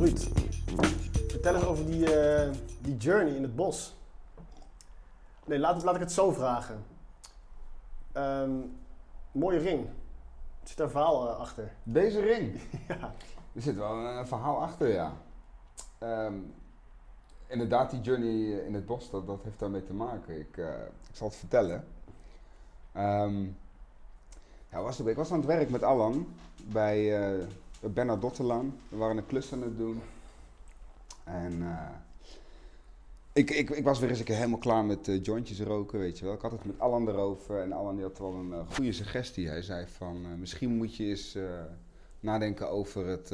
Ruud, vertel eens over die, eh, die journey in het bos. Nee, laat, laat ik het zo vragen. Ehm, mooie ring. Zit daar een verhaal eh, achter? Deze ring. ja. Er zit wel een, een verhaal achter, ja. Ehm, inderdaad, die journey in het bos, dat, dat heeft daarmee te maken. Ik, eh, ik zal het vertellen. Ehm, ja, was, ik was aan het werk met Alan bij uh, Bernard Dottelaan. We waren een klus aan het doen. En uh, ik, ik, ik was weer eens een keer helemaal klaar met uh, jointjes roken, weet je wel. Ik had het met Alan erover en Alan die had wel een goede suggestie. Hij zei van, misschien moet je eens nadenken over het...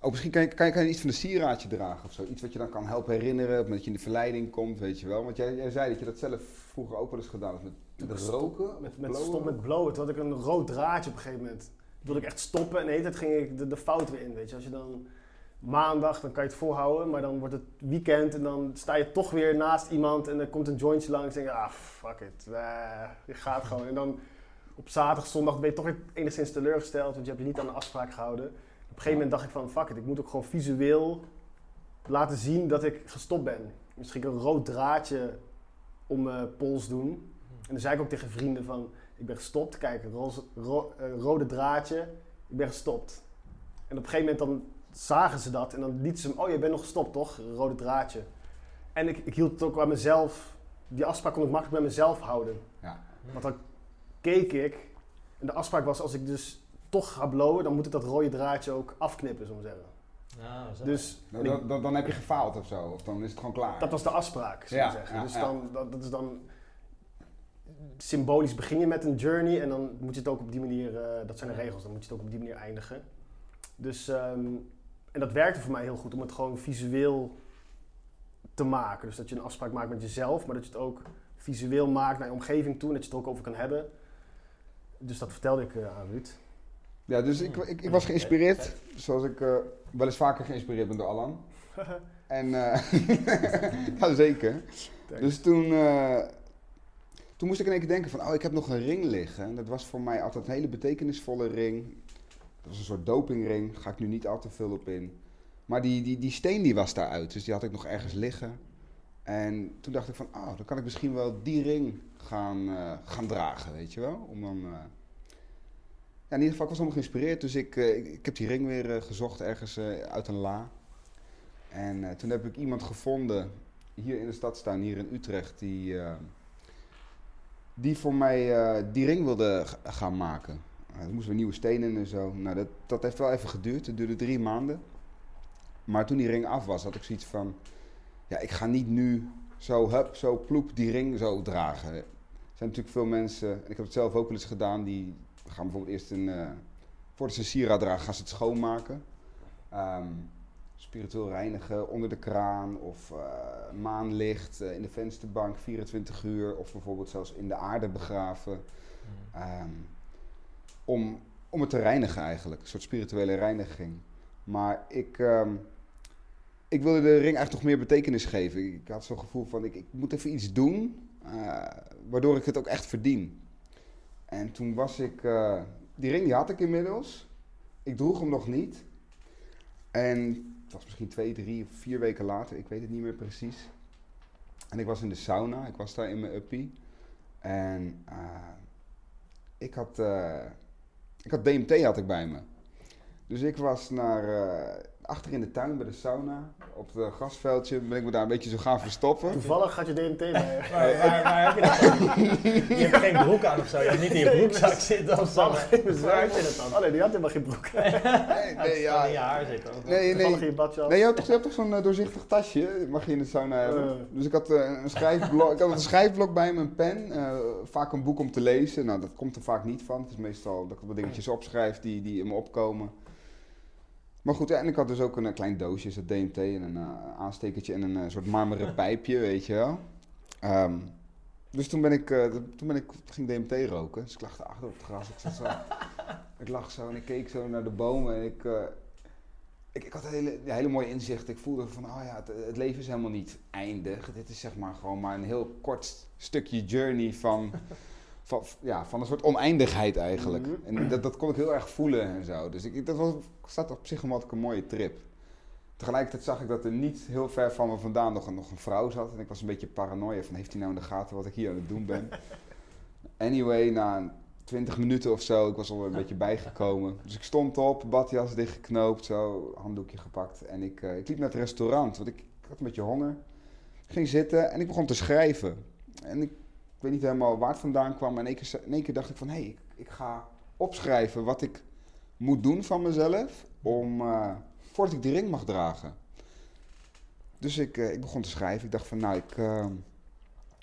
Oh, misschien kan je, kan, je, kan je iets van een sieraadje dragen of zo. Iets wat je dan kan helpen herinneren, dat je in de verleiding komt, weet je wel. Want jij, jij zei dat je dat zelf vroeger ook wel eens gedaan hebt met, met roken. Met, met stop met blowen. Toen had ik een rood draadje op een gegeven moment. Wilde ik echt stoppen en de hele tijd ging ik de, de fout weer in, weet je. Als je dan maandag, dan kan je het volhouden, maar dan wordt het weekend en dan sta je toch weer naast iemand en er komt een jointje langs en denk je, ah, fuck it, je gaat gewoon. En dan op zaterdag, zondag ben je toch weer enigszins teleurgesteld, want je hebt je niet aan de afspraak gehouden. Op een gegeven moment dacht ik van, fuck it, ik moet ook gewoon visueel laten zien dat ik gestopt ben. Misschien een rood draadje om mijn pols doen. En dan zei ik ook tegen vrienden van, ik ben gestopt. Kijk, roze, ro, uh, rode draadje, ik ben gestopt. En op een gegeven moment dan zagen ze dat en dan lieten ze hem, oh je bent nog gestopt toch, rode draadje. En ik, ik hield het ook aan mezelf, die afspraak kon ik makkelijk bij mezelf houden. Ja. Want dan keek ik en de afspraak was als ik dus toch ga blowen, dan moet ik dat rode draadje ook afknippen, zo maar zeggen. Dus Nou, dan, dan, dan heb je gefaald of zo, of dan is het gewoon klaar. dat was de afspraak, zo Ja, zeggen. ja, dus ja. dan, dat, dat is dan symbolisch begin je met een journey en dan moet je het ook op die manier, eh, dat zijn de regels, dan moet je het ook op die manier eindigen. Dus, ehm, en dat werkte voor mij heel goed om het gewoon visueel te maken. Dus dat je een afspraak maakt met jezelf, maar dat je het ook visueel maakt naar je omgeving toe en dat je het er ook over kan hebben. Dus dat vertelde ik eh, aan Ruud. Ja, dus ik, ik, ik was geïnspireerd, zoals ik eh, wel eens vaker geïnspireerd ben door Alan. En, eh ja zeker. Dus toen, eh, toen moest ik in één keer denken van, oh ik heb nog een ring liggen. En dat was voor mij altijd een hele betekenisvolle ring. Dat was een soort dopingring, ga ik nu niet al te veel op in. Maar die, die, die steen die was daaruit, dus die had ik nog ergens liggen. En toen dacht ik van, oh dan kan ik misschien wel die ring gaan, eh, gaan dragen, weet je wel. Om dan... eh, ja, in ieder geval, ik was helemaal geïnspireerd. Dus ik, eh, ik, heb die ring weer gezocht ergens uit een la. En toen heb ik iemand gevonden hier in de stadstuin, hier in Utrecht, die, die voor mij eh, die ring wilde gaan maken. Uh, moesten weer nieuwe stenen en zo. Nou, dat, dat heeft wel even geduurd. Het duurde drie maanden. Maar toen die ring af was, had ik zoiets van... Ja, ik ga niet nu zo, hup, zo ploep die ring zo dragen. Er zijn natuurlijk veel mensen, en ik heb het zelf ook wel eens gedaan, die gaan bijvoorbeeld eerst een... eh voordat ze een dragen, gaan ze het schoonmaken. Ehm, spiritueel reinigen onder de kraan of eh, maanlicht eh, in de vensterbank 24 uur of bijvoorbeeld zelfs in de aarde begraven. Ehm, om, om het te reinigen eigenlijk, een soort spirituele reiniging. Maar ik, ehm, ik wilde de ring eigenlijk nog meer betekenis geven. Ik had zo'n gevoel van ik, ik moet even iets doen eh, waardoor ik het ook echt verdien. En toen was ik, die ring die had ik inmiddels. Ik droeg hem nog niet. En het was misschien twee, drie of vier weken later, ik weet het niet meer precies. En ik was in de sauna, ik was daar in mijn uppie. En eh, ik, had, eh, ik had DMT had ik bij me. Dus ik was naar, eh, achter in de tuin bij de sauna, op het grasveldje, ben ik me daar een beetje zo gaan verstoppen. Toevallig gaat je DMT bij je. Waar, waar, waar heb je dat? Je hebt geen broek aan of zo. Je hebt niet in je broekzak zitten of zo. Waar heb je dat dan? Oh nee, die had helemaal geen broek. Nee, nee, Ja, in je haar zitten. Nee, Toevallig in nee. je badjas. Nee, je hebt toch, je hebt toch zo'n eh, doorzichtig tasje, mag je in de sauna hebben. Eh. Dus ik had, eh, een schrijfblok, ik had een schrijfblok bij me, een pen, eh, vaak een boek om te lezen. Nou, dat komt er vaak niet van. Het is meestal dat ik wat dingetjes opschrijf die, die in me opkomen. Maar goed, ja, en ik had dus ook een, eh, klein doosje, dat DMT en een eh, aanstekertje en een eh, soort marmeren pijpje, weet je wel. Ehm, dus toen ben ik, toen ben ik, ging DMT roken. Dus ik lag achter op het gras. Ik, zat zo, ik lag zo en ik keek zo naar de bomen en ik, ik, ik had een hele, ja, hele mooie inzicht. Ik voelde van, oh ja, het, het leven is helemaal niet eindig. Dit is zeg maar gewoon maar een heel kort stukje journey van, van, ja, van een soort oneindigheid eigenlijk. Mhm. En dat, dat kon ik heel erg voelen en zo. Dus ik, dat was, zat op zich wel een mooie trip. Tegelijkertijd zag ik dat er niet heel ver van me vandaan nog een, nog een vrouw zat. En ik was een beetje paranoia van, heeft hij nou in de gaten wat ik hier aan het doen ben? Anyway, na 20 minuten of zo, ik was al een beetje bijgekomen. Dus ik stond op, badjas dichtgeknoopt, zo, handdoekje gepakt. En ik, eh, ik liep naar het restaurant, want ik, ik had een beetje honger. Ik ging zitten en ik begon te schrijven. En ik weet niet helemaal waar het vandaan kwam. Maar in één keer, dacht ik van, hé, hey, ik, ik ga opschrijven wat ik moet doen van mezelf om, eh, voordat ik die ring mag dragen. Dus ik, eh, ik begon te schrijven. Ik dacht van, nou, ik, eh,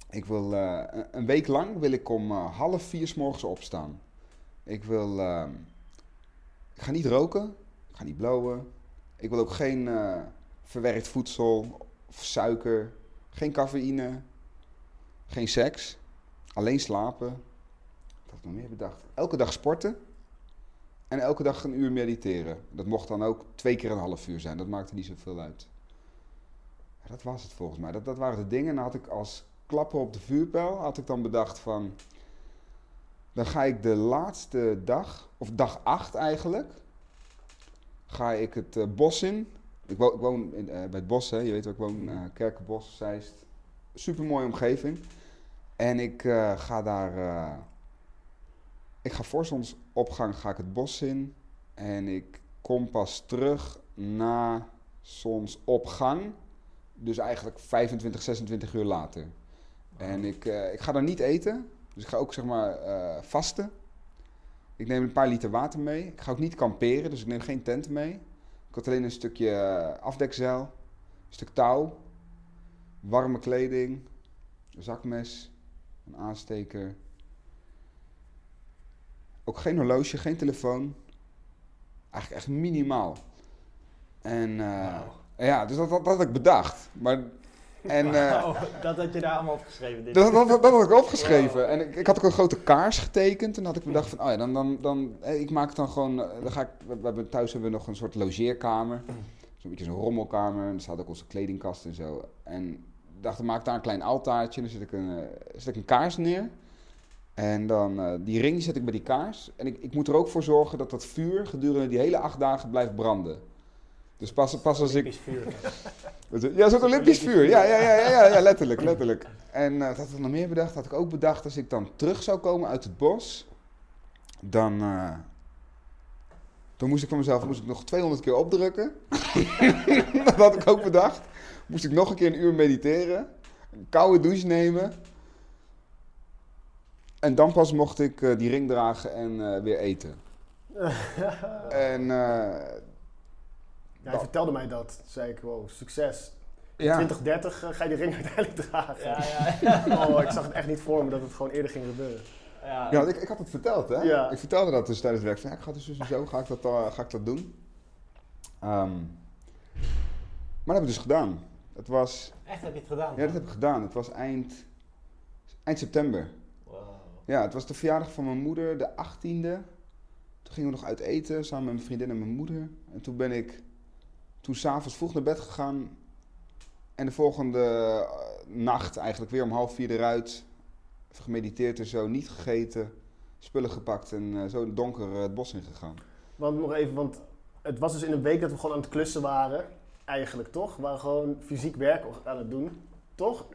ik wil een- week lang wil ik om half vier s morgens opstaan. Ik wil, ik ga niet roken, ik ga niet blowen. Ik wil ook geen verwerkt voedsel of suiker, geen cafeïne, geen seks, alleen slapen. Wat had ik nog meer bedacht? Elke dag sporten en elke dag een uur mediteren. Dat mocht dan ook twee keer een half uur zijn, dat maakte niet zoveel uit. Dat was het volgens mij. Dat, dat waren de dingen. En dan had ik als klapper op de vuurpijl, had ik dan bedacht van... Dan ga ik de laatste dag, of dag acht eigenlijk, ga ik het eh, bos in. Ik woon, ik woon in, eh, bij het bos, hè. je weet waar ik woon, eh Kerkenbos, Zeist. Super mooie omgeving. En ik eh, ga daar, eh, ik ga voor zonsopgang ga ik het bos in. En ik kom pas terug na zonsopgang. Dus eigenlijk 25, 26 uur later. En ik, eh, ik ga daar niet eten. Dus ik ga ook zeg maar vasten. Ik neem een paar liter water mee. Ik ga ook niet kamperen, dus ik neem geen tent mee. Ik had alleen een stukje afdekzeil, een stuk touw, warme kleding, een zakmes, een aansteker. Ook geen horloge, geen telefoon. Eigenlijk echt minimaal. En eh, ja, dus dat, dat, dat had ik bedacht. Maar, en, eh, dat had je daar allemaal opgeschreven. Dit. dat, dat, dat, dat had ik opgeschreven. En ik, ik had ook een grote kaars getekend. En had ik bedacht van, oh ja, dan, dan, dan eh, ik maak het dan gewoon, dan ga ik, we, hebben, thuis hebben we nog een soort logeerkamer. Zo'n beetje zo'n rommelkamer. En er staat ook onze kledingkast en zo. En dacht, maak ik daar een klein altaartje. En dan zet ik een, eh, zet ik een kaars neer. En dan, eh, die ring zet ik bij die kaars. En ik, ik moet er ook voor zorgen dat dat vuur gedurende die hele acht dagen blijft branden. Dus pas, pas als ik... Olympisch vuur. Ja, zo'n Olympisch vuur. Ja, ja, ja, ja, ja, ja letterlijk, letterlijk. En eh, dat had ik nog meer bedacht. Had ik ook bedacht als ik dan terug zou komen uit het bos, dan, eh, dan moest ik van mezelf moest ik nog 200 keer opdrukken. dat had ik ook bedacht. Moest ik nog een keer een uur mediteren, een koude douche nemen. En dan pas mocht ik eh, die ring dragen en eh, weer eten. En eh, Ja, hij vertelde mij dat. Toen zei ik, wow, succes. ja. 2030 eh, ga je die ring uiteindelijk dragen. Ja, ja, ja. Oh, ik zag het echt niet voor me dat het gewoon eerder ging gebeuren. ja. Ja, want ik, ik had het verteld, hè? Ja. Ik vertelde dat dus tijdens het werk. Van, ja, ik ga dus dus en zo, ga ik dat, eh, ga ik dat doen. Ehm, maar dat heb ik dus gedaan. Het was, Echt heb je het gedaan? ja, dat heb ik gedaan. Het was eind, eind september. Wow. Ja, het was de verjaardag van mijn moeder, de 18e. Toen gingen we nog uit eten, samen met mijn vriendin en mijn moeder. En toen ben ik toen s'avonds vroeg naar bed gegaan. En de volgende eh, nacht eigenlijk weer om half vier eruit. Even gemediteerd en zo, niet gegeten. Spullen gepakt en eh, zo in het donker eh, het bos ingegaan. Want nog even, want het was dus in een week dat we gewoon aan het klussen waren. Eigenlijk toch? We waren gewoon fysiek werk aan het doen. Toch?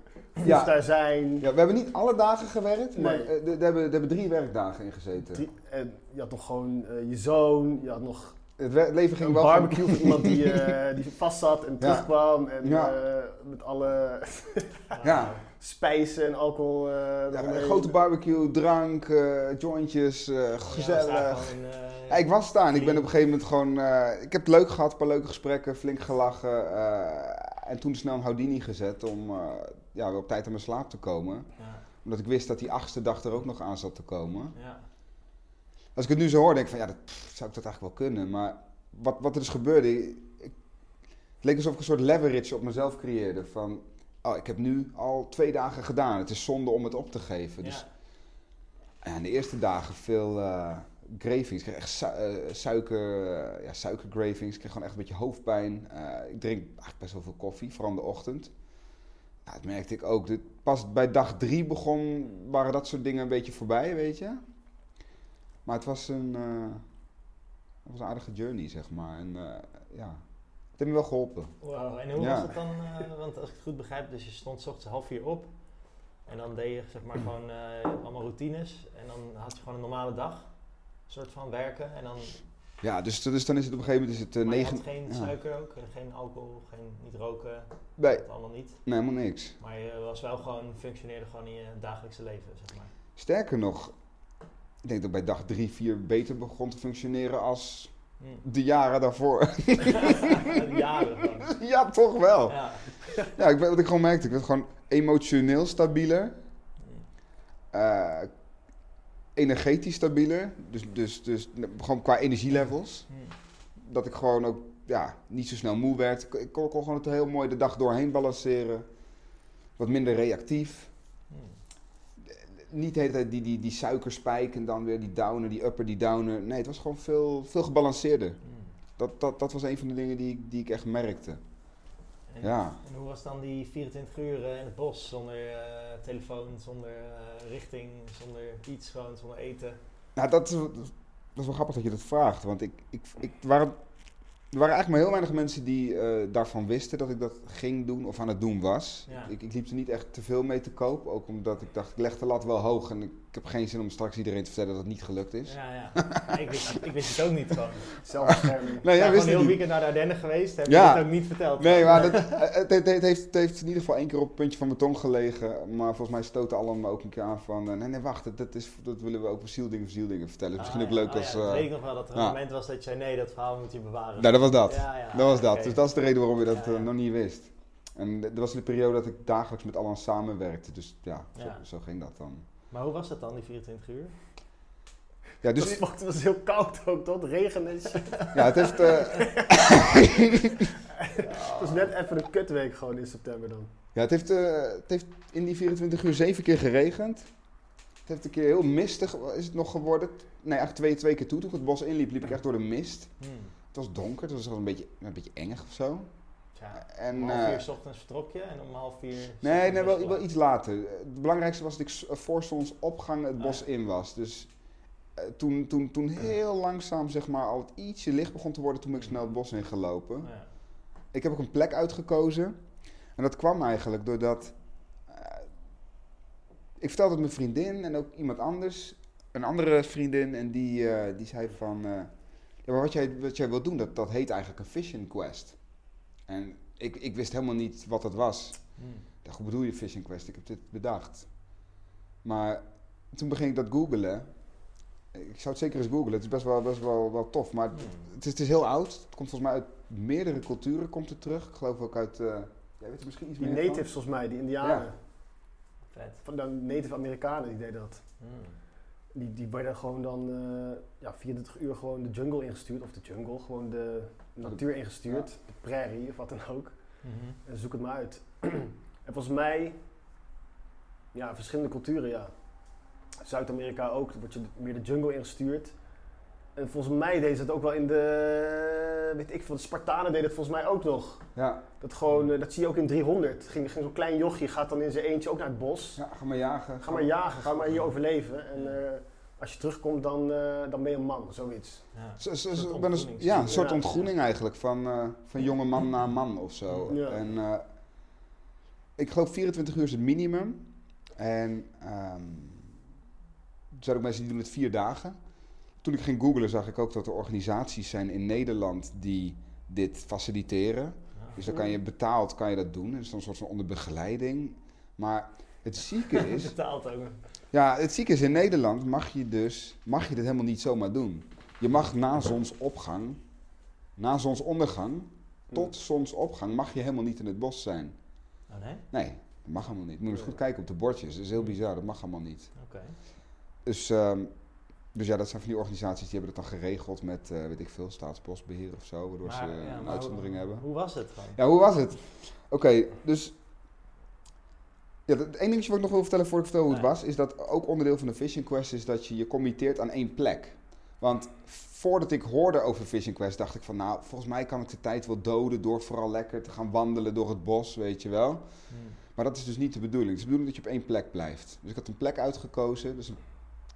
Ja. Dus daar zijn... Ja, we hebben niet alle dagen gewerkt, maar Nee. eh, er er hebben, er hebben drie werkdagen in gezeten. drie- en je had nog gewoon eh, je zoon, je had nog Het leven ging een wel barbecue van iemand die, eh, die vast zat en terugkwam. En Ja. eh, met alle Ja. spijzen en alcohol. eh, Ja, grote barbecue, drank, eh, jointjes, eh, gezellig. staan Ja, ik was daar en ik ben op een gegeven moment gewoon... ik heb het leuk gehad, een paar leuke gesprekken, flink gelachen. en toen snel een Houdini gezet om ja, weer op tijd aan mijn slaap te komen. Omdat ik wist dat die achtste dag er ook nog aan zat te komen. ja. Als ik het nu zo hoor, denk ik van ja, dat, pff, zou ik dat eigenlijk wel kunnen. Maar wat, wat er dus gebeurde, ik, het leek alsof ik een soort leverage op mezelf creëerde. Van, oh, ik heb nu al twee dagen gedaan. Het is zonde om het op te geven. Dus Ja. De eerste dagen veel eh gravings. Ik kreeg echt su- eh, suiker, ja, suikergravings. Ik kreeg gewoon echt een beetje hoofdpijn. Eh, ik drink eigenlijk best wel veel koffie, vooral in de ochtend. Ja, dat merkte ik ook. Dit- Pas bij dag drie begon, waren dat soort dingen een beetje voorbij, weet je. Maar het was een, het was een aardige journey, zeg maar. En ja, het heeft me wel geholpen. Wow, en hoe Ja. was het dan? eh, want als ik het goed begrijp, dus je stond 's ochtends half vier op. En dan deed je zeg maar gewoon eh, allemaal routines. En dan had je gewoon een normale dag. Een soort van werken. En dan Ja, dus, dus dan is het op een gegeven moment is het, eh, maar negen... had geen ja. suiker ook, en geen alcohol, geen, niet roken. Nee, Dat allemaal niet. nee, helemaal niks. Maar je was wel gewoon, functioneerde gewoon in je dagelijkse leven, zeg maar. Sterker nog, ik denk dat bij dag drie, vier beter begon te functioneren als. De jaren daarvoor. Jaren gewoon. ja, toch wel. Ja. Ja, ik, wat ik gewoon merkte, ik werd gewoon emotioneel stabieler. Eh, energetisch stabieler. Dus, dus, dus gewoon qua energielevels. Dat ik gewoon ook ja, niet zo snel moe werd. Ik, ik kon, kon gewoon het heel mooi de dag doorheen balanceren. Wat minder reactief. Niet de hele tijd die, die, die suikerspijk en dan weer die downer, die upper, die downer. Nee, het was gewoon veel, veel gebalanceerder. Hm. Dat, dat, dat was een van de dingen die, ik- die ik echt merkte. En, Ja. en hoe was dan die 24 uur in het bos zonder eh, telefoon, zonder eh, richting, zonder iets, gewoon zonder eten? Nou, dat, is- dat is wel grappig dat je dat vraagt. Want ik, ik, ik, waren, er waren eigenlijk maar heel weinig mensen die eh, daarvan wisten dat ik dat ging doen of aan het doen was. Ja. Ik, ik liep er niet echt te veel mee te koop. Ook omdat ik dacht, ik leg de lat wel hoog. En ik, heb geen zin om straks iedereen te vertellen dat het niet gelukt is. Ja, ja. Ja, ik, wist, ik wist het ook niet gewoon. Zelfbescherming. Nee, Ik jij ben wist gewoon het heel niet. weekend naar de Ardennen geweest, heb Ja. je het ook niet verteld. Nee, maar dat, het, het, het heeft, het heeft in ieder geval één keer op het puntje van mijn tong gelegen. Maar volgens mij stoten allen me ook een keer aan van... eh, nee, nee, wacht, dat, dat, is, dat willen we ook voor zieldingen, voor zieldingen vertellen. Misschien Ah, ook leuk als... Ja, dat eh, weet ik nog wel, dat er een moment was dat je zei, nee, dat verhaal moet je bewaren. nou, dat was dat. Ja, ja. Dat was dat. Dus dat is de reden waarom je dat Ja, ja. eh, nog niet wist. En dat was de periode dat ik dagelijks met Alan samenwerkte. Dus ja, zo, Ja. zo ging dat dan. Maar hoe was dat dan, die 24 uur? Ja, Dus dus het was heel koud ook, tot regen en shit. ja, het heeft... eh, Het was net even een kutweek gewoon in september dan. ja, het heeft, eh, het heeft in die 24 uur zeven keer geregend. Het heeft een keer heel mistig is het nog geworden. Nee, eigenlijk twee, twee keer toe. Toen ik het bos inliep, liep ik echt door de mist. Hm. Het was donker, het was een beetje, een beetje engig of zo. En, om half eh, vier 's ochtends vertrok je en om half vier... Nee, nee wel, iets later. Het belangrijkste was dat ik voor zonsopgang het Ah, bos ja. in was. Dus eh, toen, toen, toen heel langzaam zeg maar, al het ietsje licht begon te worden, toen ben ik snel het bos in gelopen. Ja. Ik heb ook een plek uitgekozen. En dat kwam eigenlijk doordat... eh, ik vertelde het mijn vriendin en ook iemand anders. Een andere vriendin en die, eh, die zei van... eh, ja, maar wat jij, wat jij wilt doen, dat, dat heet eigenlijk een fishing quest. En ik, ik wist helemaal niet wat dat was. Hm. Ik dacht, hoe bedoel je Fishing Quest? Ik heb dit bedacht. Maar toen begin ik dat googelen. Ik zou het zeker eens googlen. Het is best wel, best wel, wel tof. Maar Hm. het is, het is heel oud. Het komt volgens mij uit meerdere culturen komt het terug. Ik geloof ook uit... eh jij weet er misschien iets Die meer natives volgens mij, die indianen. Vet. Van de native Amerikanen die deden dat. Hm. Die, die werden gewoon dan eh, ja, 24 uur gewoon de jungle ingestuurd. Of de jungle, gewoon de natuur ingestuurd. De prairie of wat dan ook. Mhm. En zoek het maar uit. en volgens mij, ja, verschillende culturen, ja. Zuid-Amerika ook, dan word je meer de jungle ingestuurd. En volgens mij deden ze het ook wel in de, weet ik veel, de Spartanen deden het volgens mij ook nog. Ja, Dat, gewoon, eh, dat zie je ook in 300. Ging, ging zo'n klein jochje, gaat dan in zijn eentje ook naar het bos. ja, ga maar jagen. Ga maar jagen, ga maar hier overleven. En eh, als je terugkomt, dan, eh, dan ben je een man, zoiets. Ja. Zo- zo- Een soort een, ja, een soort Ja. ontgroening eigenlijk van, eh, van jonge man naar man of zo. Ja. En eh, ik geloof 24 uur is het minimum. En ehm, er zijn ook mensen die doen het vier dagen. Toen ik ging googlen zag ik ook dat er organisaties zijn in Nederland die dit faciliteren. Dus dan kan je betaald kan je dat doen. Dus dan een soort van onder begeleiding. Maar het zieke is, Betaald ook. ja, het zieke is in Nederland mag je dus mag je dit helemaal niet zomaar doen. Je mag na zonsopgang, na zonsondergang tot zonsopgang mag je helemaal niet in het bos zijn. Oh nee? Nee, dat mag helemaal niet. Moet je eens goed kijken op de bordjes. Dat is heel bizar, dat mag helemaal niet. Oké. Dus, ehm, dus ja, dat zijn van die organisaties die hebben dat dan geregeld met, eh, weet ik veel, staatsbosbeheer of zo, waardoor ze Maar, ja, een uitzondering hoe, hebben. Hoe was het gewoon? Ja, hoe was het? Oké, dus. Ja, het één dingetje wat ik nog wil vertellen voor ik vertel hoe het was, is dat ook onderdeel van de Fishing Quest is dat je je committeert aan één plek. Want voordat ik hoorde over Fishing Quest, dacht ik van, nou, volgens mij kan ik de tijd wel doden door vooral lekker te gaan wandelen door het bos, weet je wel. Hm. Maar dat is dus niet de bedoeling. Het is de bedoeling dat je op één plek blijft. Dus ik had een plek uitgekozen. Dus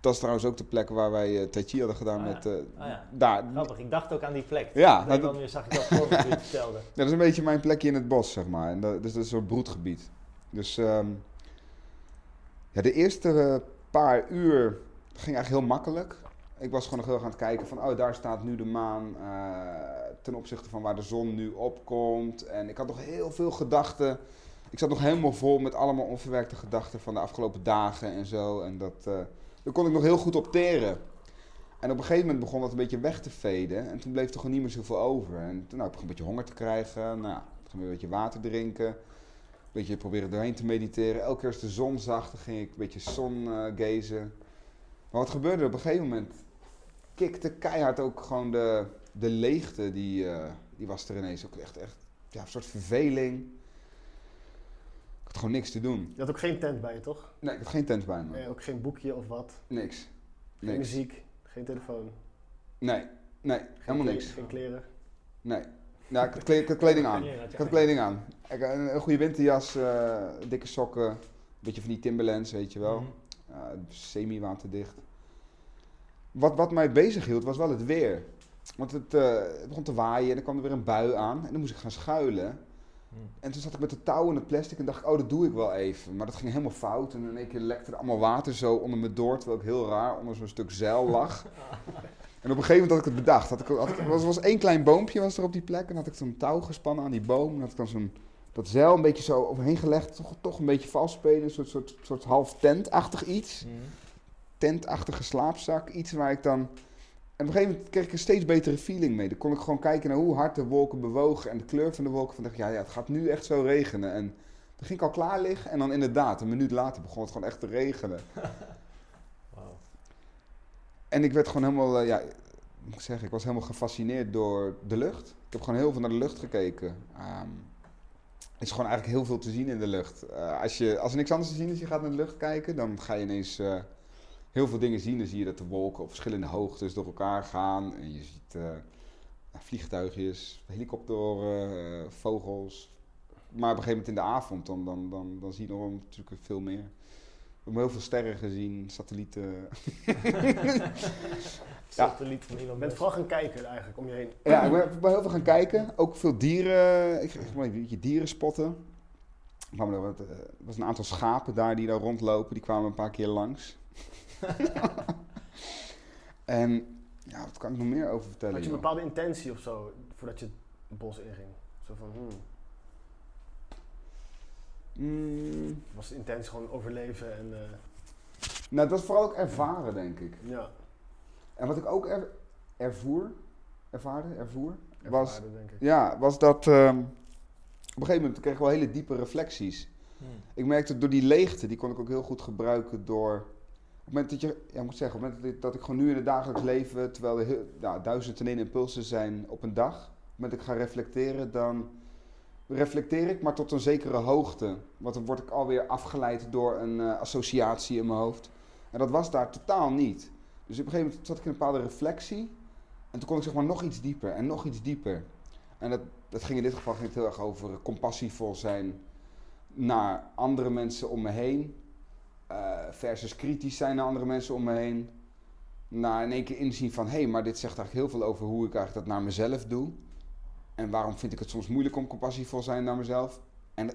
dat is trouwens ook de plek waar wij uh, Tai Chi hadden gedaan Oh ja. met... eh, Oh ja. daar. Grappig, ik dacht ook aan die plek. Ja, nou, dat- andere manier zag ik dat voor je vertelde. Ja, dat is een beetje mijn plekje in het bos, zeg maar. En dat, dus dat is een soort broedgebied. Dus ehm, ja, de eerste eh, paar uur ging eigenlijk heel makkelijk. Ik was gewoon nog heel erg aan het kijken van, oh, daar staat nu de maan eh, ten opzichte van waar de zon nu opkomt. En ik had nog heel veel gedachten. Ik zat nog helemaal vol met allemaal onverwerkte gedachten van de afgelopen dagen en zo. En dat, eh daar kon ik nog heel goed op teren. En op een gegeven moment begon dat een beetje weg te veden. En toen bleef er gewoon niet meer zoveel over. En toen nou, ik begon een beetje honger te krijgen. Nou, toen ging ik een beetje water drinken. Een beetje proberen doorheen te mediteren. Elke keer als de zon zag, dan ging ik een beetje zongazen. maar wat gebeurde er? Op een gegeven moment kikte keihard ook gewoon de, de leegte. Die, eh, die was er ineens ook echt, echt ja, een soort verveling. Ik had gewoon niks te doen. Je had ook geen tent bij je, toch? Nee, ik had geen tent bij me. Nee, ook geen boekje of wat. Niks. Geen Niks. muziek, geen telefoon. Nee, nee, Geen helemaal niks. Geen kleren. Nee. Nou, ik had, kle- ik had kleding aan. Ik had kleding aan. Ik had een, een goede winterjas, eh, dikke sokken, een beetje van die Timberlands, weet je wel. Mhm. Ja, semi-waterdicht. Wat, wat mij bezig hield was wel het weer. Want het, eh, het begon te waaien en dan kwam er weer een bui aan en dan moest ik gaan schuilen. Mhm. En toen zat ik met de touw en het plastic en dacht ik, oh dat doe ik wel even. Maar dat ging helemaal fout en in één keer lekte er allemaal water zo onder me door, terwijl ik heel raar onder zo'n stuk zeil lag. En op een gegeven moment had ik het bedacht. Had ik, had ik, was, was één klein boompje was er op die plek en had ik zo'n touw gespannen aan die boom. En had ik dan zo'n dat zeil een beetje zo overheen gelegd, toch, toch een beetje vals spelen, een soort, soort, soort half tentachtig iets Mhm. tentachtige slaapzak. Iets waar ik dan. En op een gegeven moment kreeg ik een steeds betere feeling mee. Dan kon ik gewoon kijken naar hoe hard de wolken bewogen en de kleur van de wolken. Van dacht ik, ja, ja, het gaat nu echt zo regenen. En toen ging ik al klaar liggen en dan inderdaad, een minuut later begon het gewoon echt te regenen. En ik werd gewoon helemaal, eh, ja, moet ik zeggen, ik was helemaal gefascineerd door de lucht. Ik heb gewoon heel veel naar de lucht gekeken. Ehm, er is gewoon eigenlijk heel veel te zien in de lucht. Eh, als, je, als er niks anders te zien is, je gaat naar de lucht kijken, dan ga je ineens eh, heel veel dingen zien. Dan zie je dat de wolken op verschillende hoogtes door elkaar gaan. En je ziet eh, vliegtuigjes, helikopteren, eh, vogels. Maar op een gegeven moment in de avond, dan, dan, dan, dan zie je nog natuurlijk veel meer. We hebben heel veel sterren gezien, satellieten. Ja. Satelliet van Elon Je bent vooral gaan kijken eigenlijk om je heen. Ja, ik ben, ik ben heel veel gaan kijken. Ook veel dieren. Ik ging een beetje dieren spotten. Eh, er was een aantal schapen daar die daar rondlopen. Die kwamen een paar keer langs. en ja, wat kan ik nog meer over vertellen? Had je een bepaalde intentie of zo voordat je het bos inging? Zo van, hmm, Mm, was de intentie gewoon overleven en eh, nou, dat was vooral ook ervaren, denk ik. ja, En wat ik ook er, ervoer, ervaarde, ervoer, was, ervaren, denk ik. ja, was dat ehm, op een gegeven moment kreeg ik wel hele diepe reflecties. Mhm. Ik merkte door die leegte, die kon ik ook heel goed gebruiken door... Op het moment dat je, moet zeggen, op het moment dat ik, gewoon nu in het dagelijks leven, terwijl er heel, duizend en één impulsen zijn op een dag, op het moment dat ik ga reflecteren, dan reflecteer ik, maar tot een zekere hoogte. Want dan word ik alweer afgeleid door een eh, associatie in mijn hoofd. En dat was daar totaal niet. Dus op een gegeven moment zat ik in een bepaalde reflectie. En toen kon ik zeg maar nog iets dieper en nog iets dieper. En dat, dat ging in dit geval ging het heel erg over compassievol zijn naar andere mensen om me heen. Eh, versus kritisch zijn naar andere mensen om me heen. Naar in één keer inzien van, hé, hey, maar dit zegt eigenlijk heel veel over hoe ik eigenlijk dat naar mezelf doe. En waarom vind ik het soms moeilijk om compassievol zijn naar mezelf. En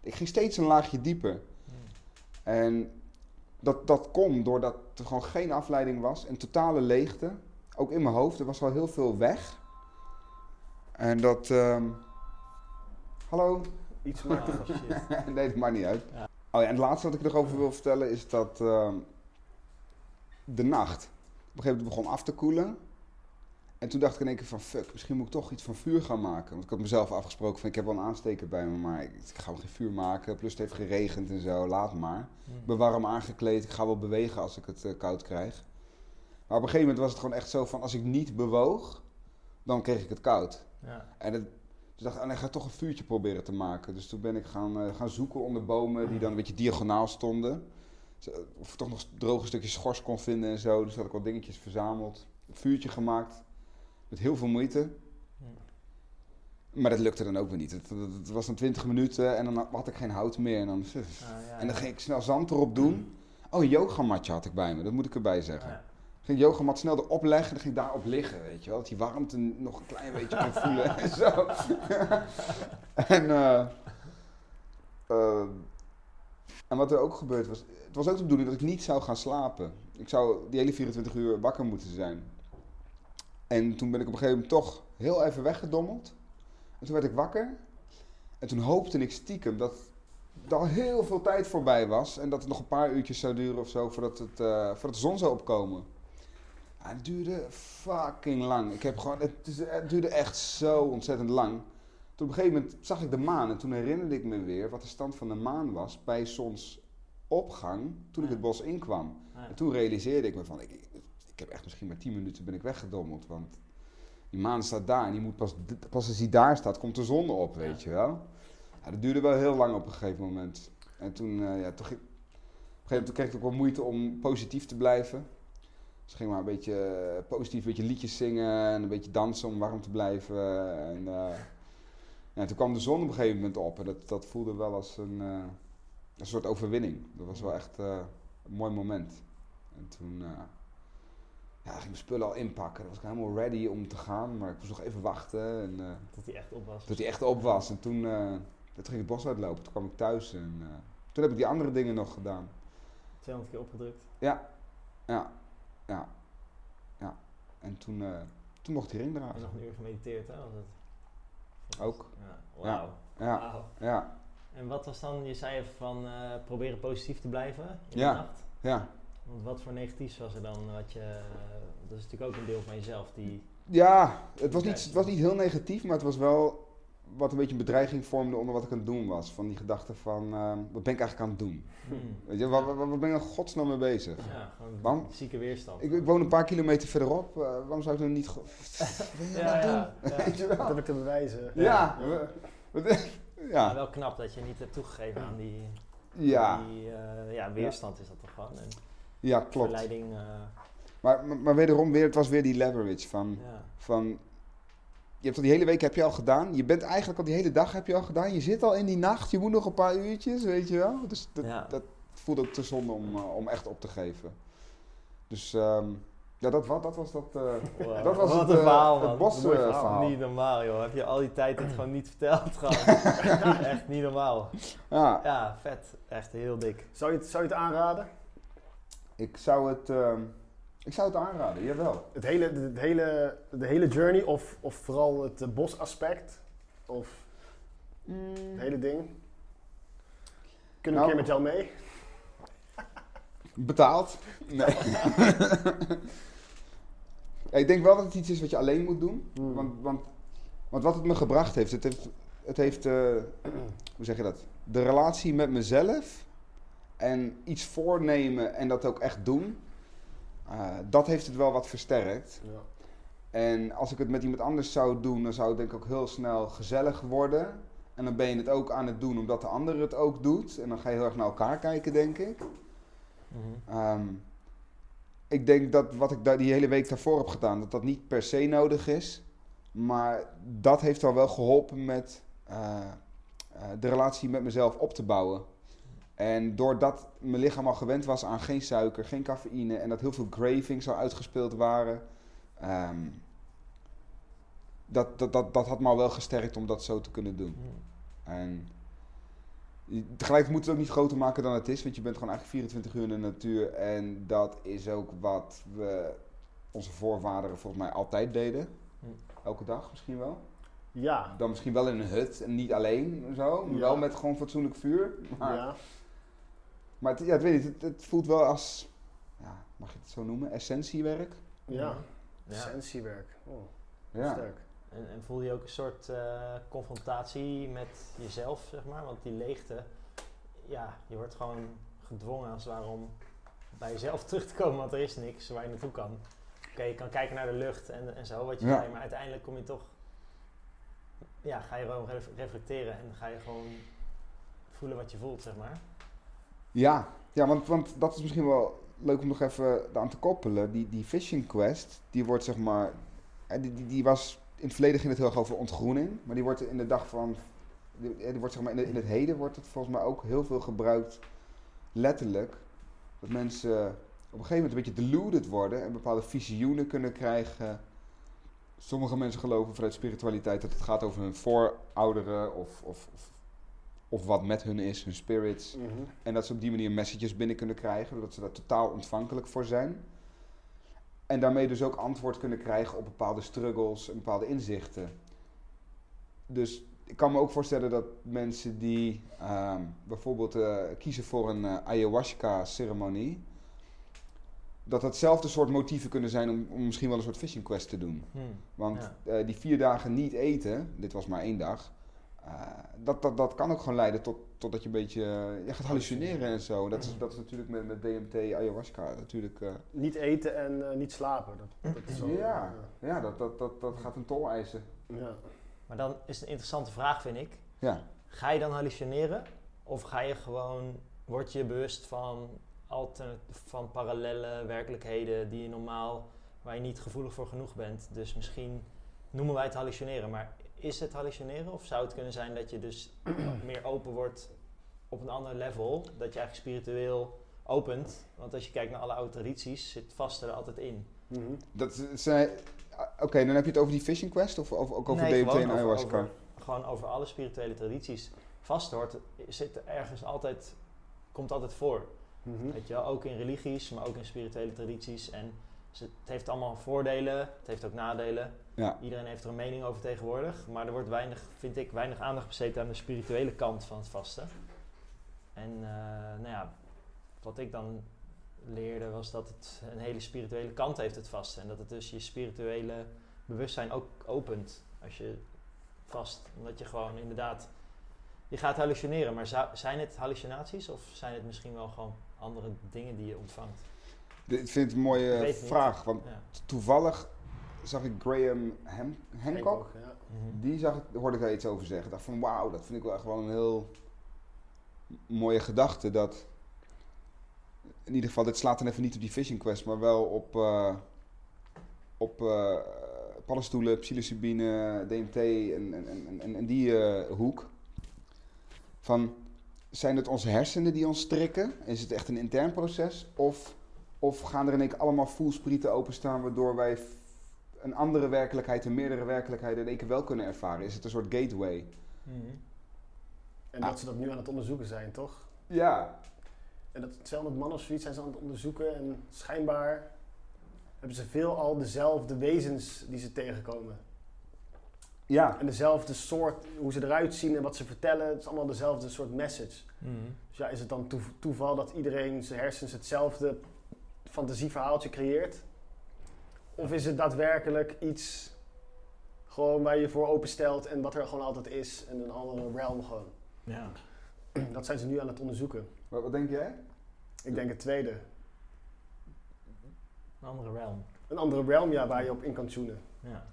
ik ging steeds een laagje dieper. En dat, dat kon doordat er gewoon geen afleiding was. En totale leegte. Ook in mijn hoofd. Er was al heel veel weg. En dat... ehm, Hallo? Iets shit. nee, dat maakt niet uit. Ja. Oh ja, en het laatste wat ik nog over wil vertellen is dat ehm, de nacht op een gegeven moment begon af te koelen. En toen dacht ik in één keer van fuck, misschien moet ik toch iets van vuur gaan maken. Want ik had mezelf afgesproken van ik heb wel een aansteker bij me, maar ik, ik ga wel geen vuur maken. Plus het heeft geregend en zo, laat maar. Mhm. Ik ben warm aangekleed, ik ga wel bewegen als ik het eh, koud krijg. Maar op een gegeven moment was het gewoon echt zo van als ik niet bewoog, dan kreeg ik het koud. Ja. En het, dus dacht ik, oh nee, ik ga toch een vuurtje proberen te maken. Dus toen ben ik gaan, eh, gaan zoeken onder bomen die dan een beetje diagonaal stonden. Zo, Of ik toch nog droge stukjes schors kon vinden en zo. Dus had ik wat dingetjes verzameld. Een vuurtje gemaakt. Met heel veel moeite. Maar dat lukte dan ook weer niet. Het, het- het was dan 20 minuten en dan had ik geen hout meer. En dan, Ah, ja, en dan ging ik snel zand erop doen. Oh, een yogamatje had ik bij me, dat moet ik erbij zeggen. Ja. Ging yogamat snel erop leggen en dan ging daarop liggen, weet je wel. Dat die warmte nog een klein beetje kon voelen en zo. en, eh, eh, en wat er ook gebeurd was, het was ook de bedoeling dat ik niet zou gaan slapen. Ik zou die hele 24 uur wakker moeten zijn. En toen ben ik op een gegeven moment toch heel even weggedommeld. En toen werd ik wakker. En toen hoopte ik stiekem dat er al heel veel tijd voorbij was. En dat het nog een paar uurtjes zou duren of zo voordat, het, eh, voordat de zon zou opkomen. Ja, het duurde fucking lang. Ik heb gewoon, het, het duurde echt zo ontzettend lang. Toen op een gegeven moment zag ik de maan en toen herinnerde ik me weer wat de stand van de maan was bij zonsopgang toen ik het bos inkwam. Ja. En toen realiseerde ik me van, ik, ik, heb echt misschien maar 10 minuten ben ik weggedommeld. Want die maan staat daar en die moet pas, pas als die daar staat, komt de zon op, weet je wel. Ja, dat duurde wel heel lang op een gegeven moment. En toen, eh, ja, ging- op een gegeven moment toen kreeg ik ook wel moeite om positief te blijven. Dus ik ging maar een beetje eh, positief, een beetje liedjes zingen en een beetje dansen om warm te blijven. En eh, ja, toen kwam de zon op een gegeven moment op en dat, dat voelde wel als een, eh, een soort overwinning. Dat was wel echt een mooi moment. En toen ja, ging ik mijn spullen al inpakken. Dan was ik helemaal ready om te gaan, maar ik moest nog even wachten. En, Dat hij echt op was. tot hij echt op was. En toen, toen ging ik het bos uitlopen. Toen kwam ik thuis en toen heb ik die andere dingen nog gedaan. 200 keer opgedrukt. Ja, ja, ja, ja. En toen, eh, toen mocht die ring En dragen. nog een uur gemediteerd, hè? Was het? Ook. Ja, wauw. Ja, ja, En wat was dan, je zei even van eh, proberen positief te blijven in Ja. de nacht. ja. Want wat voor negatiefs was er dan? Wat je, dat is natuurlijk ook een deel van jezelf die... Ja, het was, niet, het was niet heel negatief, maar het was wel wat een beetje een bedreiging vormde onder wat ik aan het doen was. Van die gedachte van, eh, wat ben ik eigenlijk aan het doen? Hmm. Weet je, waar, waar, waar ben ik in godsnaam mee bezig? Ja, gewoon Waarom? zieke weerstand. Ik, ik woon een paar kilometer verderop, eh, waarom zou ik dan niet... Wat ja, doen? ja, ja. Weet je Wat wel? heb ik te bewijzen? Ja. wat- Ja. wel knap dat je niet hebt toegegeven aan die, Ja. die eh, ja, weerstand is dat toch gewoon. En Ja, klopt. verleiding, eh, Maar, maar, maar wederom, weer, het was weer die leverage van, ja. van... Je hebt al die hele week heb je al gedaan. Je bent eigenlijk al die hele dag heb je al gedaan. Je zit al in die nacht. Je moet nog een paar uurtjes, weet je wel. Dus dat, Ja. dat voelde ook te zonde om, eh, om echt op te geven. Dus ehm, ja, dat, wat, dat was dat... eh, Wow. Dat was Wat het, een eh, verhaal, het bos, eh, verhaal. Niet normaal, joh. Heb je al die tijd het gewoon niet verteld? Gewoon. Echt niet normaal. ja, Ja, vet. Echt heel dik. Zou je het, zou je het aanraden? ik zou het... ehm, ik zou het aanraden, jawel. Het hele, de, de hele, de hele journey of, of vooral het eh, bosaspect? Of het hele ding? Kunnen we Nou. een keer met jou mee? Betaald? Nee. Ja, ik denk wel dat het iets is wat je alleen moet doen. Hmm. Want, want, want wat het me gebracht heeft, het heeft, het heeft eh, hoe zeg je dat? De relatie met mezelf en iets voornemen en dat ook echt doen, eh, dat heeft het wel wat versterkt. Ja. En als ik het met iemand anders zou doen, dan zou het denk ik ook heel snel gezellig worden. En dan ben je het ook aan het doen omdat de ander het ook doet. En dan ga je heel erg naar elkaar kijken, denk ik. Mhm. Ehm, ik denk dat wat ik daar die hele week daarvoor heb gedaan, dat dat niet per se nodig is. Maar dat heeft al wel geholpen met eh, eh, de relatie met mezelf op te bouwen. En doordat mijn lichaam al gewend was aan geen suiker, geen cafeïne en dat heel veel cravings al uitgespeeld waren, ehm, dat, dat, dat, dat had me al wel gesterkt om dat zo te kunnen doen. Mhm. En tegelijkertijd moet het ook niet groter maken dan het is, want je bent gewoon eigenlijk 24 uur in de natuur. En dat is ook wat we, onze voorvaderen volgens mij altijd deden. Hm. Elke dag misschien wel. Ja. Dan misschien wel in een hut en niet alleen en zo, Ja. wel met gewoon fatsoenlijk vuur. Maar, ja. Maar het, ja, het, weet niet, het, het voelt wel als, ja, mag je het zo noemen, essentiewerk. Ja. Ja. Essentiewerk. Oh, Ja. sterk. En, en voel je ook een soort eh, confrontatie met jezelf, zeg maar? Want die leegte, ja, je wordt gewoon gedwongen als het ware om bij jezelf terug te komen, want er is niks waar je naartoe kan. Oké, je kan kijken naar de lucht en, en zo, wat je Ja. zei, maar uiteindelijk kom je toch, ja, ga je gewoon ref- reflecteren en ga je gewoon voelen wat je voelt, zeg maar. Ja, ja want, want dat is misschien wel leuk om nog even aan te koppelen. Die, die Fishing Quest, die wordt zeg maar. eh, Die, die, die was in het verleden ging het heel erg over ontgroening, maar die wordt in de dag van, die, die wordt zeg maar in, in het heden wordt het volgens mij ook heel veel gebruikt, letterlijk, dat mensen op een gegeven moment een beetje deluded worden en bepaalde visioenen kunnen krijgen. Sommige mensen geloven vanuit spiritualiteit dat het gaat over hun voorouderen of, of, of wat met hun is, hun spirits. Mhm. En dat ze op die manier messages binnen kunnen krijgen, doordat ze daar totaal ontvankelijk voor zijn. En daarmee dus ook antwoord kunnen krijgen op bepaalde struggles en bepaalde inzichten. Dus ik kan me ook voorstellen dat mensen die ehm, bijvoorbeeld eh, kiezen voor een eh, ayahuasca-ceremonie, dat datzelfde soort motieven kunnen zijn om, om misschien wel een soort fishing quest te doen. Hm. Want Ja. eh, die vier dagen niet eten, dit was maar één dag, dat, dat, dat kan ook gewoon leiden tot, tot dat je een beetje eh, je gaat hallucineren en zo. Dat is, dat is natuurlijk met, met DMT, ayahuasca natuurlijk. eh, Niet eten en eh, niet slapen. Dat, dat is wel, ja, ja dat, dat, dat, dat gaat een tol eisen. eh, ja. Maar dan is het een interessante vraag, vind ik. Ja. Ga je dan hallucineren? Of ga je gewoon, word je bewust van, altern- van parallele werkelijkheden die je normaal, waar je niet gevoelig voor genoeg bent. Dus misschien noemen wij het hallucineren, maar is het hallucineren? Of zou het kunnen zijn dat je dus meer open wordt op een ander level, dat je eigenlijk spiritueel opent? Want als je kijkt naar alle oude tradities, zit vasten er altijd in. Mhm. Dat zijn, Oké, dan heb je het over die fishing quest of, of ook over Nee, DMT en ayahuasca? over- gewoon over alle spirituele tradities. Vasten hoort, zit er ergens altijd, komt altijd voor. Mhm. Weet je wel, ook in religies, maar ook in spirituele tradities. En het heeft allemaal voordelen, het heeft ook nadelen. Ja. Iedereen heeft er een mening over tegenwoordig. Maar er wordt weinig, vind ik, weinig aandacht besteed aan de spirituele kant van het vasten. En eh, nou ja, wat ik dan leerde was dat het een hele spirituele kant heeft, het vasten. En dat het dus je spirituele bewustzijn ook opent als je vast. Omdat je gewoon inderdaad, je gaat hallucineren. Maar zou- zijn het hallucinaties of zijn het misschien wel gewoon andere dingen die je ontvangt? Dit- Ik vind het een mooie niet. vraag, want Ja. toevallig zag ik Graham Ham- Hancock. ja. Mhm. Die zag, ik- hoorde ik daar iets over zeggen. Ik dacht van wauw, dat vind ik wel echt wel een heel mooie gedachte. Dat in ieder geval, dit slaat dan even niet op die fishing quest, maar wel op, eh op eh paddenstoelen, psilocybine, DMT en, en, en, en, en die eh, hoek. Van, zijn het onze hersenen die ons strikken? Is het echt een intern proces? Of, of gaan er in één keer allemaal voelsprieten openstaan waardoor wij een andere werkelijkheid en meerdere werkelijkheden in één keer wel kunnen ervaren? Is het een soort gateway? Mhm. En Ah. dat ze dat nu aan het onderzoeken zijn, toch? Ja. En dat 200 man of zoiets zijn ze aan het onderzoeken. En schijnbaar hebben ze veel al dezelfde wezens die ze tegenkomen. Ja. En dezelfde soort, hoe ze eruit zien en wat ze vertellen. Het is allemaal dezelfde soort message. Mhm. Dus ja, is het dan toev- toeval dat iedereen zijn hersens hetzelfde fantasieverhaaltje creëert? Of is het daadwerkelijk iets gewoon waar je je voor openstelt en wat er gewoon altijd is en een andere realm gewoon? Ja. Dat zijn ze nu aan het onderzoeken. Wat, wat denk jij? Ik denk het tweede. Een andere realm. Een andere realm, ja, waar je op in kan tunen. Ja.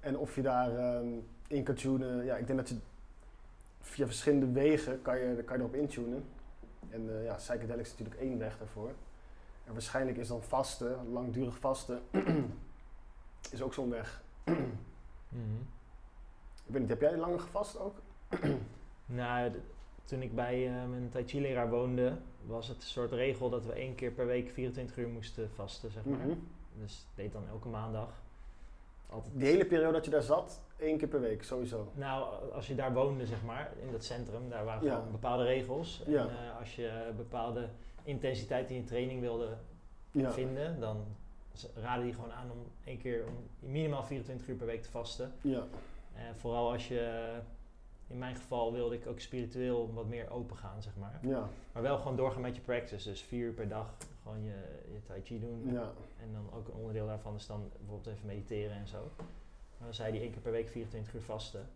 En of je daar ehm, in kan tunen, ja, ik denk dat je via verschillende wegen kan je, kan je erop intunen. En eh ja, psychedelics is natuurlijk één weg daarvoor. En waarschijnlijk is dan vasten, langdurig vasten, is ook zo'n weg. Mhm. Ik weet niet, heb jij langer gevast ook? Nou, toen ik bij eh, mijn Tai Chi leraar woonde, was het een soort regel dat we één keer per week 24 uur moesten vasten, zeg maar. Mhm. Dus deed dan elke maandag. Altijd. Die hele periode dat je daar zat, één keer per week sowieso. Nou, als je daar woonde, zeg maar, in dat centrum, daar waren Ja. gewoon bepaalde regels. Ja. En eh, als je bepaalde intensiteit in je training wilde Ja. vinden, dan raden die gewoon aan om één keer om minimaal 24 uur per week te vasten. Ja. En vooral als je, in mijn geval wilde ik ook spiritueel wat meer open gaan, zeg maar. Ja. Maar wel gewoon doorgaan met je practice. Dus vier uur per dag gewoon je, je tai chi doen. Ja. En dan ook een onderdeel daarvan is dan bijvoorbeeld even mediteren en zo. Maar dan zei hij één keer per week 24 uur vasten.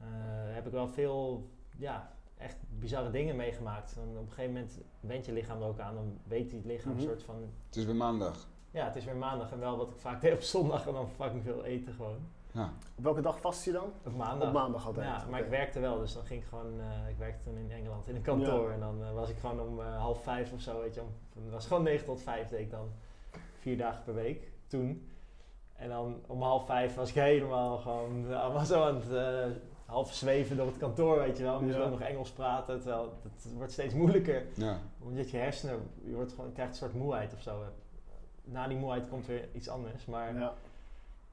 Eh, heb ik wel veel, ja, echt bizarre dingen meegemaakt. Dan op een gegeven moment went je lichaam er ook aan. Dan weet die lichaam Mhm. een soort van, Het is weer maandag. ja, het is weer maandag. En wel wat ik vaak deed op zondag en dan fucking veel eten gewoon. Ja. Op welke dag vast je dan? Op maandag. Op maandag altijd. Ja, maar ik werkte wel, dus dan ging ik gewoon, eh, ik werkte toen in Engeland in een kantoor Ja. en dan eh, was ik gewoon om eh, half vijf of zo, weet je, om, het was gewoon 9 tot 5 deed ik dan, vier dagen per week toen. En dan om half vijf was ik helemaal gewoon allemaal zo aan het uh, half zweven door het kantoor, weet je wel. Moest ja. ook nog Engels praten, terwijl het wordt steeds moeilijker. Ja. Omdat je hersenen, je, wordt gewoon, krijgt een soort moeheid of zo. Na die moeheid komt weer iets anders. Maar ja.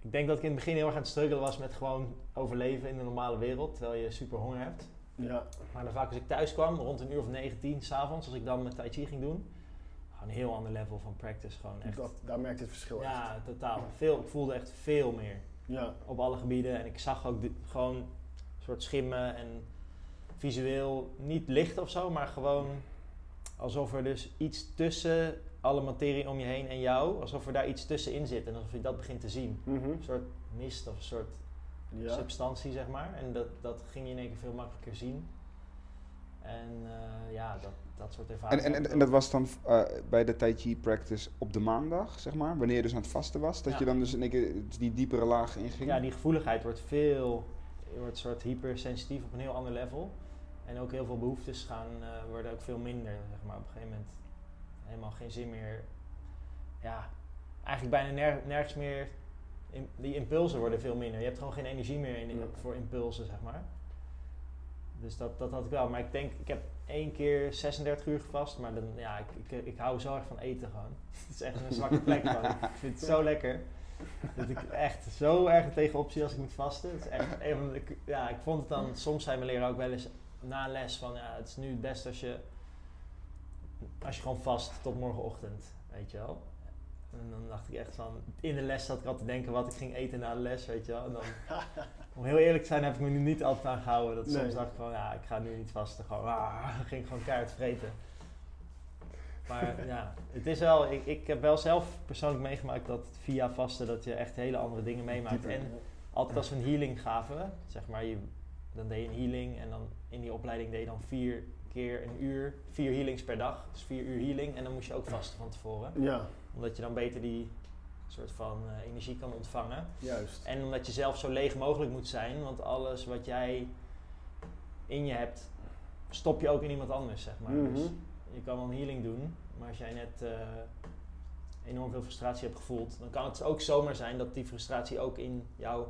ik denk dat ik in het begin heel erg aan het struggelen was met gewoon overleven in de normale wereld, terwijl je super honger hebt. Ja. Maar dan vaak als ik thuis kwam, rond een uur of 19 s'avonds, als ik dan met Tai Chi ging doen, gewoon een heel ander level van practice. Gewoon echt. Dat, daar merkte het verschil Ja, totaal. Veel, ik voelde echt veel meer. Ja. Op alle gebieden. En ik zag ook gewoon soort schimmen en visueel niet licht of zo, maar gewoon alsof er dus iets tussen alle materie om je heen en jou, alsof er daar iets tussenin zit en alsof je dat begint te zien. Mhm. Een soort mist of een soort ja. substantie, zeg maar. En dat, dat ging je in één keer veel makkelijker zien. En uh, ja, dat, dat soort ervaringen. En, en, en, dat was dan uh, bij de Tai Chi practice op de maandag, zeg maar? Wanneer je dus aan het vasten was? Dat je dan dus in één keer die diepere laag inging? Ja, die gevoeligheid wordt veel, je wordt soort hypersensitief op een heel ander level. En ook heel veel behoeftes gaan, uh, worden ook veel minder, zeg maar. Op een gegeven moment helemaal geen zin meer. Ja, eigenlijk bijna nergens meer die impulsen worden veel minder. Je hebt gewoon geen energie meer in, voor impulsen, zeg maar. Dus dat, dat had ik wel. Maar ik denk, ik heb één keer 36 uur gevast. Maar dan, ja, ik, ik, ik hou zo erg van eten gewoon. het is echt een zwakke plek. Ik vind het zo lekker. Dat ik echt zo erg tegenop zie als ik moet vasten. Het is echt, ik, ja, ik vond het dan, soms zijn mijn leraar ook wel eens na les van, ja, het is nu het beste als je, als je gewoon vast tot morgenochtend, weet je wel. En dan dacht ik echt van, in de les zat ik al te denken wat ik ging eten na de les, weet je wel. En dan, om heel eerlijk te zijn heb ik me nu niet altijd aan gehouden. Dat soms dacht ik van, ja, ik ga nu niet vasten. Gewoon, ah, ging gewoon keihard vreten. Maar ja, het is wel, ik, ik heb wel zelf persoonlijk meegemaakt dat via vasten dat je echt hele andere dingen meemaakt. En altijd als we een healing gaven, zeg maar, je, dan deed je een healing en dan in die opleiding deed je dan vier keer een uur, vier healings per dag. Dus vier uur healing en dan moest je ook vasten van tevoren. Ja omdat je dan beter die soort van uh, energie kan ontvangen. Juist. En omdat je zelf zo leeg mogelijk moet zijn, want alles wat jij in je hebt, stop je ook in iemand anders, zeg maar. Dus mhm. je kan wel een healing doen, maar als jij net uh, enorm veel frustratie hebt gevoeld, dan kan het ook zomaar zijn dat die frustratie ook in jou,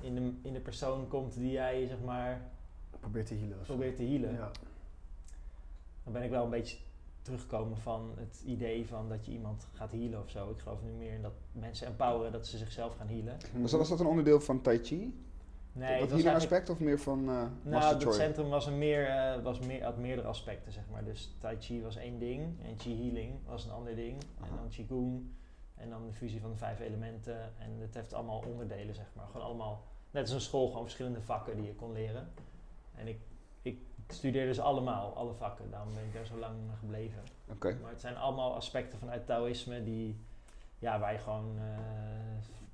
in de, in de persoon komt die jij, zeg maar... Probeert te healen. Probeert te healen. Ja. Dan ben ik wel een beetje terugkomen van het idee van dat je iemand gaat healen of zo. Ik geloof nu meer in dat mensen empoweren dat ze zichzelf gaan healen. Was dat, was dat een onderdeel van Tai Chi? Nee, dat, healing aspect of meer van uh, Nou, het centrum was een meer, uh, was meer, had meerdere aspecten, zeg maar. Dus Tai Chi was één ding en Chi Healing was een ander ding. En dan Qigong en dan de fusie van de vijf elementen. En het heeft allemaal onderdelen, zeg maar. Gewoon allemaal, net als een school, gewoon verschillende vakken die je kon leren. En ik ik studeer dus allemaal, alle vakken. Daarom ben ik daar zo lang gebleven. Okay. Maar het zijn allemaal aspecten vanuit Taoïsme die, ja, waar je gewoon uh,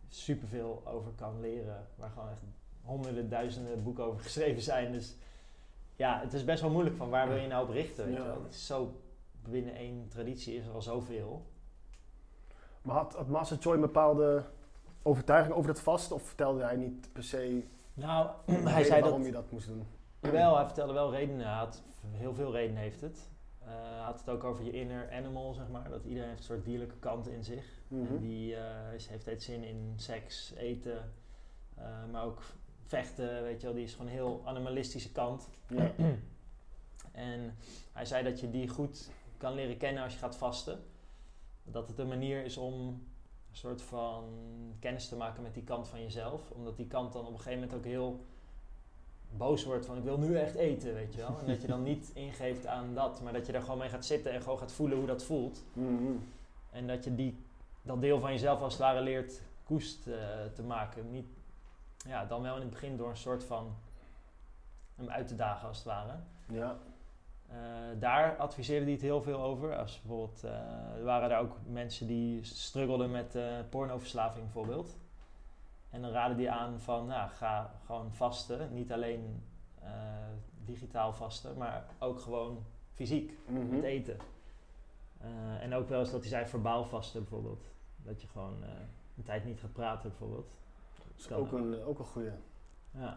superveel over kan leren. Waar gewoon echt honderden, duizenden boeken over geschreven zijn. Dus ja, het is best wel moeilijk van waar wil je nou op richten. Weet je wel? Het is zo, binnen één traditie is er al zoveel. Maar had, had Master Choi een bepaalde overtuiging over dat vast? Of vertelde hij niet per se nou, hij zei waarom je dat moest doen? Jawel, hij vertelde wel redenen. Hij had, heel veel redenen heeft het. Uh, hij had het ook over je inner animal, zeg maar. Dat iedereen heeft een soort dierlijke kant in zich. En mhm. die uh, heeft steeds zin in seks, eten, uh, maar ook vechten, weet je wel. Die is gewoon een heel animalistische kant. Ja. en hij zei dat je die goed kan leren kennen als je gaat vasten. Dat het een manier is om een soort van kennis te maken met die kant van jezelf. Omdat die kant dan op een gegeven moment ook heel boos wordt van ik wil nu echt eten, weet je wel. En dat je dan niet ingeeft aan dat, maar dat je daar gewoon mee gaat zitten en gewoon gaat voelen hoe dat voelt. Mhm. En dat je die, dat deel van jezelf als het ware leert koest uh, te maken. Niet, ja, dan wel in het begin door een soort van hem uit te dagen als het ware. Ja. Uh, daar adviseerde hij het heel veel over. Als bijvoorbeeld, uh, er waren daar ook mensen die struggelden met pornoverslaving bijvoorbeeld. En dan raden die aan van, nou, ga gewoon vasten. Niet alleen digitaal vasten, maar ook gewoon fysiek, mm met eten. En ook wel eens dat hij zei verbaal vasten bijvoorbeeld. Dat je gewoon een tijd niet gaat praten bijvoorbeeld. Is ook een, ook een goede. Ja.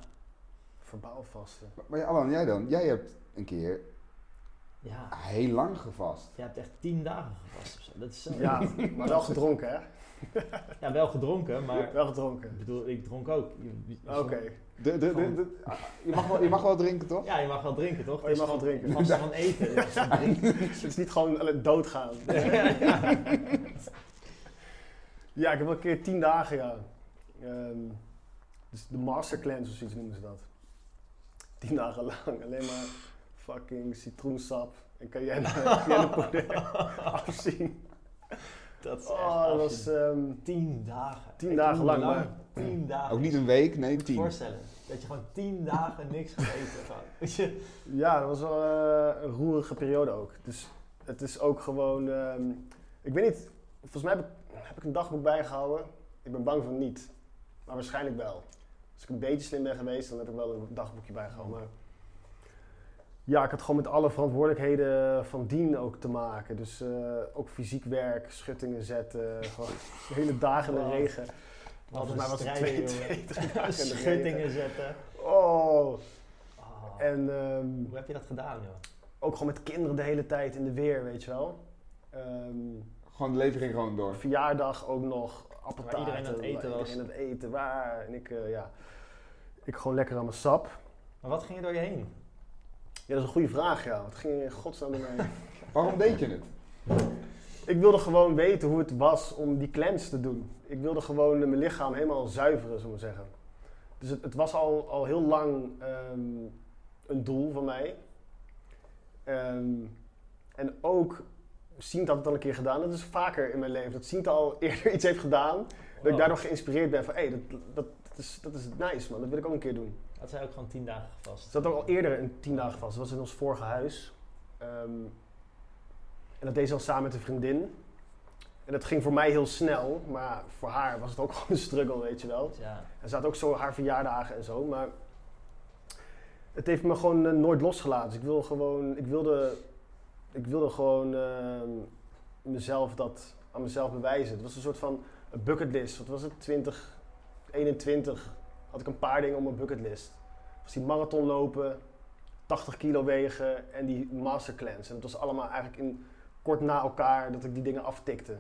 Verbaal vasten. Maar, maar Alan, jij dan? Jij hebt een keer Ja, heel lang gevast. je hebt echt tien dagen gevast of zo. Dat is zo. Ja, maar wel gedronken, hè? Ja, wel gedronken, maar Wel gedronken. ik bedoel, ik dronk ook. Oké. De, de, de, de- je, mag wel, je mag wel drinken, toch? Ja, je mag wel drinken, toch? Oh, je Het is mag wel drinken. Vast van eten. Dus Het is niet gewoon alleen doodgaan. ja, ja. Ja, ik heb wel een keer tien dagen, ja. Ehm, dus de master cleanse of zoiets noemen ze dat. Tien dagen lang alleen maar fucking citroensap en cayenne, cayennepoeder afzien. Dat is echt Oh, dat was ehm, tien dagen. tien Echt, dagen hoe lang, maar- Tien dagen. Ook niet een week, nee, tien. voorstellen. Dat je gewoon tien dagen niks gaat eten. gewoon. Weet je? ja, dat was wel eh, een roerige periode ook. Dus het is ook gewoon, ehm, ik weet niet, volgens mij heb ik, heb ik een dagboek bijgehouden. Ik ben bang van niet, maar waarschijnlijk wel. Als ik een beetje slim ben geweest, dan heb ik wel een dagboekje bijgehouden. Maar ja, ik had gewoon met alle verantwoordelijkheden van dien ook te maken. Dus eh, ook fysiek werk, schuttingen zetten, gewoon de hele dagen in de regen. Wat Volgens een mij was het twee, twee, drie dagen in de regen. Schuttingen zetten. Oh, Oh. en ehm, Hoe heb je dat gedaan, joh? ook gewoon met kinderen de hele tijd in de weer, weet je wel. Ehm, Gewoon de leven ging gewoon door. verjaardag ook nog, appeltaarten. Waar iedereen aan het eten was. Iedereen aan het eten, waar. En ik, eh, ja, ik gewoon lekker aan mijn sap. Maar wat ging er door je heen? Ja, dat is een goede vraag, ja. Wat ging er in godsnaam door mij? Waarom deed je het? ik wilde gewoon weten hoe het was om die cleanse te doen. Ik wilde gewoon mijn lichaam helemaal zuiveren, zullen we zeggen. Dus het, het was al, al heel lang ehm, een doel van mij. Ehm, en ook Sient had het al een keer gedaan. Dat is vaker in mijn leven. Dat Sient al eerder iets heeft gedaan. Dat ik daardoor geïnspireerd ben van... hé, dat, dat, dat, is, dat is nice man. Dat wil ik ook een keer doen. Dat zijn ook gewoon tien dagen gevast. Ze zat ook al eerder een tien dagen vast. Dat was in ons vorige huis. Ehm, en dat deed ze al samen met een vriendin. En dat ging voor mij heel snel. Maar voor haar was het ook gewoon een struggle, weet je wel. Ja. En ze had ook zo haar verjaardagen en zo. Maar het heeft me gewoon eh, nooit losgelaten. Dus ik, wil gewoon, ik, wilde, ik wilde gewoon ehm, mezelf dat aan mezelf bewijzen. Het was een soort van een bucketlist. Wat was het? 2021 had ik een paar dingen op mijn bucketlist. Was die marathon lopen, 80 kilo wegen en die master cleanse. En dat was allemaal eigenlijk in, kort na elkaar dat ik die dingen aftikte.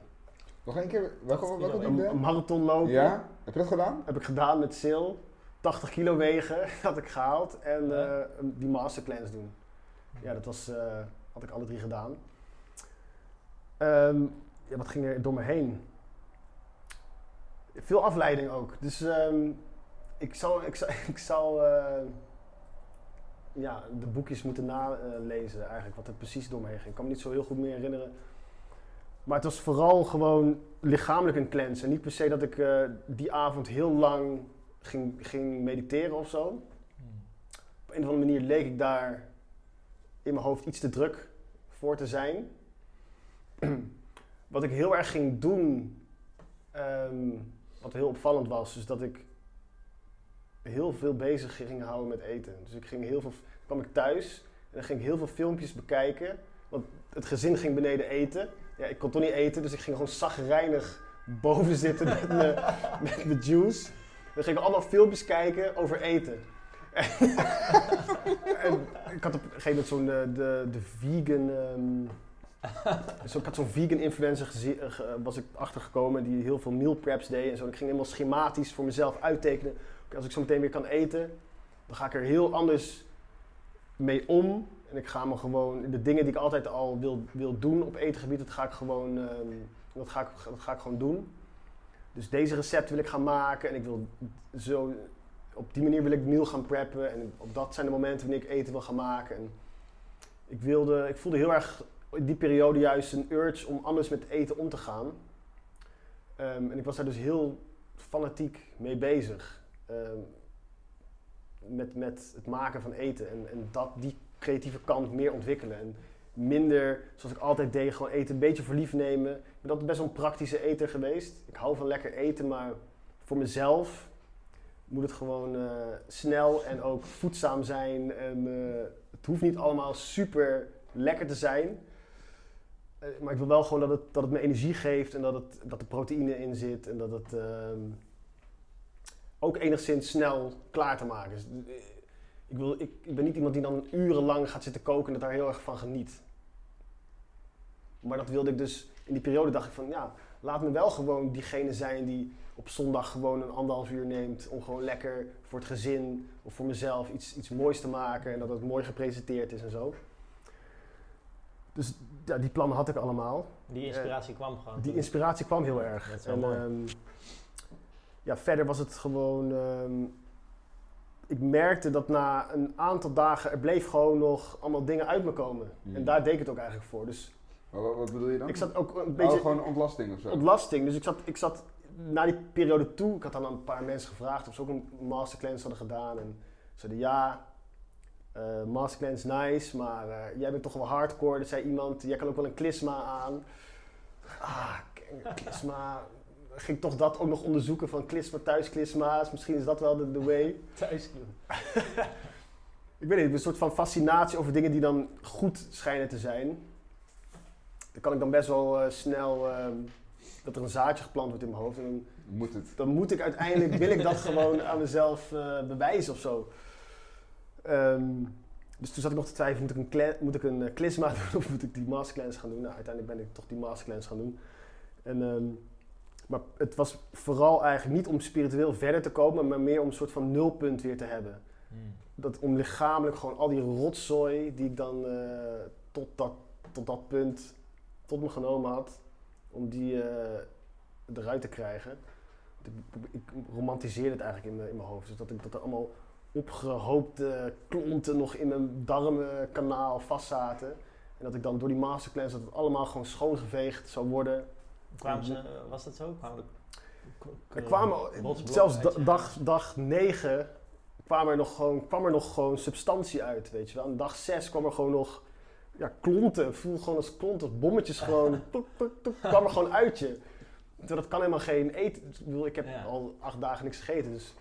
Nog één keer, welke, welke Een- Een, een marathon lopen. Ja? Heb je dat gedaan? Heb ik gedaan met Sil. 80 kilo wegen had ik gehaald. En Ja. eh, die master cleanse doen. Ja, dat was, eh, had ik alle drie gedaan. Ehm, ja, wat ging er door me heen? Veel afleiding ook. Dus ehm, ik zal, ik zal, ik eh, ja, de boekjes moeten nalezen eigenlijk. Wat er precies door me heen ging. Ik kan me niet zo heel goed meer herinneren. Maar het was vooral gewoon lichamelijk een cleanse. En niet per se dat ik eh, die avond heel lang ging, ging mediteren of zo. Op een of andere manier leek ik daar in mijn hoofd iets te druk voor te zijn. wat ik heel erg ging doen, ehm, wat heel opvallend was, is dat ik heel veel bezig ging houden met eten. Dus ik ging heel veel, kwam ik thuis en dan ging ik heel veel filmpjes bekijken. Want het gezin ging beneden eten. Ja, ik kon toch niet eten, dus ik ging gewoon zagrijnig boven zitten met mijn juice. Dan ging ik allemaal filmpjes kijken over eten. Ik had op een gegeven moment zo'n eh, de, de vegan. ehm, zo, ik had zo'n vegan influencer gezien, eh, ge- was ik achtergekomen die heel veel meal preps deed en zo. Ik ging helemaal schematisch voor mezelf uittekenen. Als ik zo meteen weer kan eten, dan ga ik er heel anders mee om. En ik ga me gewoon, de dingen die ik altijd al wil, wil doen op etengebied, dat ga ik gewoon, ehm, dat ga ik, dat ga ik gewoon doen. Dus deze recept wil ik gaan maken en ik wil zo, op die manier wil ik meal gaan preppen. En op dat zijn de momenten wanneer ik eten wil gaan maken. En ik, wilde, ik voelde heel erg in die periode juist een urge om anders met eten om te gaan. Ehm, en ik was daar dus heel fanatiek mee bezig. Ehm, met, met het maken van eten. En, en dat, die creatieve kant meer ontwikkelen. En minder, zoals ik altijd deed, gewoon eten een beetje voor lief nemen. Ik ben altijd best wel een praktische eter geweest. Ik hou van lekker eten, maar voor mezelf moet het gewoon eh, snel en ook voedzaam zijn. En, eh, het hoeft niet allemaal super lekker te zijn. Eh, maar ik wil wel gewoon dat het, dat het me energie geeft en dat, het, dat er proteïne in zit. En dat het ehm, ook enigszins snel klaar te maken is. Dus, Ik, wil, ik, ik ben niet iemand die dan urenlang gaat zitten koken en dat daar heel erg van geniet. Maar dat wilde ik dus, in die periode dacht ik van ja, laat me wel gewoon diegene zijn die op zondag gewoon een anderhalf uur neemt om gewoon lekker voor het gezin of voor mezelf iets, iets moois te maken en dat het mooi gepresenteerd is en zo. Dus ja, die plannen had ik allemaal. Die inspiratie kwam gewoon. Die inspiratie kwam heel erg. Dat is wel en, mooi. ehm, ja, verder was het gewoon. ehm, ik merkte dat na een aantal dagen er bleef gewoon nog allemaal dingen uit me komen. Hmm. En daar deed ik het ook eigenlijk voor. Dus Maar wat, wat bedoel je dan? ik zat ook een Oh, beetje gewoon ontlasting of zo? ontlasting. Dus ik zat, ik zat na die periode toe. Ik had dan een paar mensen gevraagd of ze ook een masterclass hadden gedaan. En ze zeiden ja. eh masterclass nice, maar eh, jij bent toch wel hardcore. Er zei iemand, jij kan ook wel een klisma aan. Ah, klisma. Ging ik toch dat ook nog onderzoeken van klisma, thuisklisma's. Misschien is dat wel de, de way. thuis. Ik weet niet, een soort van fascinatie over dingen die dan goed schijnen te zijn. Dan kan ik dan best wel eh, snel, ehm, dat er een zaadje geplant wordt in mijn hoofd. En dan, Moet het? dan moet ik uiteindelijk, wil ik dat gewoon aan mezelf eh, bewijzen of zo. Ehm, dus toen zat ik nog te twijfelen, moet ik een, kle- moet ik een eh, klisma doen of moet ik die masterclass gaan doen? Nou, uiteindelijk ben ik toch die masterclass gaan doen. En, ehm, maar het was vooral eigenlijk niet om spiritueel verder te komen, maar meer om een soort van nulpunt weer te hebben Hmm. dat om lichamelijk gewoon al die rotzooi die ik dan eh, tot, dat, tot dat punt tot me genomen had, om die eh, eruit te krijgen. Ik, romantiseerde het eigenlijk in mijn, in mijn hoofd. Dus dat, ik, dat er allemaal opgehoopte klonten nog in mijn darmenkanaal vastzaten. En dat ik dan door die masterclass dat het allemaal gewoon schoongeveegd zou worden. Kwamen ze, was dat zo? Kwamen Er kwamen, zelfs da- dag, dag 9 kwam er, nog gewoon, kwam er nog gewoon substantie uit, weet je wel. En dag 6 kwam er gewoon nog ja, klonten. Voel gewoon als klonten, als bommetjes gewoon, toek, toek, toek, kwam er gewoon uit je. Terwijl dat kan helemaal geen eten. Ik, bedoel, ik heb Ja. al acht dagen niks gegeten, dus,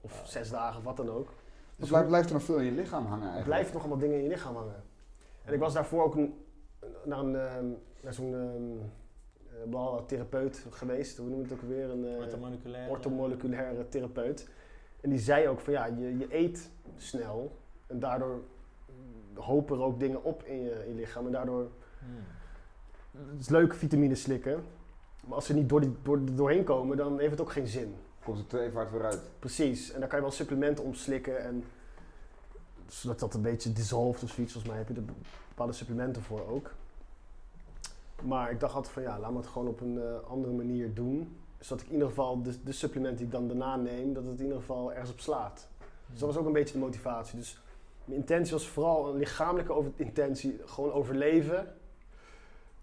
of zes dagen, of wat dan ook. Dus blijft, blijft er nog veel in je lichaam hangen er eigenlijk? blijven nog allemaal dingen in je lichaam hangen. En ik was daarvoor ook een, naar, een, ehm, naar zo'n ehm, eh, bepaalde therapeut geweest. Hoe noem je het ook weer? Een, eh, orthomoleculaire therapeut. En die zei ook van ja, je, je eet snel en daardoor hopen er ook dingen op in je, in je lichaam. En daardoor Hmm. het is leuk vitamine slikken. Maar als ze niet door die, door, doorheen komen, dan heeft het ook geen zin. Komt het te even hard weer uit? Precies. En daar kan je wel supplementen om slikken. En zodat dat een beetje dissolved of zoiets. Volgens mij heb je er bepaalde supplementen voor ook. Maar ik dacht altijd van ja, laat me het gewoon op een eh, andere manier doen. Zodat ik in ieder geval de, de supplement die ik dan daarna neem, dat het in ieder geval ergens op slaat. Dus dat was ook een beetje de motivatie. Dus mijn intentie was vooral een lichamelijke over intentie. Gewoon overleven.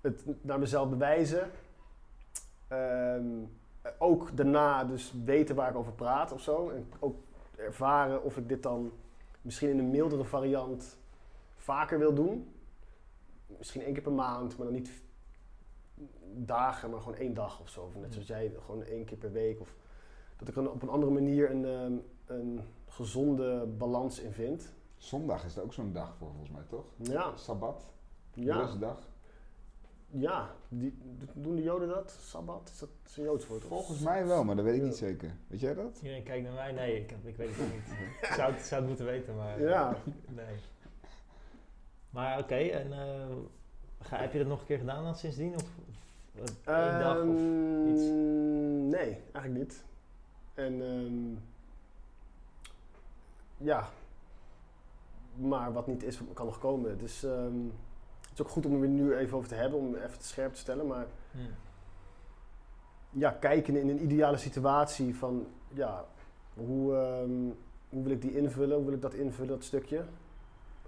Het naar mezelf bewijzen. Ehm, ook daarna dus weten waar ik over praat of zo. En ook ervaren of ik dit dan misschien in een mildere variant vaker wil doen. Misschien één keer per maand, maar dan niet dagen, maar gewoon één dag of zo. Net zoals jij, gewoon één keer per week. Of dat ik er op een andere manier een, ehm, een gezonde balans in vind. Zondag is er ook zo'n dag voor, volgens mij, toch? Ja, Sabbat, ja, rustdag. ja. Die, doen de Joden dat? Sabbat? Is dat een Joods woord? Volgens mij wel, maar dat weet ik niet zeker. Weet jij dat? Iedereen kijkt naar mij. Nee, ik, ik weet het niet. ik zou het, zou het moeten weten, maar... Ja. Nee. Maar oké, en eh, ga, heb je dat nog een keer gedaan dan sindsdien? Of, of eh, één dag? Of, Ehm, iets? Nee, eigenlijk niet. En ehm, ja, maar wat niet is, kan nog komen. Dus ehm, het is ook goed om er nu even over te hebben, om even te scherp te stellen. Maar Hmm. ja, kijken in een ideale situatie van ja, hoe, ehm, hoe wil ik die invullen, hoe wil ik dat invullen, dat stukje.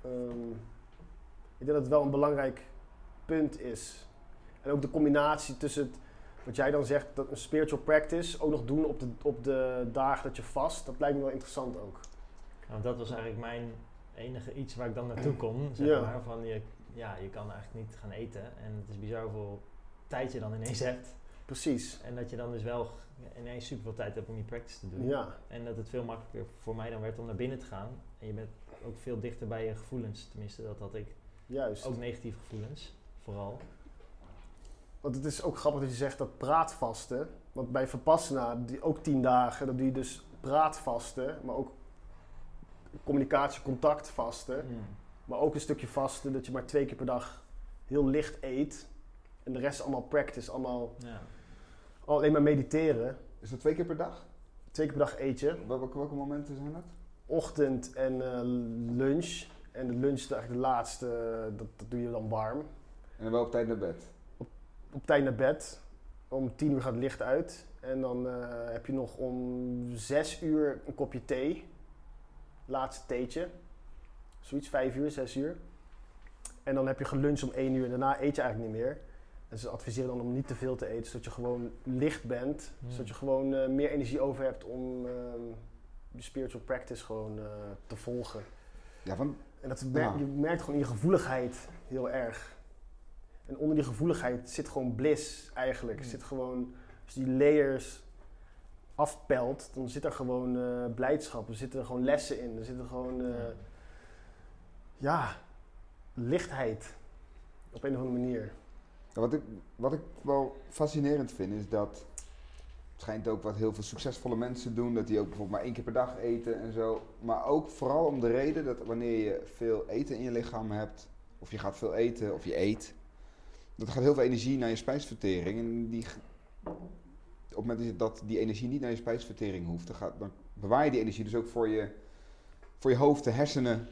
Ehm, ik denk dat het wel een belangrijk punt is. En ook de combinatie tussen het, wat jij dan zegt, dat een spiritual practice ook nog doen op de, op de dagen dat je vast, dat lijkt me wel interessant ook. Want dat was eigenlijk mijn enige iets waar ik dan naartoe kon. Zeg Ja. maar, van je, ja, je kan eigenlijk niet gaan eten. En het is bizar hoeveel tijd je dan ineens hebt. Precies. En dat je dan dus wel ineens super veel tijd hebt om die practice te doen. Ja, En dat het veel makkelijker voor mij dan werd om naar binnen te gaan. En je bent ook veel dichter bij je gevoelens. Tenminste, dat had ik. juist. Ook negatieve gevoelens, vooral. Want het is ook grappig dat je zegt dat praatvasten. Want bij Vipassana, die ook tien dagen, dat doe je dus praatvasten, maar ook communicatie, contact vasten. Maar ook een stukje vasten, dat je maar twee keer per dag heel licht eet. En de rest allemaal practice, allemaal Ja. alleen maar mediteren. Is dat twee keer per dag? Twee keer per dag eet je. Welke, welke momenten zijn dat? Ochtend en eh, lunch. En de lunch is eigenlijk de laatste, eh, dat, dat doe je dan warm. En dan wel op tijd naar bed. Op tijd naar bed. Om tien uur gaat het licht uit. En dan eh, heb je nog om zes uur een kopje thee. Laatste theetje. Zoiets, vijf uur, zes uur. En dan heb je geluncht om één uur. En daarna eet je eigenlijk niet meer. En ze adviseren dan om niet te veel te eten, zodat je gewoon licht bent. Hmm. Zodat je gewoon eh, meer energie over hebt om ehm, je spiritual practice gewoon eh, te volgen. Ja, van, En dat mer- Ja. je merkt gewoon in je gevoeligheid heel erg. En onder die gevoeligheid zit gewoon bliss eigenlijk. Mm. Zit gewoon, je die layers afpelt, dan zit er gewoon eh, blijdschap. Er zitten gewoon lessen in. Er zitten gewoon, eh, ja, lichtheid. Op een of andere manier. Wat, ik, wat ik wel fascinerend vind is dat. Het schijnt ook wat heel veel succesvolle mensen doen, dat die ook bijvoorbeeld maar één keer per dag eten en zo. Maar ook vooral om de reden dat wanneer je veel eten in je lichaam hebt, of je gaat veel eten of je eet, dat gaat heel veel energie naar je spijsvertering. En die, op het moment dat die energie niet naar je spijsvertering hoeft, dan, gaat, dan bewaar je die energie dus ook voor je, voor je hoofd, de hersenen,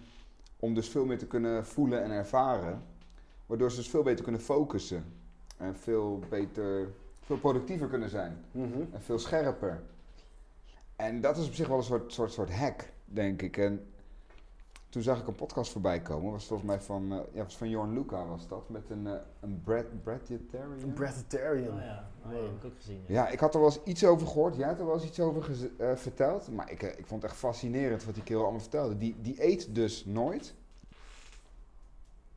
om dus veel meer te kunnen voelen en ervaren. Waardoor ze dus veel beter kunnen focussen. En veel beter, veel productiever kunnen zijn. En veel scherper. En dat is op zich wel een soort, soort, soort hack, denk ik. En toen zag ik een podcast voorbij komen. Was volgens mij van, eh, ja, was van Jorn Luca was dat. Met een, eh een bread, breaditarian. Een. Oh ja, oh, die heb ik ook gezien. Ja, ik had er wel eens iets over gehoord. Jij had er wel eens iets over eh, verteld. Maar ik, ik vond het echt fascinerend wat die kerel allemaal vertelde. Die, die eet dus nooit.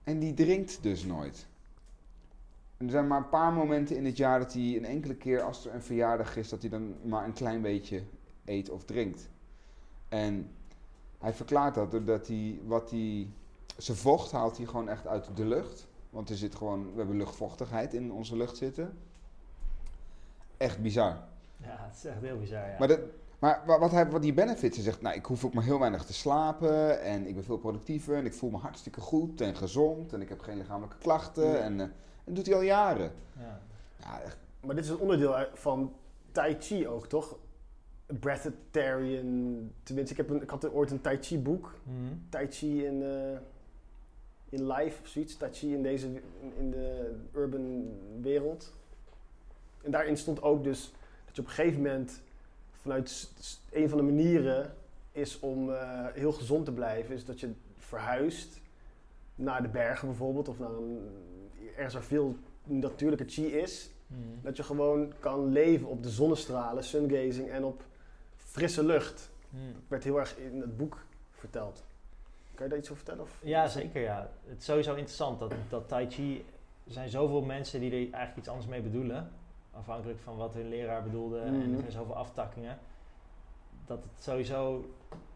En die drinkt dus nooit. En er zijn maar een paar momenten in het jaar dat hij een enkele keer, als er een verjaardag is, dat hij dan maar een klein beetje eet of drinkt. En hij verklaart dat doordat hij wat hij. Zijn vocht haalt hij gewoon echt uit de lucht. Want er zit gewoon, we hebben luchtvochtigheid in onze lucht zitten. Echt bizar. Ja, het is echt heel bizar. Ja. Maar, dat, maar wa- wat, hij, wat die benefits, hij zegt, nou, ik hoef ook maar heel weinig te slapen en ik ben veel productiever en ik voel me hartstikke goed en gezond en ik heb geen lichamelijke klachten Ja. en, eh, en dat doet hij al jaren. ja. Ja, echt, Maar dit is een onderdeel van Tai Chi ook, toch? Breatharian. Tenminste, ik, heb een, ik had ooit een Tai Chi boek. Mhm. Tai Chi in, eh, in life of zoiets. Tai Chi in, deze, in, in de urban wereld. En daarin stond ook dus dat je op een gegeven moment vanuit een van de manieren is om eh, heel gezond te blijven, is dat je verhuist naar de bergen bijvoorbeeld, of naar een, ergens waar veel natuurlijke chi is. Mhm. Dat je gewoon kan leven op de zonnestralen, sungazing en op frisse lucht. Mhm. werd heel erg in het boek verteld. Kan je daar iets over vertellen? Of? Ja, zeker ja. Het is sowieso interessant dat, dat Tai Chi... Er zijn zoveel mensen die er eigenlijk iets anders mee bedoelen. Afhankelijk van wat hun leraar bedoelde. En Mhm. er zijn zoveel aftakkingen. Dat het sowieso...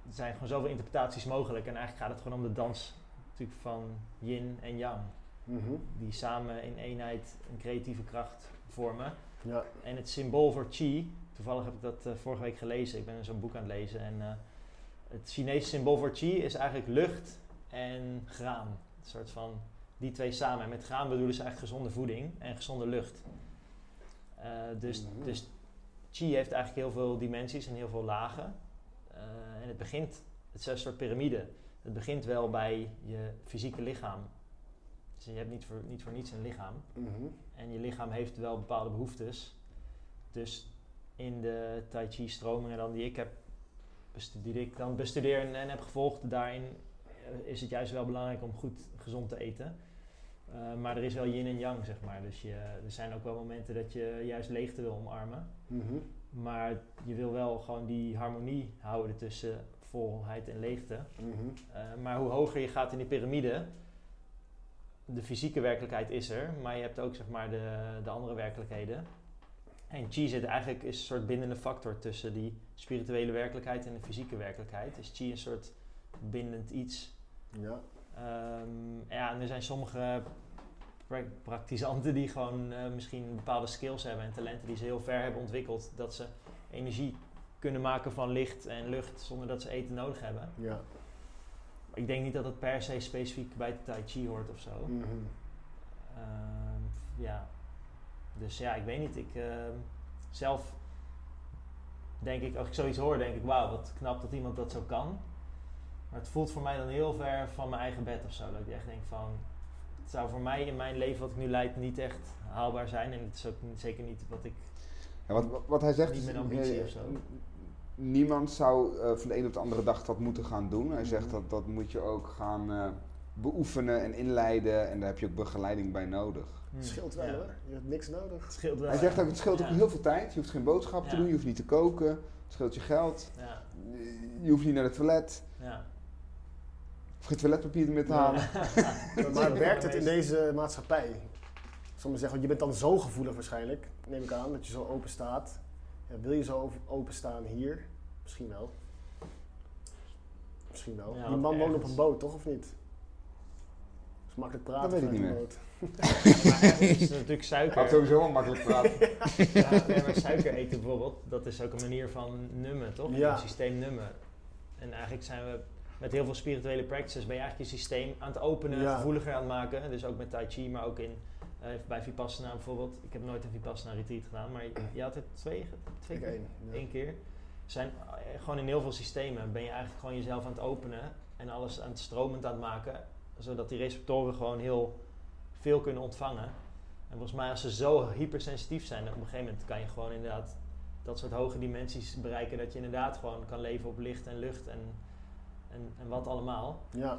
Er zijn gewoon zoveel interpretaties mogelijk. En eigenlijk gaat het gewoon om de dans natuurlijk van yin en yang. Mhm. Die samen in eenheid een creatieve kracht vormen. Ja. En het symbool voor chi, toevallig heb ik dat eh, vorige week gelezen, ik ben zo'n boek aan het lezen. En eh, het Chinese symbool voor chi is eigenlijk lucht en graan. Een soort van die twee samen. En met graan bedoelen ze eigenlijk gezonde voeding en gezonde lucht. Eh, dus, Mhm. dus chi heeft eigenlijk heel veel dimensies en heel veel lagen. En het begint, het is een soort piramide. Het begint wel bij je fysieke lichaam. Dus je hebt niet voor, niet voor niets een lichaam. Mhm. En je lichaam heeft wel bepaalde behoeftes. Dus in de Tai Chi stromingen dan die ik heb die ik dan bestudeer en, en heb gevolgd, daarin eh, is het juist wel belangrijk om goed gezond te eten. Eh, maar er is wel yin en yang, zeg maar. Dus je, er zijn ook wel momenten dat je juist leegte wil omarmen. Mhm. Maar je wil wel gewoon die harmonie houden tussen volheid en leegte. Mhm. Eh, maar hoe hoger je gaat in die piramide, de fysieke werkelijkheid is er, maar je hebt ook zeg maar de, de andere werkelijkheden. En chi zit eigenlijk is een soort bindende factor tussen die spirituele werkelijkheid en de fysieke werkelijkheid. Is chi een soort bindend iets. Ja. Ehm, ja, en er zijn sommige pra- praktisanten die gewoon eh, misschien bepaalde skills hebben en talenten die ze heel ver hebben ontwikkeld, dat ze energie kunnen maken van licht en lucht zonder dat ze eten nodig hebben. Ja. Maar ik denk niet dat het per se specifiek bij Tai Chi hoort of zo. Mhm. Ehm, ja. Dus ja, ik weet niet. Ik ehm, zelf denk ik, als ik zoiets hoor, denk ik, wauw, wat knap dat iemand dat zo kan. Maar het voelt voor mij dan heel ver van mijn eigen bed of zo. Dat ik echt denk van, het zou voor mij in mijn leven wat ik nu leid niet echt haalbaar zijn. En het is ook niet- zeker niet wat ik, Ja, wat, wat hij zegt niet mijn ambitie of zo. niemand zou eh, van de een op de andere dag dat moeten gaan doen. Hij zegt Mhm. dat dat moet je ook gaan eh, beoefenen en inleiden en daar heb je ook begeleiding bij nodig. Hmm, Het scheelt wel ja. hoor. Je hebt niks nodig. Het scheelt wel. Hij zegt ook, het scheelt ook heel veel tijd. Je hoeft geen boodschap te doen, je hoeft niet te koken. Het scheelt je geld. Ja, Je hoeft niet naar het toilet. ja. Of geen toiletpapier meer te halen. Maar werkt het in deze maatschappij? Maar zeggen, want je bent dan zo gevoelig waarschijnlijk, neem ik aan, dat je zo open staat. Ja, wil je zo openstaan hier? Misschien wel. Misschien wel. Ja, Die man woont op een boot, toch of niet? Is makkelijk praten Dat weet ik niet meer. Maar ergens is natuurlijk suiker. Gaat sowieso wel makkelijk praten. Ja, nee, maar suiker eten bijvoorbeeld, dat is ook een manier van nummen, toch? Ja. Een systeem nummen. En eigenlijk zijn we met heel veel spirituele practices ben je eigenlijk je systeem aan het openen, Ja. gevoeliger aan het maken. Dus ook met Tai Chi, maar ook in, eh, bij Vipassana bijvoorbeeld. Ik heb nooit een Vipassana retreat gedaan, maar je, had er twee, twee Ik keer? één. keer. Zijn eh, gewoon in heel veel systemen ben je eigenlijk gewoon jezelf aan het openen en alles aan het stromend aan het maken, zodat die receptoren gewoon heel veel kunnen ontvangen. En volgens mij als ze zo hypersensitief zijn, op een gegeven moment kan je gewoon inderdaad dat soort hoge dimensies bereiken, dat je inderdaad gewoon kan leven op licht en lucht en, en, en wat allemaal. Ja.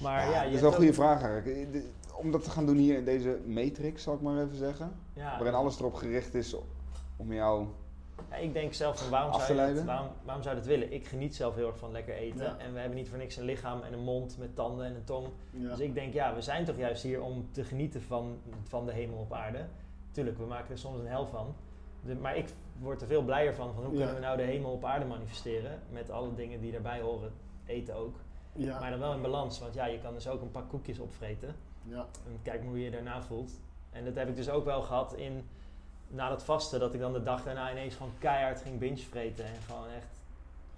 Maar ja, Ja, je dat is wel een ook- goede vraag eigenlijk. Eh, de- Om dat te gaan doen hier in deze matrix, zal ik maar even zeggen. Ja, Waarin alles erop gericht is om jou... Ja, ik denk zelf van waarom zou, je dat, waarom, waarom zou je dat willen? Ik geniet zelf heel erg van lekker eten. Ja. En we hebben niet voor niks een lichaam en een mond met tanden en een tong. ja. Dus ik denk, ja, we zijn toch juist hier om te genieten van, van de hemel op aarde. Tuurlijk, we maken er soms een hel van. De- maar ik word er veel blijer van, van hoe Ja. kunnen we nou de hemel op aarde manifesteren. Met alle dingen die daarbij horen, eten ook. ja. Maar dan wel in balans, want ja, je kan dus ook een pak koekjes opvreten. ja. En kijk maar hoe je je daarna voelt. En dat heb ik dus ook wel gehad in, na dat vasten, dat ik dan de dag daarna ineens gewoon keihard ging binge vreten. En gewoon echt,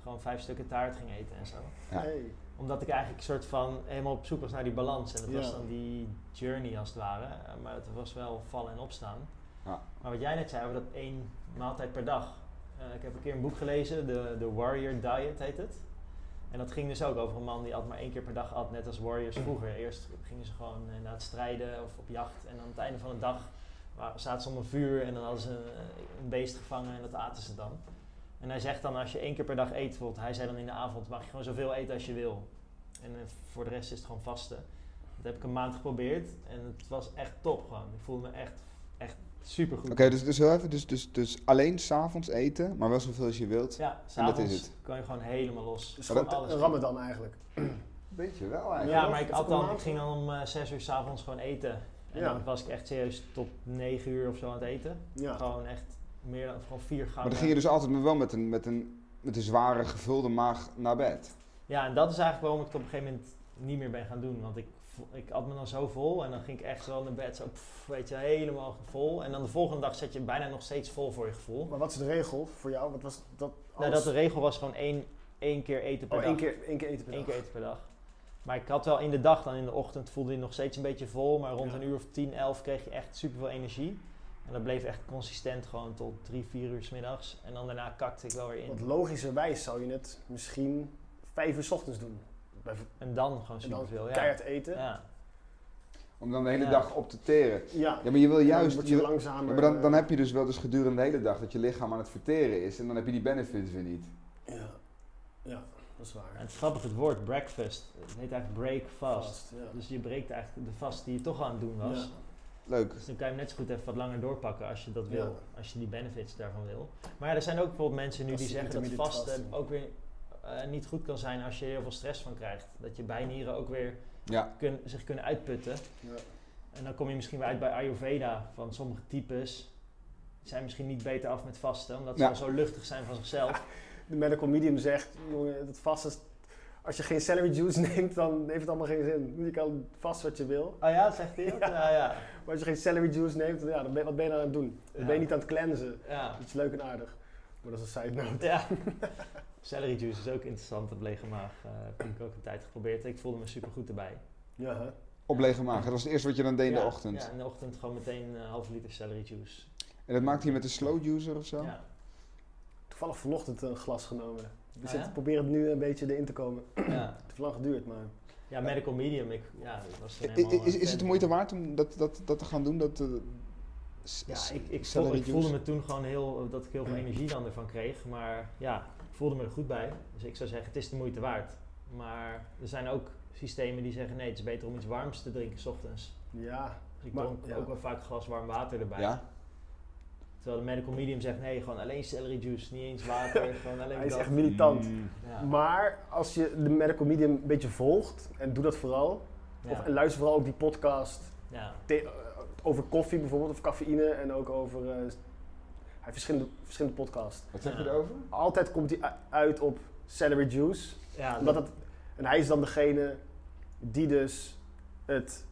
gewoon vijf stukken taart ging eten en zo. Ja. Hey. Omdat ik eigenlijk een soort van helemaal op zoek was naar die balans. En dat was dan die journey als het ware. Eh, Maar het was wel vallen en opstaan. Ja. Maar wat jij net zei over dat één maaltijd per dag. Eh, ik heb een keer een boek gelezen, de, de Warrior Diet heet het. En dat ging dus ook over een man die at maar één keer per dag at, net als warriors vroeger. Eerst gingen ze gewoon eh, naar het strijden of op jacht. En aan het einde van de dag zaten ze om een vuur en dan hadden ze een, een beest gevangen en dat aten ze dan. En hij zegt dan als je één keer per dag eet, bijvoorbeeld, hij zei dan in de avond mag je gewoon zoveel eten als je wil. En eh, voor de rest is het gewoon vasten. Dat heb ik een maand geprobeerd en het was echt top gewoon. Ik voelde me echt, echt super goed. Oké, dus, dus heel even, dus, dus, dus alleen s'avonds eten, maar wel zoveel als je wilt. Ja, s'avonds kan je gewoon helemaal los. Dus gewoon alles ramadan eigenlijk. Weet je wel eigenlijk. Ja, maar ik, een dan, ik ging dan om eh 6 uur s'avonds gewoon eten. En Ja. dan was ik echt serieus tot 9 uur of zo aan het eten. Ja. Gewoon echt meer dan gewoon vier Maar gangen. dan ging je dus altijd maar wel met een, met, een, met een zware gevulde maag naar bed. Ja, en dat is eigenlijk waarom ik het op een gegeven moment niet meer ben gaan doen. Want ik, ik at me dan zo vol en dan ging ik echt zo naar bed, zo pff, weet je, helemaal vol. En dan de volgende dag zet je bijna nog steeds vol voor je gevoel. Maar wat is de regel voor jou? Wat was dat? Nou, dat de regel was gewoon één, één keer eten per oh, dag. één keer, één keer eten per Eén dag. keer eten per dag. Maar ik had wel in de dag, dan in de ochtend voelde je nog steeds een beetje vol. Maar rond Ja. een uur of 10, 11 kreeg je echt super veel energie. En dat bleef echt consistent gewoon tot 3, 4 uur s middags. En dan daarna kakte ik wel weer in. Want logischerwijs zou je het misschien vijf uur 's ochtends doen. En dan gewoon En dan super veel. Ja. keihard eten. Ja. Om dan de hele Ja. dag op te teren. ja. Ja, maar je wil dan juist... word je- je langzamer. Ja, maar dan, dan eh, heb je dus wel dus gedurende de hele dag dat je lichaam aan het verteren is. En dan heb je die benefits weer niet. Ja. ja, dat is waar. En het is grappig, het woord breakfast. Het heet eigenlijk break fast. Ja. Dus je breekt eigenlijk de vast die je toch aan het doen was. Ja. Leuk. Dus dan kan je hem net zo goed even wat langer doorpakken als je dat wil. Ja. Als je die benefits daarvan wil. Maar ja, er zijn ook bijvoorbeeld mensen nu Dat die zeggen dat vasten ook weer eh, niet goed kan zijn als je er heel veel stress van krijgt. Dat je bijnieren ook weer Ja. kun, zich kunnen uitputten. Ja. En dan kom je misschien weer uit bij Ayurveda van sommige types. zijn misschien niet beter af met vasten, omdat ze Ja. al zo luchtig zijn van zichzelf. De medical medium zegt, jongen, het vast is, als je geen celery juice neemt, dan heeft het allemaal geen zin. Je kan vast wat je wil. Oh ja, zegt hij dat? Ja. Ja, ja. Maar als je geen celery juice neemt, dan, ja, dan ben, wat ben je nou aan het doen? Dan Ja. ben je niet aan het cleansen. ja. Dat is leuk en aardig. Maar dat is een side note. Ja. Celery juice is ook interessant, op lege maag. eh heb ik ook een tijd geprobeerd. Ik voelde me super goed erbij. Ja, hè? Op lege maag. Dat was het eerste wat je dan deed in de ochtend. Ja, in de ochtend gewoon meteen een half liter celery juice. En dat maakte je met een slow juicer of zo? Ja. Toevallig vanochtend een glas genomen. Dus Ah, ik ja? probeer het nu een beetje erin te komen. Ja. Het heeft lang geduurd, maar... ja, medical medium. Ik, ja, was helemaal, Is, is, eh, het de moeite waard om dat, dat, dat te gaan doen? Dat, eh, Ja, ik, ik, voelde me toen gewoon heel, dat ik heel veel energie dan ervan kreeg. Maar ja, ik voelde me er goed bij. Dus ik zou zeggen, het is de moeite waard. Maar er zijn ook systemen die zeggen, nee, het is beter om iets warms te drinken s ochtends. Ja, Dus ik Maar- dronk ja. ook wel vaak een glas warm water erbij. Ja? Terwijl de medical medium zegt, nee, gewoon alleen celery juice, niet eens water, gewoon alleen hij is dat. echt militant. Mm. Ja. Maar als je de medical medium een beetje volgt, en doe dat vooral, Ja. of, en luister vooral ook die podcast ja. te- eh, over koffie bijvoorbeeld, of cafeïne, en ook over... eh, hij heeft verschillende, verschillende podcasts. Wat zeg je Ja. erover? Altijd komt hij uit op celery juice. Ja, Omdat het, en hij is dan degene die dus het...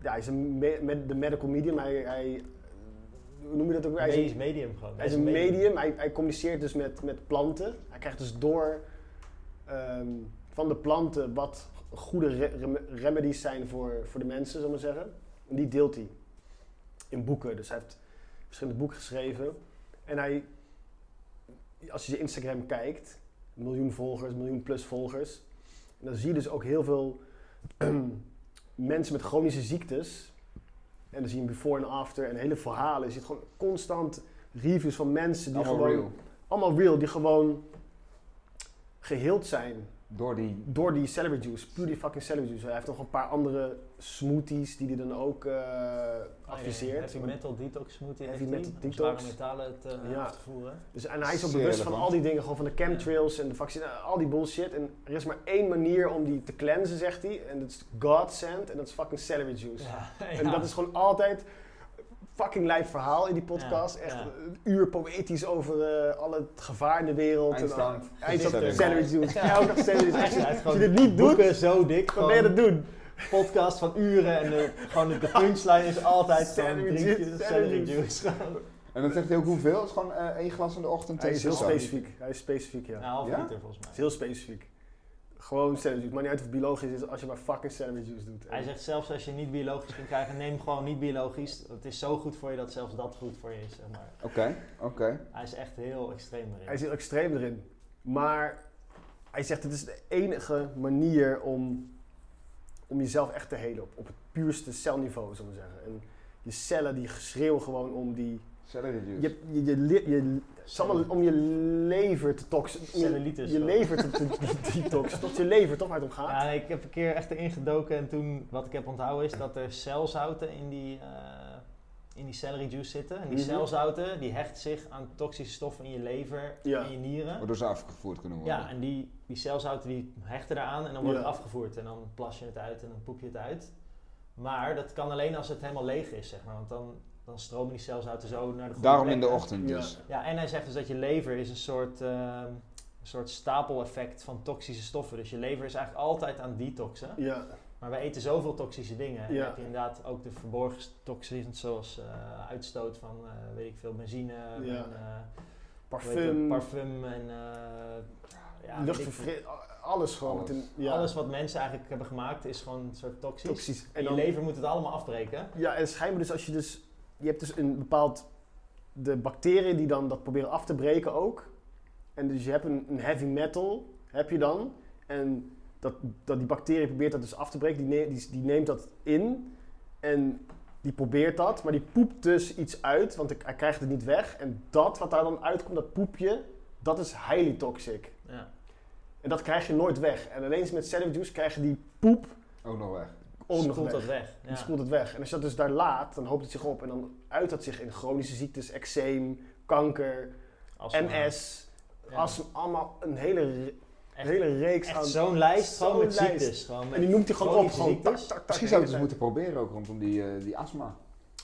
Ja, hij is een me- met de medical medium. Hij, hij, hoe noem je dat ook weer? Hij is een, medium gewoon. hij is een medium. Hij, hij communiceert dus met, met planten. Hij krijgt dus door ehm, van de planten wat goede re- rem- remedies zijn voor, voor de mensen, zullen we maar zeggen. En die deelt hij in boeken. Dus hij heeft verschillende boeken geschreven. En hij, als je zijn Instagram kijkt, een miljoen volgers, een miljoen plus volgers. En dan zie je dus ook heel veel mensen met chronische ziektes. En dan zie je before en after en hele verhalen. Je ziet gewoon constant reviews van mensen die Allemaal gewoon... real. Allemaal real, die gewoon geheeld zijn Door die... door die celery juice, puur die fucking celery juice. Hij heeft nog een paar andere smoothies die hij dan ook eh adviseert. Heavy metal detox smoothie Heavy heeft metal om detox. zware metalen te, Ja. af te voeren. Dus, en hij is ook Zeer bewust van al die dingen, gewoon van de chemtrails en de vaccine, al die bullshit. En er is maar één manier om die te cleansen, zegt hij. En dat is godsend en dat is fucking celery juice. Ja, En dat is gewoon altijd fucking lijp verhaal in die podcast. Ja, Echt ja. een uur poëtisch over eh, al het gevaar in de wereld. Eindstand. En, eindstand Celery. celery juice. Ja. Elke dag celery juice. Heeft Als je dit niet doet, boeken zo dik. dan ben je Gewoon dat doen. Podcast van uren en de, gewoon de, de punchline is altijd drink je juice, celery celery juice. En dan zegt hij ook hoeveel? Het is gewoon eh, één glas in de ochtend. Hij is heel specifiek. Hij is specifiek, ja. Ja, half Ja? liter volgens mij. is heel specifiek. Gewoon celery juice. Maar niet uit of het biologisch is als je maar fucking celery juice doet. Hij zegt zelfs als je niet biologisch kunt krijgen, neem gewoon niet biologisch. Het is zo goed voor je dat zelfs dat goed voor je is, zeg maar. Oké, oké. Hij is echt heel extreem erin. Hij is heel extreem erin. Maar hij zegt het is de enige manier om, om jezelf echt te helen. Op, op het puurste celniveau, zullen we zeggen. En je cellen die schreeuwen gewoon om die... Juice. Je, je, je, je, allemaal om je lever te toxen. Je, Cellulitis je gewoon. lever te, te, te detoxen. Tot je lever toch waar het om gaat. Ja, ik heb een keer echt erin gedoken en toen, wat ik heb onthouden is dat er celzouten in die, eh, in die celery juice zitten. En die Mhm. celzouten, die hechten zich aan toxische stoffen in je lever Ja. en je nieren. Waardoor ze afgevoerd kunnen worden. Ja, en die, die celzouten die hechten eraan en dan wordt Ja. het afgevoerd. En dan plas je het uit en dan poep je het uit. Maar dat kan alleen als het helemaal leeg is, zeg maar. Want dan, dan stromen die celzouten zo naar de goede Daarom in de ochtend Ja. dus. Ja, en hij zegt dus dat je lever is een soort, ehm, een soort stapeleffect van toxische stoffen. Dus je lever is eigenlijk altijd aan detoxen. Ja, Maar we eten zoveel toxische dingen. En Ja. heb je inderdaad ook de verborgen toxines zoals eh, uitstoot van, eh, weet ik veel, benzine, Ja. en, eh, parfum, het, parfum en ja, alles gewoon. Alles. Met een, veel. ja, Alles wat mensen eigenlijk hebben gemaakt is gewoon een soort toxisch. toxisch. En je lever moet het allemaal afbreken. Ja, en schijnbaar dus als je dus... Je hebt dus een bepaald... De bacteriën die dan dat proberen af te breken ook. En dus je hebt een, een heavy metal, heb je dan. En dat, dat die bacterie probeert dat dus af te breken. Die, ne- die, die neemt dat in. En die probeert dat. Maar die poept dus iets uit, want hij krijgt het niet weg. En dat wat daar dan uitkomt, dat poepje, dat is highly toxic. Ja. En dat krijg je nooit weg. En alleen met celery juice krijg je die poep Ook nog weg. ook nog Spoelt weg. dat weg. Die spoelt het weg. En als je dat dus daar laat, dan hoopt het zich op. En dan uit dat zich in chronische ziektes, eczeem, kanker, Astma. MS, Ja. astma. Allemaal een hele, Echt, hele reeks echt aan... zo'n lijst gewoon met lijst. ziektes. Gewoon met En die noemt hij gewoon op. Gewoon tak, ziektes. tak, tak. Misschien de zouden ze hele het moeten proberen ook rondom die, eh, die astma.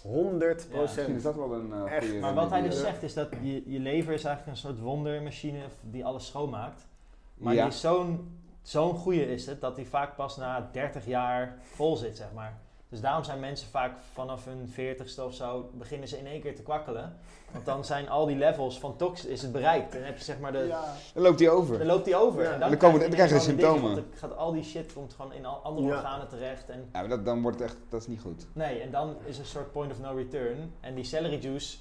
tijd. 100 Ja. Misschien is dat wel een eh Echt. goede Maar wat hij dus remedie. zegt is dat je, je lever is eigenlijk een soort wondermachine die alles schoonmaakt. Maar Ja. die zo'n zo'n goeie is het dat hij vaak pas na 30 jaar vol zit, zeg maar. Dus daarom zijn mensen vaak vanaf hun veertigste of zo, beginnen ze in één keer te kwakkelen. Want dan zijn al die levels van tox is het bereikt. En dan heb je zeg maar de, Ja. Dan loopt hij over. dan loopt die over. Ja. En Dan dan, komen- krijg dan krijg je die dingen, symptomen. want dan gaat al die shit komt gewoon in al andere Ja. organen terecht. En Ja, maar dat, dan wordt het echt, dat is niet goed. Nee, en dan is een soort point of no return. En die celery juice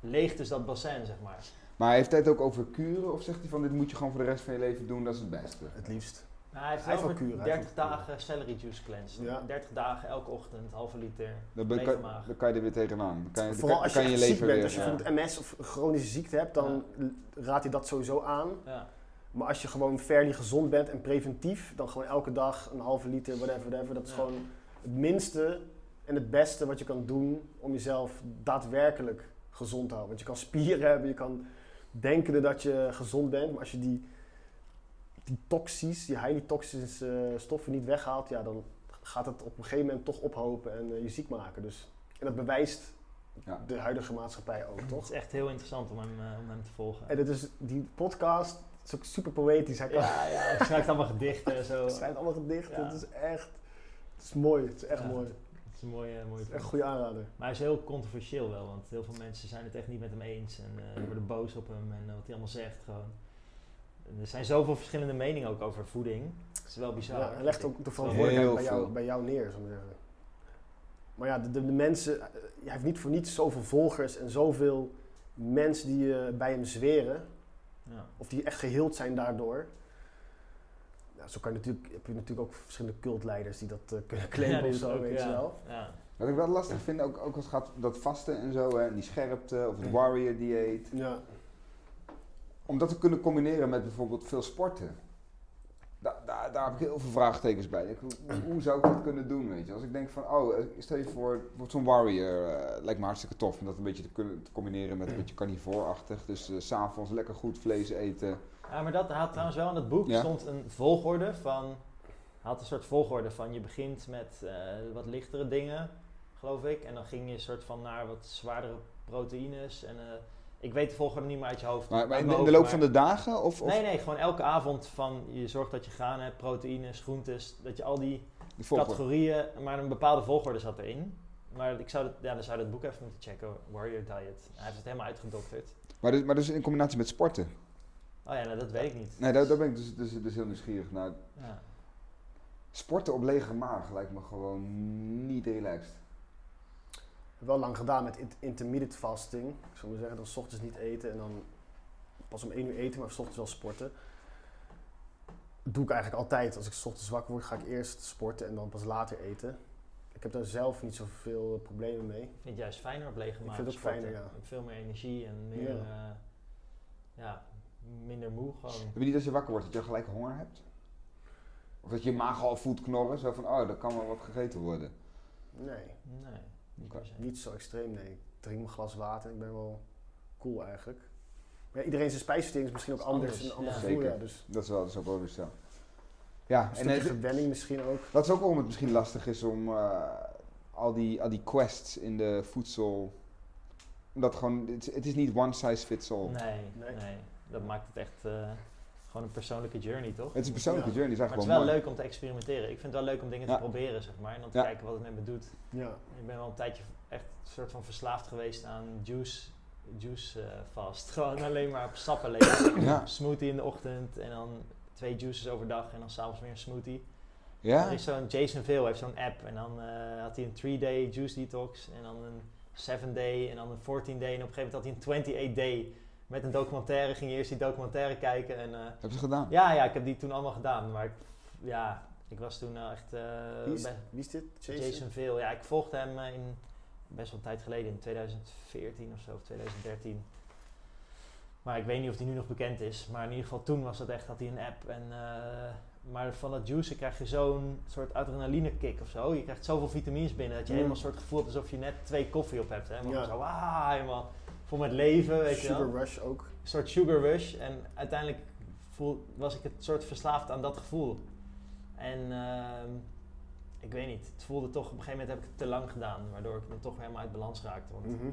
leegt dus dat bassin, zeg maar. Maar heeft hij het ook over kuren? Of zegt hij van dit moet je gewoon voor de rest van je leven doen, dat is het beste? Het liefst. Nou, hij heeft Hij heeft over wel kuren, hij 30 heeft wel kuren. dagen celery juice cleanse. Ja. 30 dagen elke ochtend, halve liter. Dan, ben- kan, dan kan je er weer tegenaan. Dan kan je, Vooral kan, als je, kan je echt je ziek leven bent, weer... als je ja. bijvoorbeeld MS of chronische ziekte hebt, dan raadt hij dat sowieso aan. Ja. Maar als je gewoon fairly gezond bent en preventief, dan gewoon elke dag een halve liter, whatever, whatever. Dat is Ja. gewoon het minste en het beste wat je kan doen om jezelf daadwerkelijk gezond te houden. Want je kan spieren hebben, je kan denken dat je gezond bent, maar als je die, die toxies, die highly toxische stoffen niet weghaalt, ja, dan gaat het op een gegeven moment toch ophopen en eh, je ziek maken. Dus, en dat bewijst Ja. de huidige maatschappij ook, Het toch? is echt heel interessant om hem, eh, om hem te volgen. En het is, die podcast is ook super poëtisch. Hij kan, Ja, ja, hij schrijft allemaal gedichten en zo. Het zijn allemaal gedichten. Ja. Het is echt. Het is mooi. Het is echt Ja. mooi. Het is een mooie, mooie Het is echt een goede aanrader. Maar hij is heel controversieel wel, want heel veel mensen zijn het echt niet met hem eens en eh, worden boos op hem en eh, wat hij allemaal zegt gewoon. Er zijn zoveel verschillende meningen ook over voeding. Het is wel bizar. Ja, hij legt ook de verantwoordelijkheid bij jou, bij jou neer, zou ik maar zeggen. Maar ja, de, de, de mensen. eh, Hij heeft niet voor niets zoveel volgers en zoveel mensen die eh, bij hem zweren. Ja. Of die echt geheeld zijn daardoor. Ja, zo kan je natuurlijk, heb je natuurlijk ook verschillende cultleiders die dat eh, kunnen claimen Ja, of zo, ook, weet ja. je wel. Ja. Wat ik wel lastig vind, ook, ook als het gaat dat vasten en zo, hè, en die scherpte of het warrior dieet. Ja. Om dat te kunnen combineren met bijvoorbeeld veel sporten. Da daar, daar heb ik heel veel vraagtekens bij. Ik, hoe, hoe zou ik dat kunnen doen, weet je? Als ik denk van, oh, eh, stel je voor, bijvoorbeeld zo'n warrior eh, lijkt me hartstikke tof. Om dat een beetje te kunnen te combineren met een beetje carnivoorachtig. Dus s s'avonds lekker goed vlees eten. Ja, maar dat had trouwens wel in dat boek Ja. stond een volgorde van. Had een soort volgorde van je begint met eh, wat lichtere dingen, geloof ik. En dan ging je soort van naar wat zwaardere proteïnes. En eh, ik weet de volgorde niet meer uit je hoofd. Maar, in, de loop van de dagen? Of, of Nee, nee, gewoon elke avond van je zorgt dat je graan hebt, proteïnes, groentes. Dat je al die categorieën, maar een bepaalde volgorde zat erin. Maar ik zou dat, ja, dan zou dat boek even moeten checken, Warrior Diet. Hij heeft het helemaal uitgedokterd. Maar, dus, maar dus in combinatie met sporten? Oh ja, nou, dat weet ik niet. Nee, daar, daar ben ik dus, dus, dus heel nieuwsgierig naar. Ja. Sporten op lege maag lijkt me gewoon niet relaxed. Wel lang gedaan met int- intermittent fasting. Ik zou maar zeggen, dan 's ochtends niet eten en dan pas om 1 uur eten, maar 's ochtends wel sporten. Dat doe ik eigenlijk altijd. Als ik 's ochtends wakker word, ga ik eerst sporten en dan pas later eten. Ik heb daar zelf niet zoveel problemen mee. Ik vind het juist fijner op lege Ik maag vind het ook sporten. fijner, ja. Je hebt Veel meer energie en meer, Ja. ja. ja, minder moe gewoon. Heb je niet als je wakker wordt dat je gelijk honger hebt? Of dat je je maag al voelt knorren, zo van, oh, er kan wel wat gegeten worden. Nee, Nee, niet zo extreem, nee. Ik drink mijn glas water, ik ben wel cool eigenlijk. Maar ja, iedereen zijn spijsvertering is misschien ook anders. anders, Een ander ja. gevoel, Zeker. ja. Dus Dat is, wel, dat is ook wel weer zo. Ja, een en misschien ook. dat is ook waarom het misschien lastig is om eh, al, die, al die quests in de voedsel... Omdat gewoon, het, is- het is niet one size fits all. Nee, Nee. nee, dat maakt het echt eh, gewoon een persoonlijke journey, toch? Het is een persoonlijke Ja. journey, is maar het is eigenlijk wel mooi. leuk om te experimenteren. Ik vind het wel leuk om dingen Ja. te proberen, zeg maar. En dan te Ja. kijken wat het met me doet. Ja. Ik ben wel een tijdje echt een soort van verslaafd geweest aan juice, juice eh, fast. Gewoon alleen maar op sappen leven. Ja. Smoothie in de ochtend en dan twee juices overdag en dan s'avonds weer een smoothie. Ja? Er is zo'n Jason Veel heeft zo'n app en dan eh, had hij een 3-day juice detox en dan een 7-day en dan een 14-day en op een gegeven moment had hij een 28-day met een documentaire. Ging je eerst die documentaire kijken en eh, Heb je het gedaan? ja, ja, ik heb die toen allemaal gedaan, maar ik, ja, ik was toen nou echt eh, Wie, is, bij- wie is dit? Jason? Jason? Veel. Ja, ik volgde hem eh, in best wel een tijd geleden, in 2014 of zo, of 2013. Maar ik weet niet of hij nu nog bekend is. Maar in ieder geval toen was dat echt, had hij een app. En, eh, maar van dat juicen krijg je zo'n soort adrenaline kick of zo. Je krijgt zoveel vitamines binnen dat je Mm. helemaal een soort gevoel hebt alsof je net twee koffie op hebt. Hè? Helemaal Ja. zo, ah, helemaal vol met leven, weet je wel. Sugar Rush ook. Een soort sugar rush. En uiteindelijk voel, was ik het soort verslaafd aan dat gevoel. En ehm, ik weet niet, het voelde toch, op een gegeven moment heb ik het te lang gedaan. Waardoor ik dan toch helemaal uit balans raakte. Want Mhm.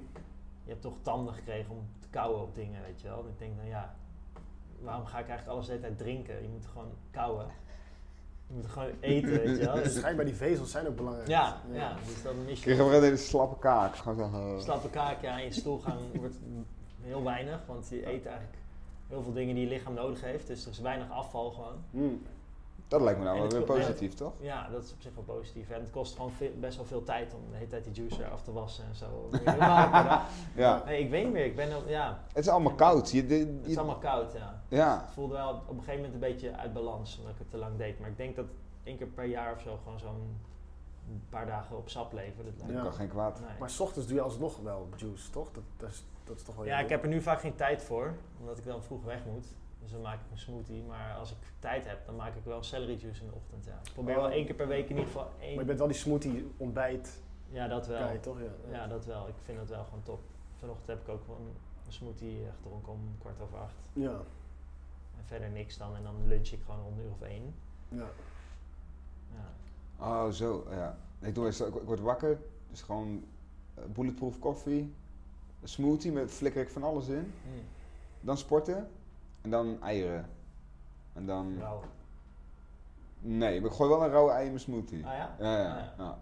je hebt toch tanden gekregen om te kauwen op dingen, weet je wel. En ik denk, nou ja, waarom ga ik eigenlijk alles de hele tijd drinken? Je moet gewoon kauwen. Je moet gewoon eten, weet je wel. Dus, Schijnbaar die vezels zijn ook belangrijk. ja, ja, dus dan mis je wel een hele slappe kaak. Gewoon zo, eh. slappe kaak, ja, en je stoelgang wordt heel weinig, want je eet eigenlijk heel veel dingen die je lichaam nodig heeft, dus er is weinig afval gewoon. Mm. Dat lijkt me nou wel weer positief, toch? Ja, dat is op zich wel positief. En het kost gewoon veel- best wel veel tijd om de hele tijd die juice eraf te wassen en zo. Ja. Nee, ik weet niet meer. Ik ben, ja, Het is allemaal koud. Je, de- het is allemaal koud, ja. ja. Het voelde wel op een gegeven moment een beetje uit balans, omdat ik het te lang deed. Maar ik denk dat één keer per jaar of zo gewoon zo'n paar dagen op sap leven. Dat lijkt Ja. kan geen kwaad. nee. Maar s ochtends doe je alsnog wel juice, toch? Dat, dat, is, dat is toch wel Ja, ik heb er nu vaak geen tijd voor, omdat ik dan vroeg weg moet. Dus dan maak ik een smoothie. Maar als ik tijd heb, dan maak ik wel celery juice in de ochtend. Ja. Ik probeer Oh. wel één keer per week in ieder geval Maar één. je bent wel die smoothie ontbijt Ja, dat wel. toch? Ja. Ja, dat wel. Ik vind dat wel gewoon top. Vanochtend heb ik ook wel een, een smoothie eh, gedronken om kwart over acht. Ja. En verder niks dan. En dan lunch ik gewoon om een uur of één. ja. Ja. Oh, zo. Ja. Ik, doe eens, ik, ik word wakker. Dus gewoon eh, bulletproof koffie. Een smoothie met flikker ik van alles in. Mm. Dan sporten. En dan eieren. En dan... Rauw. Nee, maar ik gooi wel een rauwe ei in mijn smoothie. Ah ja? Ja, ja. Ah, ja. ja.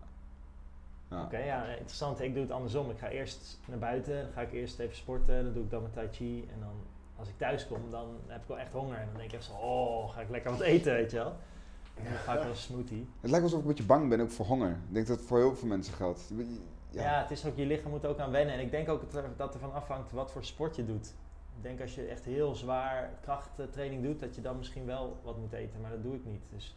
Ja. Oké, ja, interessant. Ik doe het andersom. Ik ga eerst naar buiten, dan ga ik eerst even sporten, dan doe ik dan mijn tai chi. En dan als ik thuis kom, dan heb ik wel echt honger. En dan denk ik echt zo, oh, ga ik lekker wat eten, weet je wel. En dan ga ik wel een smoothie. Het lijkt alsof ik een beetje bang ben ook voor honger. Ik denk dat het voor heel veel mensen geldt. Ja. Ja. het is ook, je lichaam moet er ook aan wennen. En ik denk ook dat er- dat ervan afhangt wat voor sport je doet. Ik denk als je echt heel zwaar krachttraining doet, dat je dan misschien wel wat moet eten. Maar dat doe ik niet. Dus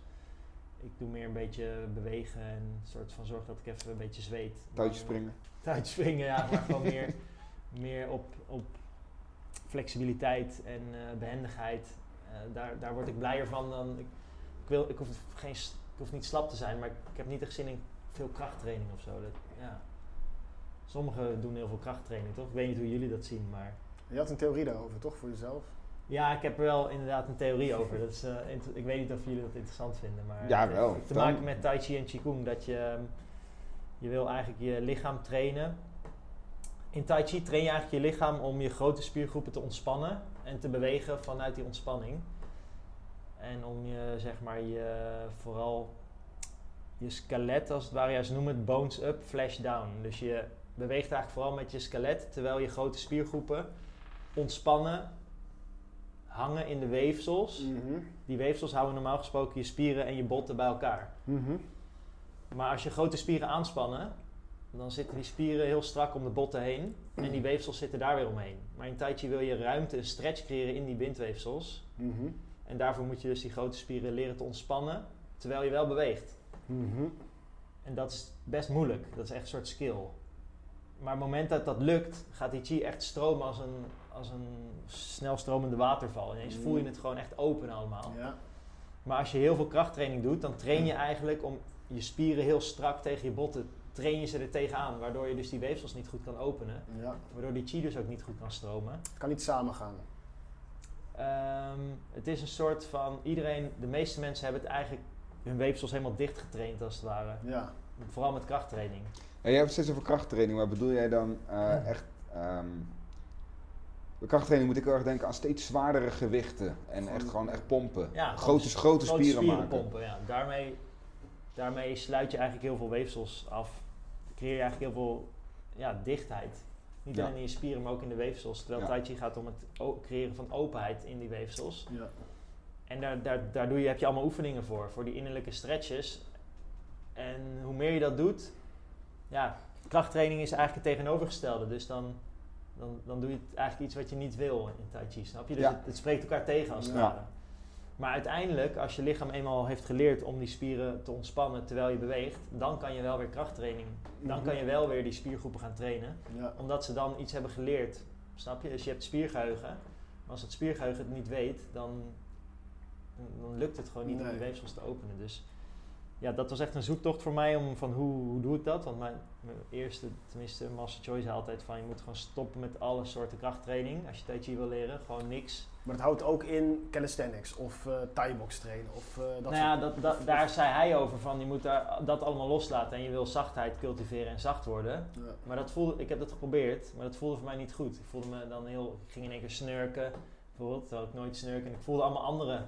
ik doe meer een beetje bewegen en een soort van zorg dat ik even een beetje zweet. Dan- springen. Touwtjes springen, ja, maar gewoon meer, meer op, op flexibiliteit en eh, behendigheid. Eh, daar, daar word ik blijer van dan. Ik, ik, wil, ik, hoef geen, ik hoef niet slap te zijn, maar ik, ik heb niet echt zin in veel krachttraining of zo. Dat, ja. Sommigen doen heel veel krachttraining, toch? Ik weet niet hoe jullie dat zien, maar. Je had een theorie daarover, toch? Voor jezelf? Ja, ik heb er wel inderdaad een theorie over. Dat is, eh, inter- ik weet niet of jullie dat interessant vinden, maar Ja, het heeft wel. te Dan- maken met Tai Chi en Qigong. Dat je, ehm, je wil eigenlijk je lichaam trainen. In Tai Chi train je eigenlijk je lichaam om je grote spiergroepen te ontspannen en te bewegen vanuit die ontspanning. En om je, zeg maar, je, vooral je skelet als het ware, ja, ze noemen het bones up, flash down. Dus je beweegt eigenlijk vooral met je skelet, terwijl je grote spiergroepen ontspannen, hangen in de weefsels. Mhm. Die weefsels houden normaal gesproken je spieren en je botten bij elkaar. Mhm. Maar als je grote spieren aanspannen, dan zitten die spieren heel strak om de botten heen. En die weefsels zitten daar weer omheen. Maar in Tai Chi wil je ruimte, een stretch creëren in die bindweefsels. Mhm. En daarvoor moet je dus die grote spieren leren te ontspannen, terwijl je wel beweegt. En dat is best moeilijk. Dat is echt een soort skill. Maar op het moment dat dat lukt, gaat die chi echt stromen als een, als een snelstromende waterval. Ineens voel je het gewoon echt open allemaal. Ja. Maar als je heel veel krachttraining doet, dan train je eigenlijk om je spieren heel strak tegen je botten, train je ze er tegenaan. Waardoor je dus die weefsels niet goed kan openen. ja. Waardoor die chi dus ook niet goed kan stromen. Het kan niet samen gaan. Ehm, het is een soort van, iedereen, de meeste mensen hebben het eigenlijk hun weefsels helemaal dicht getraind als het ware. Ja. Vooral met krachttraining. En jij hebt het steeds over krachttraining, maar bedoel jij dan eh, echt... ehm bij krachttraining moet ik heel erg denken aan steeds zwaardere gewichten. En echt gewoon echt pompen. Ja, grote, grote, Grote spieren, maken. pompen, ja. Daarmee, daarmee sluit je eigenlijk heel veel weefsels af. Creëer je eigenlijk heel veel ja, dichtheid. Niet Ja. alleen in je spieren, maar ook in de weefsels. Terwijl Ja. Tai Chi gaat om het creëren van openheid in die weefsels. Ja. En daar, daar, daar doe je, heb je allemaal oefeningen voor, voor die innerlijke stretches. En hoe meer je dat doet, ja, krachttraining is eigenlijk het tegenovergestelde. Dus dan, dan, dan doe je het eigenlijk iets wat je niet wil in Tai Chi, snap je? Dus Ja. het, het spreekt elkaar tegen als het Ja. ware. Maar uiteindelijk, als je lichaam eenmaal heeft geleerd om die spieren te ontspannen terwijl je beweegt, dan kan je wel weer krachttraining. Dan Mhm. kan je wel weer die spiergroepen gaan trainen Ja. omdat ze dan iets hebben geleerd. Snap je? Dus je hebt spiergeheugen. Maar als het spiergeheugen het niet weet, dan, dan lukt het gewoon niet om die weefsels te openen. Dus ja, dat was echt een zoektocht voor mij om van hoe, hoe doe ik dat? Want mijn, mijn eerste, tenminste, Master Choice altijd van je moet gewoon stoppen met alle soorten krachttraining. Als je Tai Chi wil leren, gewoon niks. Maar het houdt ook in calisthenics of eh Thai box trainen of eh, dat nou ja, soort- dat, dat, daar zei hij over van je moet daar, dat allemaal loslaten en je wil zachtheid cultiveren en zacht worden. Ja. Maar dat voelde, ik heb dat geprobeerd, maar dat voelde voor mij niet goed. Ik voelde me dan heel, ik ging in één keer snurken, bijvoorbeeld, terwijl ik nooit snurken. En ik voelde allemaal andere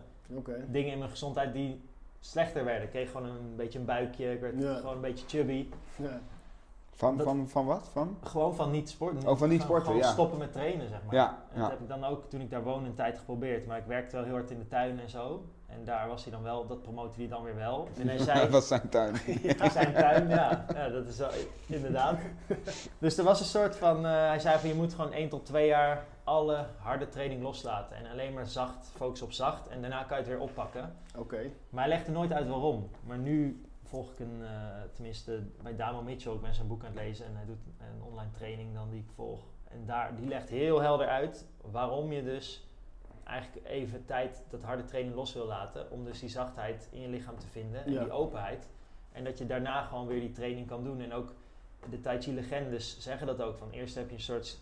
dingen in mijn gezondheid die slechter werden. Ik kreeg gewoon een beetje een buikje, ik werd Ja. gewoon een beetje chubby. Ja. Van, Dat- van, van wat? Van? Gewoon van niet sporten. Oh, van niet Gewoon- sporten, gewoon ja. stoppen met trainen, zeg maar. Ja, En ja. dat heb ik dan ook toen ik daar woonde een tijd geprobeerd. Maar ik werkte wel heel hard in de tuin en zo. En daar was hij dan wel, dat promote hij dan weer wel. En hij zei, Dat was zijn tuin. in zijn tuin, ja. ja, dat is wel, inderdaad. Dus er was een soort van, eh, hij zei van je moet gewoon 1 tot 2 jaar alle harde training loslaten. En alleen maar zacht, focus op zacht. En daarna kan je het weer oppakken. Oké. Maar hij legde nooit uit waarom. Maar nu volg ik een, eh, tenminste bij Damo Mitchell, ik ben zijn boek aan het lezen en hij doet een online training dan die ik volg. En daar, die legt heel helder uit waarom je dus eigenlijk even tijd dat harde training los wil laten. Om dus die zachtheid in je lichaam te vinden en Ja. die openheid. En dat je daarna gewoon weer die training kan doen. En ook de Tai Chi legendes zeggen dat ook. Van eerst heb je een soort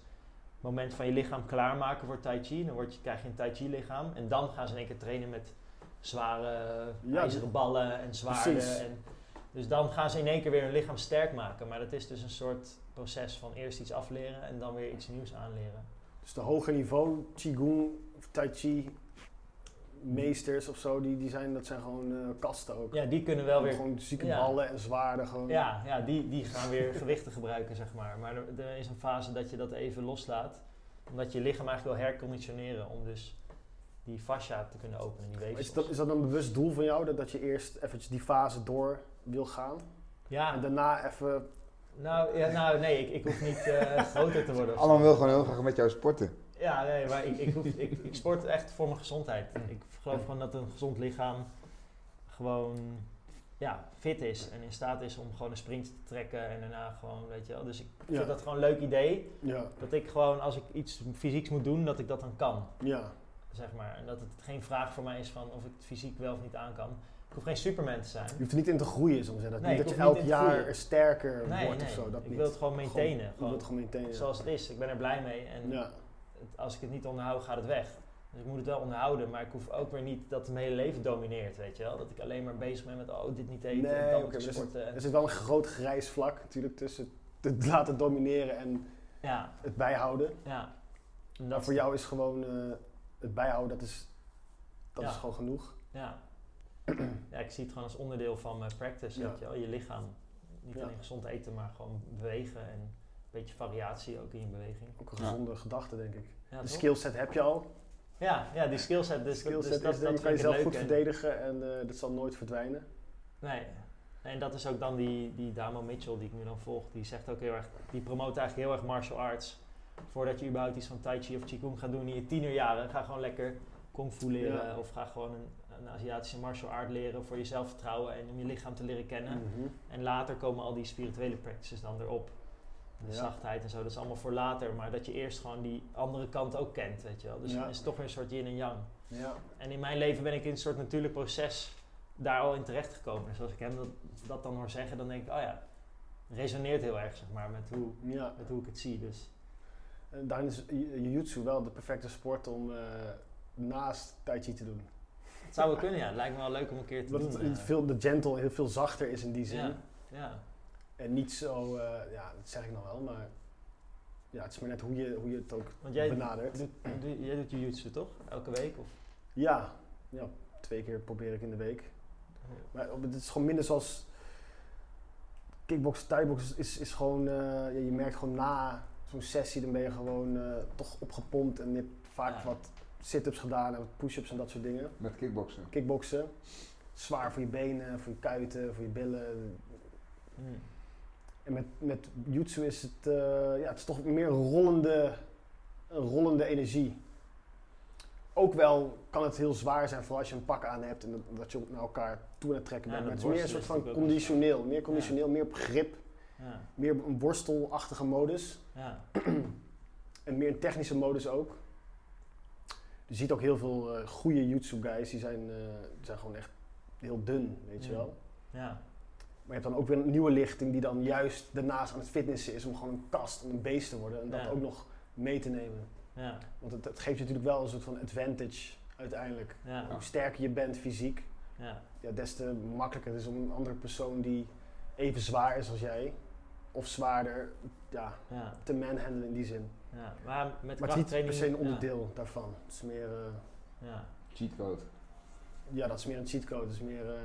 moment van je lichaam klaarmaken voor Tai Chi. Dan word je, krijg je een Tai Chi lichaam. En dan gaan ze in één keer trainen met zware Ja, ijzeren ballen en zwaarden. En, dus dan gaan ze in één keer weer hun lichaam sterk maken. Maar dat is dus een soort proces van eerst iets afleren en dan weer iets nieuws aanleren. Dus de hoger niveau Qigong, of Tai Chi meesters of zo, die, die zijn, dat zijn gewoon eh, kasten ook. Ja, die kunnen wel weer Gewoon zieke Ja. ballen en zwaarden gewoon. Ja, ja die, die gaan weer gewichten gebruiken, zeg maar. Maar er, er is een fase dat je dat even loslaat. Omdat je lichaam eigenlijk wil herconditioneren om dus die fascia te kunnen openen, die Maar Is weefsels. dat, is dat een bewust doel van jou, dat, dat je eerst eventjes die fase door wil gaan? En Ja, daarna even... nou, ja, nou nee, ik, ik hoef niet eh, groter te worden. Allan wil gewoon heel graag met jou sporten. Ja, nee, maar ik, ik, hoef, ik, ik sport echt voor mijn gezondheid. Ik geloof gewoon dat een gezond lichaam gewoon ja, fit is en in staat is om gewoon een sprint te trekken en daarna gewoon, weet je wel. Dus ik Ja. vind dat gewoon een leuk idee. Ja, Dat ik gewoon, als ik iets fysieks moet doen, dat ik dat dan kan, ja. zeg maar. En dat het geen vraag voor mij is van of ik het fysiek wel of niet aan kan. Hoef geen superman te zijn. Je hoeft er niet in te groeien, zo zeggen. Dat Nee, niet dat je elk jaar sterker Nee, wordt nee. of zo. Dat ik niet. wil het gewoon maintainen. Gewoon, het gewoon maintainen. zoals het is. Ik ben er blij mee. En Ja. het- als ik het niet onderhoud, gaat het weg. Dus ik moet het wel onderhouden, maar ik hoef ook weer niet dat het mijn hele leven domineert, weet je wel. Dat ik alleen maar bezig ben met, oh, dit niet eten, Nee, en dan sporten. en- Er zit wel een groot grijs vlak natuurlijk tussen het laten domineren en ja, het bijhouden. ja. En Maar dat voor jou is gewoon eh, het bijhouden, dat is, dat Ja. is gewoon genoeg. Ja. Ja, ik zie het gewoon als onderdeel van mijn practice, Ja. weet je wel. Je lichaam. Niet alleen gezond eten, maar gewoon bewegen en een beetje variatie ook in je beweging. Ook een gezonde gedachte, denk ik. De skillset heb je al. ja, ja, die skillset. Dus, skillset dus dat, is, dat je kan ik jezelf het goed en- verdedigen en eh, dat zal nooit verdwijnen. Nee. En dat is ook dan die, die Damo Mitchell die ik nu dan volg. Die zegt ook heel erg, die promoot eigenlijk heel erg martial arts. Voordat je überhaupt iets van Tai Chi of Qigong gaat doen in je tienerjaren, ga gewoon lekker Kung Fu leren. Ja. Of ga gewoon een, een Aziatische martial art leren voor je zelfvertrouwen en om je lichaam te leren kennen. Mhm. En later komen al die spirituele practices dan erop. De Ja. zachtheid en zo, dat is allemaal voor later. Maar dat je eerst gewoon die andere kant ook kent, weet je wel. Dus Ja. dan is het toch weer een soort yin en yang. Ja. En in mijn leven ben ik in een soort natuurlijk proces daar al in terecht gekomen. Dus als ik hem dat, dat dan hoor zeggen, dan denk ik, oh ja, resoneert heel erg zeg maar met hoe, ja. met hoe ik het zie. Dus En daarin is jiu-jitsu wel de perfecte sport om eh, naast tai chi te doen. Het zou wel kunnen, ja. Het lijkt me wel leuk om een keer te doen. het eh. veel, de gentle heel veel zachter is in die zin. ja, ja, En niet zo, eh, ja, dat zeg ik nog wel, maar ja, het is maar net hoe je, hoe je het ook want jij benadert. doet, doe- jij doet jiu-jitsu toch? Elke week? Of? Ja, ja, twee keer probeer ik in de week. Maar op- het is gewoon minder zoals kickbox, thaibox is, is gewoon, eh, ja, je merkt gewoon na zo'n sessie, dan ben je gewoon toch opgepompt en je hebt vaak Ja. wat sit-ups gedaan en wat push-ups en dat soort dingen. Met kickboksen. Kickboksen, zwaar voor je benen, voor je kuiten, voor je billen. Hmm. En met, met jutsu is het, eh, ja, het is toch meer rollende, een rollende energie. Ook wel kan het heel zwaar zijn, vooral als je een pak aan hebt en dat, dat je naar elkaar toe aan het trekken Ja, bent. Maar het is meer een soort van conditioneel. Meer conditioneel, meer grip, Ja, meer een worstelachtige modus. ja, En meer een technische modus ook. Je ziet ook heel veel eh goede jutsu guys, die zijn, eh, die zijn gewoon echt heel dun, weet je Ja. wel. ja, Maar je hebt dan ook weer een nieuwe lichting die dan juist daarnaast aan het fitnessen is om gewoon een kast, om een beest te worden. En dat ook nog mee te nemen. ja, Want het, het geeft je natuurlijk wel een soort van advantage uiteindelijk. ja, Hoe sterker je bent fysiek, ja, ja, des te makkelijker het is om een andere persoon die even zwaar is als jij, of zwaarder, ja, ja, te manhandelen in die zin. Ja. Maar met Maar het is niet per krachttraining... se een ja, onderdeel daarvan. Het is meer, eh, Ja, Cheatcode. ja, dat is meer een cheatcode. Het is meer, eh,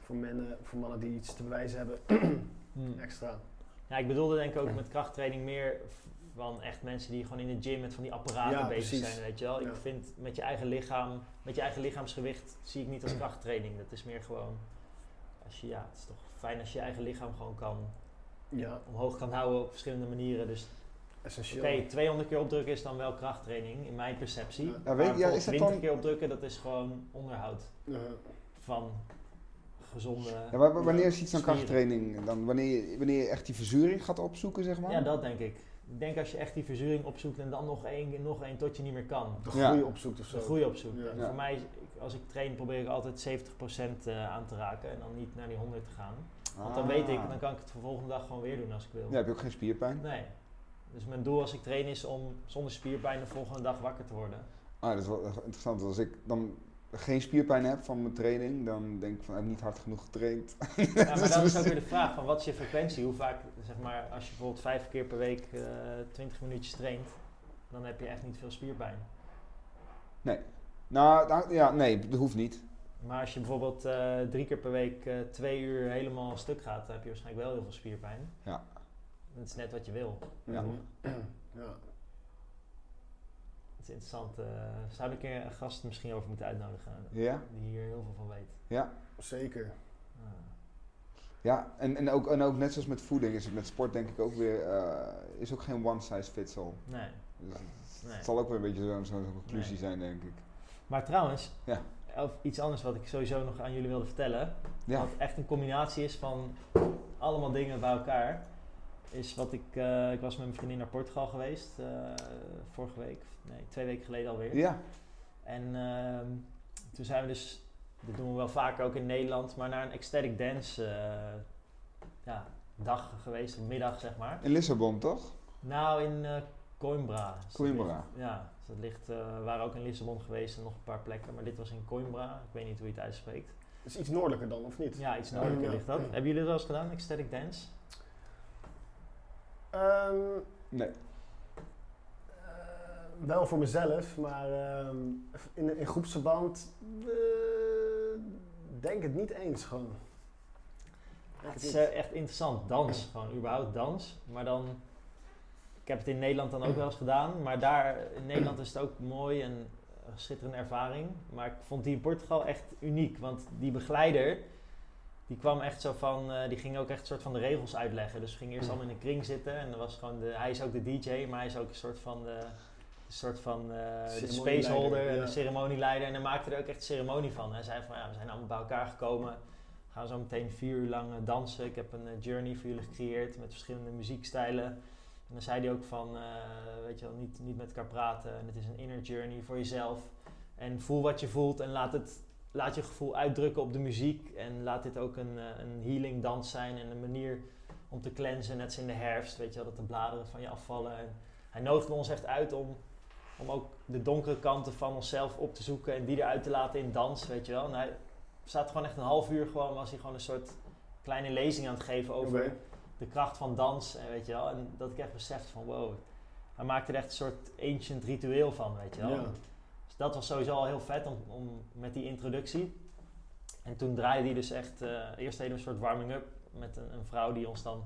voor, mannen, voor mannen die iets te bewijzen hebben, Hmm. extra. Ja, ik bedoelde denk ik ook met krachttraining meer van echt mensen die gewoon in de gym met van die apparaten Ja, bezig precies. zijn, weet je wel. Ik vind met je eigen lichaam, met je eigen lichaamsgewicht zie ik niet als krachttraining. Dat is meer gewoon, als je, ja, het is toch fijn als je je eigen lichaam gewoon kan, Ja, omhoog kan houden op verschillende manieren. Dus essentieel. oké, 200 keer opdrukken is dan wel krachttraining, in mijn perceptie. Ja. Maar weet, ja, is dat 20 dan... keer opdrukken, dat is gewoon onderhoud Ja. van gezonde... Ja, wa- wanneer is iets dan krachttraining? Dan wanneer, je, wanneer je echt die verzuring gaat opzoeken, zeg maar? Ja, dat denk ik. Ik denk als je echt die verzuring opzoekt en dan nog één, nog één tot je niet meer kan. De Ja. groei opzoekt of zo. De groei opzoekt. Ja. Voor mij, als ik train, probeer ik altijd 70% eh, aan te raken en dan niet naar die 100 te gaan. Want dan weet ik, Ah. dan kan ik het de volgende dag gewoon weer doen als ik wil. Ja, heb je ook geen spierpijn? Nee. Dus mijn doel als ik train is om zonder spierpijn de volgende dag wakker te worden. Ah, dat is wel interessant. Als ik dan geen spierpijn heb van mijn training, dan denk ik van, ik heb niet hard genoeg getraind. Ja, maar Dus dan is ook weer de vraag van wat is je frequentie? Hoe vaak, zeg maar, als je bijvoorbeeld vijf keer per week eh 20 minuutjes traint, dan heb je echt niet veel spierpijn. Nou, nou, ja, nee, dat hoeft niet. Maar als je bijvoorbeeld eh, drie keer per week eh, twee uur helemaal stuk gaat, dan heb je waarschijnlijk wel heel veel spierpijn. Ja. Dat is net wat je wil. Ja. Ja. Het is interessant. eh zou ik er een gast misschien over moeten uitnodigen Ja? die hier heel veel van weet. Ja. Zeker. Ah. Ja, en, en, ook, en ook net zoals met voeding is het met sport denk ik ook weer, eh, is ook geen one size fits all. nee, Dus het nee. zal ook weer een beetje zo'n conclusie Nee. zijn, denk ik. Maar trouwens, Ja. of iets anders wat ik sowieso nog aan jullie wilde vertellen. Ja, Wat echt een combinatie is van allemaal dingen bij elkaar. Is wat ik, eh, ik was met mijn vriendin naar Portugal geweest. eh, vorige week, nee, twee weken geleden alweer. ja. En ehm, toen zijn we dus, dit doen we wel vaker ook in Nederland, maar naar een ecstatic dance eh, ja, dag geweest, een middag zeg maar. in Lissabon toch? Nou, in eh Coimbra. Dus Coimbra. ligt- Ja, dus dat ligt, eh, we waren ook in Lissabon geweest en nog een paar plekken, maar dit was in Coimbra. Ik weet niet hoe je het uitspreekt. Is iets noordelijker dan, of niet? Ja, iets noordelijker Ja. ligt dat. Hebben jullie dat wel eens gedaan, ecstatic dance? Ehm, Nee. eh, wel voor mezelf, maar ehm, in, in groepsverband eh, denk het niet eens gewoon. Het is eh, echt interessant, dans, gewoon überhaupt dans. Maar dan, ik heb het in Nederland dan ook wel eens gedaan, maar daar in Nederland is het ook mooi en een schitterende ervaring. Maar ik vond die in Portugal echt uniek, want die begeleider, die kwam echt zo van, eh, die ging ook echt een soort van de regels uitleggen. Dus we gingen eerst allemaal in een kring zitten en was gewoon de, hij is ook de DJ, maar hij is ook een soort van de, een soort van eh, de spaceholder en ja. de ceremonieleider. En hij maakte er ook echt een ceremonie van. Hij zei van, ja, we zijn allemaal bij elkaar gekomen. We gaan zo meteen vier uur lang eh, dansen. Ik heb een journey voor jullie gecreëerd met verschillende muziekstijlen. En dan zei hij ook van, weet je wel, niet, niet met elkaar praten. En het is een inner journey voor jezelf. En voel wat je voelt en laat, het, laat je gevoel uitdrukken op de muziek. En laat dit ook een, eh, een healing dans zijn en een manier om te cleansen. Net als in de herfst, weet je wel, dat de bladeren van je afvallen. En hij nodigde ons echt uit om, om ook de donkere kanten van onszelf op te zoeken en die eruit te laten in dans, weet je wel. En hij staat gewoon echt een half uur gewoon, was hij gewoon een soort kleine lezing aan het geven over de kracht van dans, en weet je wel. En dat ik echt besefte van wow, hij maakte er echt een soort ancient ritueel van, weet je wel. Ja. Dat was sowieso al heel vet om, om met die introductie. En toen draaide hij dus echt, eh, eerst deden we een soort warming-up met een, een vrouw die ons dan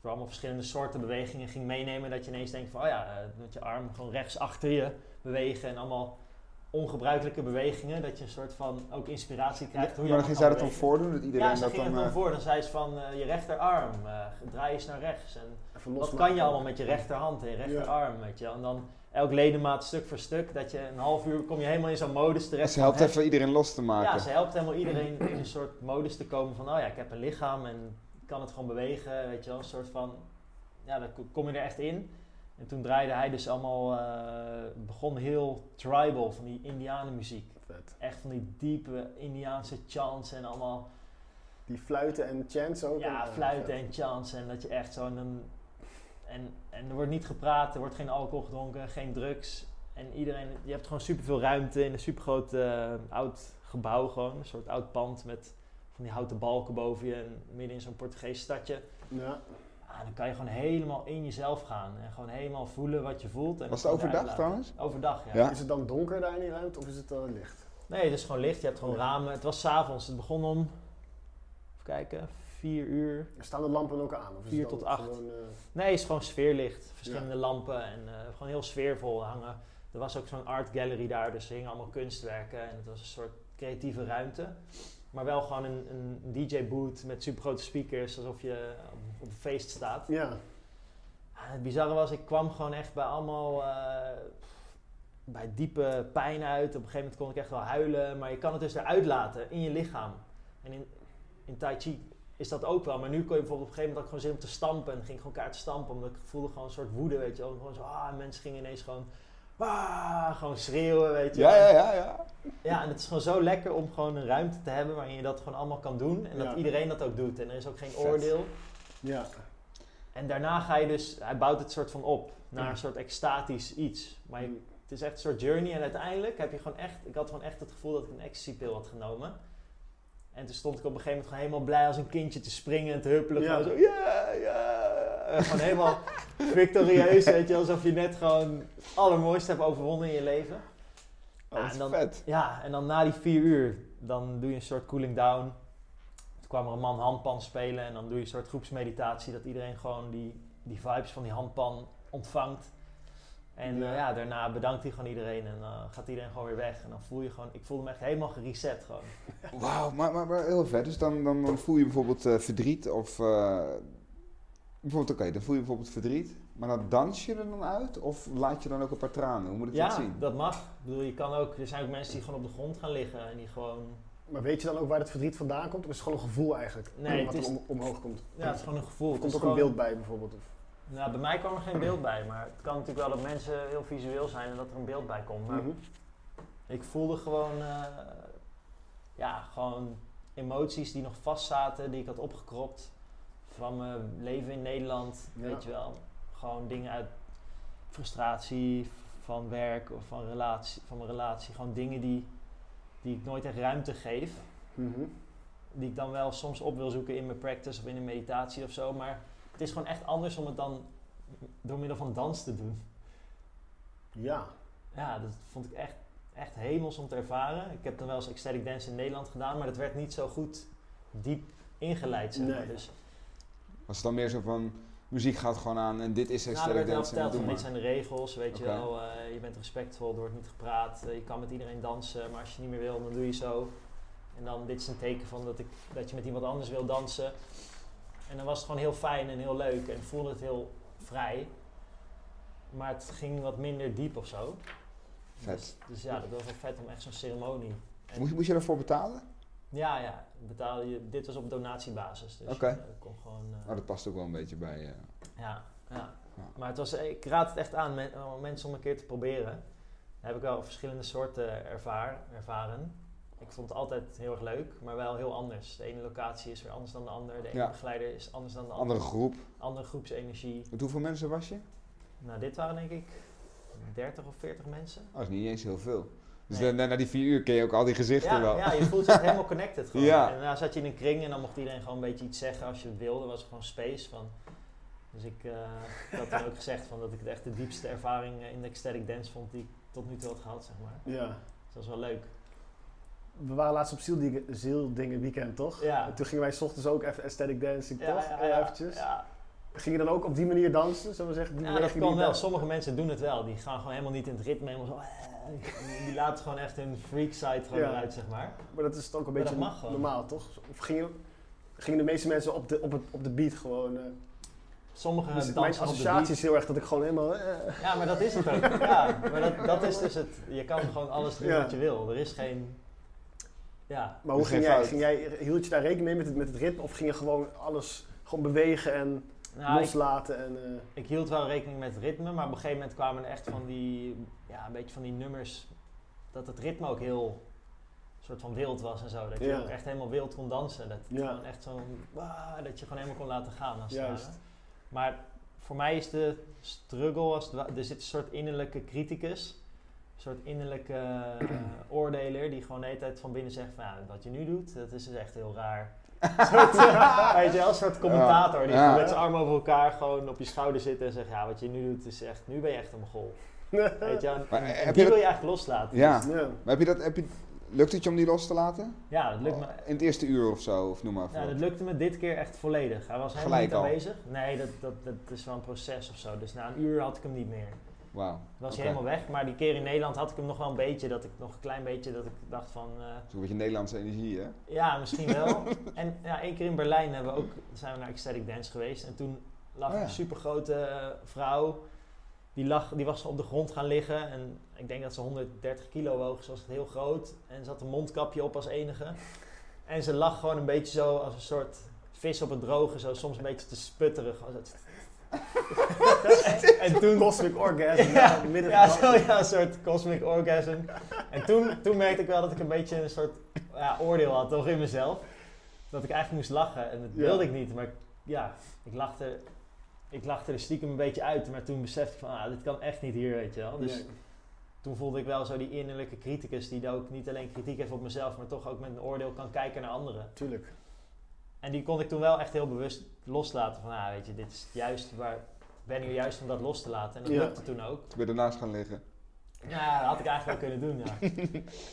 voor allemaal verschillende soorten bewegingen ging meenemen. Dat je ineens denkt van, oh ja, eh, met je arm gewoon rechts achter je bewegen en allemaal ongebruikelijke bewegingen. Dat je een soort van ook inspiratie krijgt. hoe je maar dan ging zij dat dan voordoen, dat iedereen Ja, ze dat ging dan... het dan eh, voor. Dan zei ze van eh, je rechterarm, eh, draai eens naar rechts. En wat kan je allemaal met je rechterhand en je rechterarm, weet je. En dan elk ledemaat stuk voor stuk, dat je een half uur kom je helemaal in zo'n modus terecht. ze helpt even iedereen los te maken. Ja, ze helpt helemaal iedereen in een soort modus te komen van, oh ja, ik heb een lichaam en ik kan het gewoon bewegen, weet je wel. Een soort van, ja, dan ko- kom je er echt in. En toen draaide hij dus allemaal, eh, begon heel tribal, van die indianenmuziek. Vet. Echt van die diepe Indiaanse chants en allemaal Die fluiten en chants ook. ja, en, fluiten en chants en dat je echt zo en en, er wordt niet gepraat, er wordt geen alcohol gedronken, geen drugs en iedereen, je hebt gewoon superveel ruimte in een supergroot eh, oud gebouw gewoon, een soort oud pand met van die houten balken boven je en midden in zo'n Portugees stadje. Ja. Ah, dan kan je gewoon helemaal in jezelf gaan en gewoon helemaal voelen wat je voelt. En Was het overdag trouwens? Overdag, ja. Ja. Is het dan donker daar in die ruimte of is het dan licht? Nee, het is gewoon licht. Je hebt gewoon ramen. Het was s'avonds. Het begon om kijken, vier uur. Staan de lampen ook aan? Of Vier tot acht. gewoon, eh, Nee, het is gewoon sfeerlicht. Verschillende lampen en eh, gewoon heel sfeervol hangen. Er was ook zo'n art gallery daar, dus er hingen allemaal kunstwerken. En het was een soort creatieve ruimte. Maar wel gewoon een, een DJ-boot met supergrote speakers, alsof je op, op een feest staat. ja. En het bizarre was, ik kwam gewoon echt bij allemaal... eh, bij diepe pijn uit. Op een gegeven moment kon ik echt wel huilen. Maar je kan het dus eruit laten in je lichaam. En in, in Tai Chi is dat ook wel. Maar nu kon je bijvoorbeeld op een gegeven moment ook gewoon zin om te stampen. En ging ik gewoon kaart stampen. Omdat ik voelde gewoon een soort woede, weet je wel. Gewoon zo, ah, en mensen gingen ineens gewoon... Ah, gewoon schreeuwen, weet je Ja, wel. ja, ja, ja. Ja, en het is gewoon zo lekker om gewoon een ruimte te hebben waarin je dat gewoon allemaal kan doen. En Ja. dat iedereen dat ook doet. En er is ook geen Vet. oordeel. Ja. En daarna ga je dus, hij bouwt het soort van op naar Ja. een soort extatisch iets. Maar je- het is echt een soort journey en uiteindelijk heb je gewoon echt, ik had gewoon echt het gevoel dat ik een ecstasy-pil had genomen. En toen stond ik op een gegeven moment gewoon helemaal blij als een kindje te springen en te huppelen. Ja. Gewoon zo, ja, ja. En Gewoon helemaal victorieus, weet je, alsof je net gewoon het allermooiste hebt overwonnen in je leven. Oh, is en dan- vet. Ja, en dan na die vier uur, dan doe je een soort cooling down. Toen kwam er een man handpan spelen en dan doe je een soort groepsmeditatie. Dat iedereen gewoon die, die vibes van die handpan ontvangt. En Ja. ja. ja, daarna bedankt hij gewoon iedereen en dan gaat iedereen gewoon weer weg. En dan voel je gewoon, ik voelde me echt helemaal gereset gewoon. Wauw, maar, maar, maar heel vet. Dus dan, dan, dan voel je bijvoorbeeld eh, verdriet of... eh, bijvoorbeeld, oké, dan voel je bijvoorbeeld verdriet. Maar dan dans je er dan uit? Of laat je dan ook een paar tranen? Hoe moet ik dat Ja, zien? dat mag. Ik bedoel, je kan ook, er zijn ook mensen die gewoon op de grond gaan liggen en die gewoon... Maar weet je dan ook waar het verdriet vandaan komt? Of is het gewoon een gevoel eigenlijk? Nee, wat het er is- om, omhoog komt. Ja, het is gewoon een gevoel. Of Het komt ook een beeld bij bijvoorbeeld? Of, Nou, bij mij kwam er geen beeld bij, maar het kan natuurlijk wel dat mensen heel visueel zijn en dat er een beeld bij komt. Maar Mhm. ik voelde gewoon, eh, ja, gewoon emoties die nog vastzaten, die ik had opgekropt van mijn leven in Nederland, Ja. weet je wel. Gewoon dingen uit frustratie van werk of van, relatie, van mijn relatie. Gewoon dingen die, die ik nooit echt ruimte geef. Mhm. Die ik dan wel soms op wil zoeken in mijn practice of in een meditatie of zo. Maar het is gewoon echt anders om het dan door middel van dans te doen. Ja. Ja, dat vond ik echt, echt hemels om te ervaren. Ik heb dan wel eens ecstatic dance in Nederland gedaan, maar dat werd niet zo goed diep ingeleid. Zeg maar. Nee. Dus Was het dan meer zo van... Muziek gaat gewoon aan en dit is nou, er ecstatic werd wel dance en verteld dit zijn de regels, weet je wel. eh, je bent respectvol, er wordt niet gepraat. eh, je kan met iedereen dansen, maar als je niet meer wil, dan doe je zo. En dan, dit is een teken van dat, ik, dat je met iemand anders wil dansen. En dan was het gewoon heel fijn en heel leuk en voelde het heel vrij. Maar het ging wat minder diep of zo. Dus, dus ja, dat was wel vet om echt zo'n ceremonie. En- Moest, je- moest je daarvoor betalen? Ja, ja. Betaal je, dit was op donatiebasis. Dus Oké. je, eh, kon gewoon... eh, Oh, dat past ook wel een beetje bij... eh, ja, ja. Maar het was, ik raad het echt aan men- mensen om een keer te proberen. Daar heb ik wel verschillende soorten ervaar, ervaren. Ik vond het altijd heel erg leuk, maar wel heel anders. De ene locatie is weer anders dan de andere. De ene Ja. begeleider is anders dan de andere. andere groep. Andere groepsenergie. Met hoeveel mensen was je? Nou, dit waren denk ik 30 of 40 mensen. Oh, dat is niet eens heel veel. Dus Nee. na, na die vier uur ken je ook al die gezichten Ja, wel. ja, je voelt echt helemaal connected gewoon. Ja. En daarna zat je in een kring en dan mocht iedereen gewoon een beetje iets zeggen als je het wilde. was gewoon space van. Dus ik, eh, ik had dan ook gezegd van dat ik het echt de diepste ervaring eh, in de ecstatic dance vond die ik tot nu toe had gehad, zeg maar. ja. Dus dat was wel leuk. We waren laatst op Zieldingen, Zieldingen weekend, toch? Ja. En toen gingen wij 's ochtends ook even aesthetic dancing, Ja, toch? ja, ja, eventjes. ja. Ging je dan ook op die manier dansen, zullen we zeggen? Die Ja, dat kan wel. Sommige mensen doen het wel. Die gaan gewoon helemaal niet in het ritme. Helemaal zo, eh, die laten gewoon echt hun freak side gewoon zeg maar. Maar dat is toch ook een Maar beetje gewoon. normaal, toch? Of gingen, gingen de meeste mensen op de, op het, op de beat gewoon... eh Sommige dus mijn associatie is heel erg dat ik gewoon helemaal... eh, Ja, maar dat is het ook. ja, maar dat, dat is dus het. Je kan gewoon alles doen wat je wil. Er is geen... Ja, maar hoe Dus ging jij, fout. ging jij... Hield je daar rekening mee met het, met het ritme? Of ging je gewoon alles gewoon bewegen en nou, ik, loslaten? En, eh, ik hield wel rekening met het ritme, maar op een gegeven moment kwamen er echt van die, ja, een beetje van die nummers, dat het ritme ook heel soort van wild was en zo. Dat je Ja. ook echt helemaal wild kon dansen. Dat, het Ja. gewoon echt wah, dat je gewoon helemaal kon laten gaan als Juist. Maar voor mij is de struggle, als het er zit een soort innerlijke criticus, soort innerlijke eh, oordeler die gewoon de hele tijd van binnen zegt van ja, wat je nu doet, dat is dus echt heel raar. Een soort, eh, weet je wel, een soort commentator die met zijn armen over elkaar gewoon op je schouder zit en zegt ja, wat je nu doet is echt, nu ben je echt een mogol. Weet je. Maar en heb die je wil dat- je eigenlijk loslaten. Ja. ja. Maar heb je dat... Heb je, lukt het je om die los te laten? Ja, dat lukt me. In het eerste uur of zo, of noem maar. Ja, dat lukte me dit keer echt volledig. Hij was helemaal Gelijk niet al? aanwezig. Nee, dat, dat, dat is wel een proces of zo. Dus na een uur had ik hem niet meer. Wauw. Was hij helemaal weg. Maar die keer in Nederland had ik hem nog wel een beetje. Dat ik nog een klein beetje dat ik dacht van. eh, Zo'n beetje Nederlandse energie, hè? ja, misschien wel. en ja, één keer in Berlijn hebben we ook, zijn we naar Ecstatic Dance geweest. En toen lag Oh ja. een supergrote eh, vrouw. Die, lag, die was op de grond gaan liggen. En ik denk dat ze 130 kilo woog. Ze was heel groot. En ze had een mondkapje op als enige. En ze lag gewoon een beetje zo als een soort vis op het droge. Zo soms een beetje te sputterig. En toen... Cosmic orgasm. Ja, midden Ja, zo, ja, een soort cosmic orgasm. En toen, toen merkte ik wel dat ik een beetje een soort ja, oordeel had, toch in mezelf. Dat ik eigenlijk moest lachen. En dat wilde ik niet. Maar ja, ik lachte, ik lachte er stiekem een beetje uit. Maar toen besefte ik van, ah, dit kan echt niet hier, weet je wel. Dus Nee. toen voelde ik wel zo die innerlijke criticus die ook niet alleen kritiek heeft op mezelf, maar toch ook met een oordeel kan kijken naar anderen. Tuurlijk. En die kon ik toen wel echt heel bewust loslaten. Van, ah, weet je, dit is juist waar, ik ben hier juist om dat los te laten. En dat Ja. lukte toen ook. Toen ben ernaast gaan liggen. Ja, dat had ik eigenlijk wel kunnen doen, ja.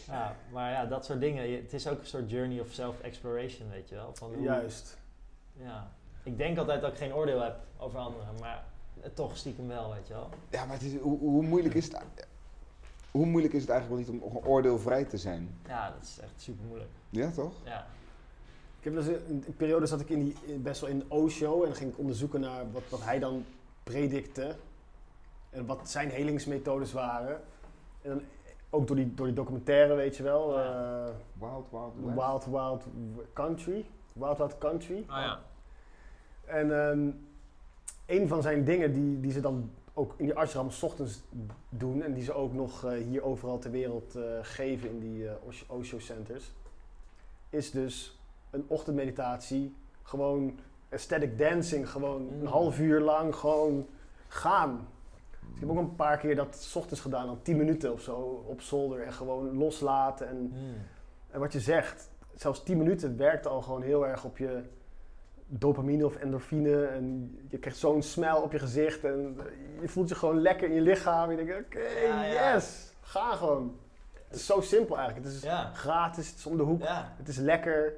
ja. Maar ja, dat soort dingen. je- Het is ook een soort journey of self-exploration, weet je wel. Van hoe- Juist. Ja. Ik denk altijd dat ik geen oordeel heb over anderen, maar toch stiekem wel, weet je wel. Ja, maar het is, hoe, hoe moeilijk is het... Hoe moeilijk is het eigenlijk wel niet om oordeelvrij te zijn? Ja, dat is echt super moeilijk. Ja, toch? Ja. Ik heb dus een, een periode zat ik in die, in- best wel in de O-show en dan ging ik onderzoeken naar wat, wat hij dan predikte. En wat zijn helingsmethodes waren. En dan ook door die, door die documentaire, weet je wel. Eh, Wild, wild, west. Wild Wild Country. Wild Wild Country. Oh ja. En ehm, een van zijn dingen die, die ze dan ook in die ashram 's ochtends doen en die ze ook nog eh, hier overal ter wereld eh, geven in die eh, Osh- Osho centers, is dus een ochtendmeditatie, gewoon aesthetic dancing, gewoon Mm. een half uur lang gewoon gaan. Dus ik heb ook een paar keer dat 's ochtends gedaan, dan 10 minuten of zo op zolder en gewoon loslaten. En, Mm. en wat je zegt, zelfs 10 minuten werkt al gewoon heel erg op je dopamine of endorfine. En je krijgt zo'n smile op je gezicht en je voelt je gewoon lekker in je lichaam. En je denkt, oké, Ja, ja. yes, ga gewoon. Het is zo simpel eigenlijk. Het is Ja. gratis, het is om de hoek, het is lekker.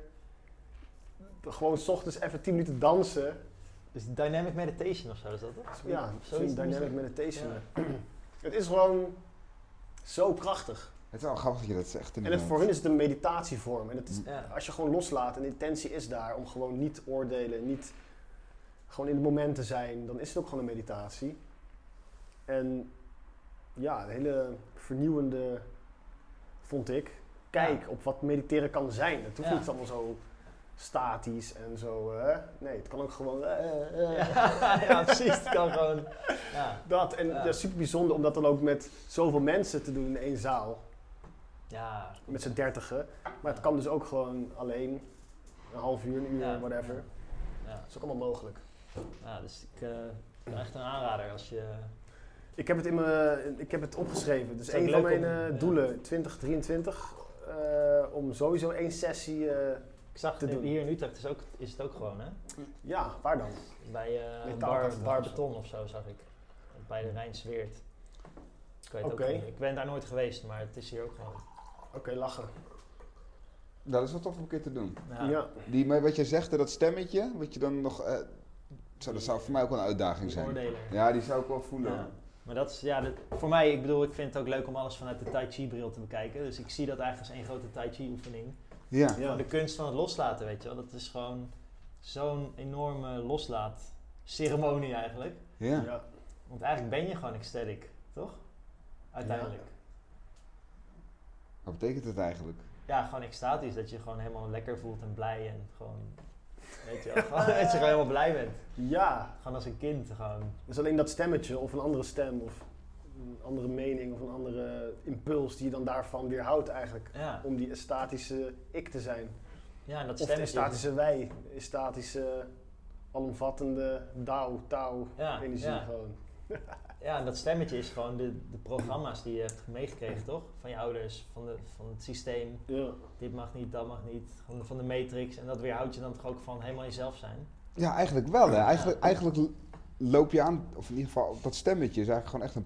Gewoon 's ochtends even 10 minuten dansen. Dus dynamic meditation of zo is dat toch? Ja, Zoiets zo'n dynamic meditation. Ja. Het is gewoon zo krachtig. Het is wel grappig dat je dat zegt. En het, voor hun is het een meditatievorm. En het is. Ja. als je gewoon loslaat en de intentie is daar om gewoon niet te oordelen, niet gewoon in het moment te zijn, dan is het ook gewoon een meditatie. En ja, een hele vernieuwende vond ik. Kijk op wat mediteren kan zijn. Het hoeft Ja. niet allemaal zo statisch en zo. nee, het kan ook gewoon. eh, eh, Ja, ja, precies. Het kan gewoon. Ja. Dat. En Ja. dat is super bijzonder om dat dan ook met zoveel mensen te doen in één zaal. Ja. Met z'n dertigen. Maar het kan dus ook gewoon alleen. Een half uur, een uur, whatever. Ja. Dat is ook allemaal mogelijk. ja, dus ik eh, ben echt een aanrader als je. Ik heb het, in mijn, ik heb het opgeschreven. Ook een van mijn om- eh, doelen, 2023. eh, om sowieso één sessie. Ik zag Te het doen. hier in Utrecht is, ook, is het ook gewoon, hè? ja, waar dan? Bij eh Metaalkathedraal bar, bar of zo. Beton of zo zag ik. Bij de Rijnsweert. Ik weet Oké. ook niet. Ik ben daar nooit geweest, maar het is hier ook gewoon. Oké, lachen. Dat is wel tof om een keer te doen. Ja. Ja. Die, maar wat je zegt, dat stemmetje, wat je dan nog... eh, zo, dat zou voor mij ook wel een uitdaging zijn. oordeler. Ja, die zou ik wel voelen. Ja. Maar dat is, ja, dat, voor mij, ik bedoel, ik vind het ook leuk om alles vanuit de Tai Chi bril te bekijken. Dus ik zie dat eigenlijk als één grote Tai Chi oefening. Ja. De kunst van het loslaten, weet je wel. Dat is gewoon zo'n enorme loslaat ceremonie eigenlijk. Ja. Ja. Want eigenlijk ben je gewoon ecstatic, toch? Uiteindelijk. Wat betekent het eigenlijk? Ja, gewoon extatisch. Dat je je gewoon helemaal lekker voelt en blij en gewoon... Weet je wel, gewoon, dat je gewoon helemaal blij bent. ja, Gewoon als een kind gewoon. dus alleen dat stemmetje of een andere stem of een andere mening of een andere impuls die je dan daarvan weerhoudt eigenlijk. Ja, Om die statische ik te zijn. ja en dat Of de statische wij, statische, alomvattende Dao, Tao, Ja, energie ja. gewoon. Ja, en dat stemmetje is gewoon de, de programma's die je hebt meegekregen, toch? Van je ouders, van, de, van het systeem. Ja. Dit mag niet, dat mag niet. Gewoon van de matrix. En dat weerhoudt je dan toch ook van helemaal jezelf zijn. Ja, eigenlijk wel. Hè. Eigenlijk, Ja. eigenlijk loop je aan, of in ieder geval dat stemmetje is eigenlijk gewoon echt een,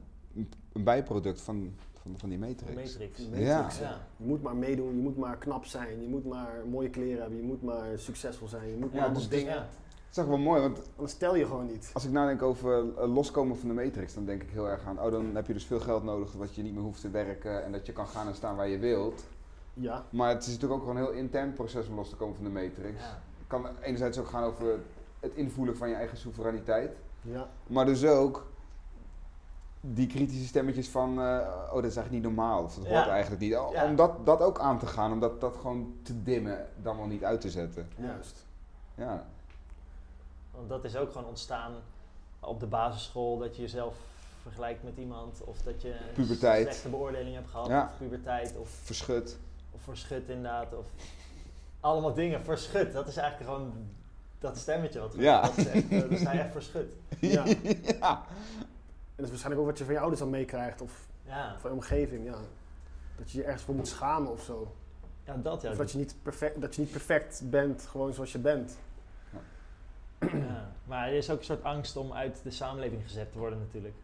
een bijproduct van, van, van die Matrix. Matrix. Ja. Je moet maar meedoen, je moet maar knap zijn, je moet maar mooie kleren hebben, je moet maar succesvol zijn, je moet Ja, maar dus- dingen. Ja. Dat is echt wel mooi, want Anders stel je gewoon niet. als ik nadenk over eh, loskomen van de Matrix, dan denk ik heel erg aan, oh dan heb je dus veel geld nodig, dat je niet meer hoeft te werken en dat je kan gaan en staan waar je wilt. Ja, Maar het is natuurlijk ook gewoon een heel intern proces om los te komen van de Matrix. Ja. Het kan enerzijds ook gaan over het invoelen van je eigen soevereiniteit. ja, Maar dus ook die kritische stemmetjes van, eh, oh dat is eigenlijk niet normaal, of dat Ja. hoort eigenlijk niet. O- Ja. Om dat, dat ook aan te gaan, om dat, dat gewoon te dimmen, dan wel niet uit te zetten. juist. Ja, Want dat is ook gewoon ontstaan op de basisschool, dat je jezelf vergelijkt met iemand. Of dat je een Puberteit. slechte beoordeling hebt gehad. Ja. Of puberteit. Of, verschut. of verschut inderdaad. Of allemaal dingen. Verschut, dat is eigenlijk gewoon dat stemmetje wat, Ja. wat zegt. sta je echt verschut. Ja. Ja. Dat is waarschijnlijk ook wat je van je ouders dan meekrijgt of Ja, van je omgeving, ja. Dat je je ergens voor moet schamen of zo. ja dat ja. Of dat je, niet perfect, dat je niet perfect bent, gewoon zoals je bent. ja. Maar er is ook een soort angst om uit de samenleving gezet te worden natuurlijk.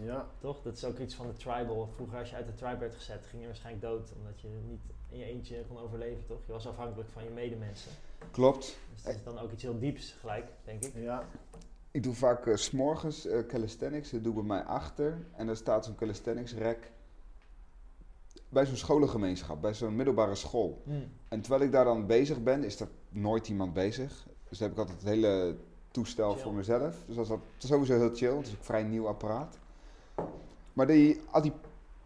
Ja, Toch? Dat is ook iets van de tribal. Vroeger als je uit de tribe werd gezet, ging je waarschijnlijk dood. Omdat je niet in je eentje kon overleven, toch? Je was afhankelijk van je medemensen. Klopt. Dus dat is dan ook iets heel dieps gelijk, denk ik. ja, Ik doe vaak eh, 's s'morgens eh, calisthenics, dat doe ik bij mij achter. En er staat zo'n calisthenics rek bij zo'n scholengemeenschap, bij zo'n middelbare school. En terwijl ik daar dan bezig ben, is er nooit iemand bezig. Dus dan heb ik altijd het hele toestel Chill. voor mezelf. Dus dat is, dat is sowieso heel chill. Het is een vrij nieuw apparaat. Maar die, al, die,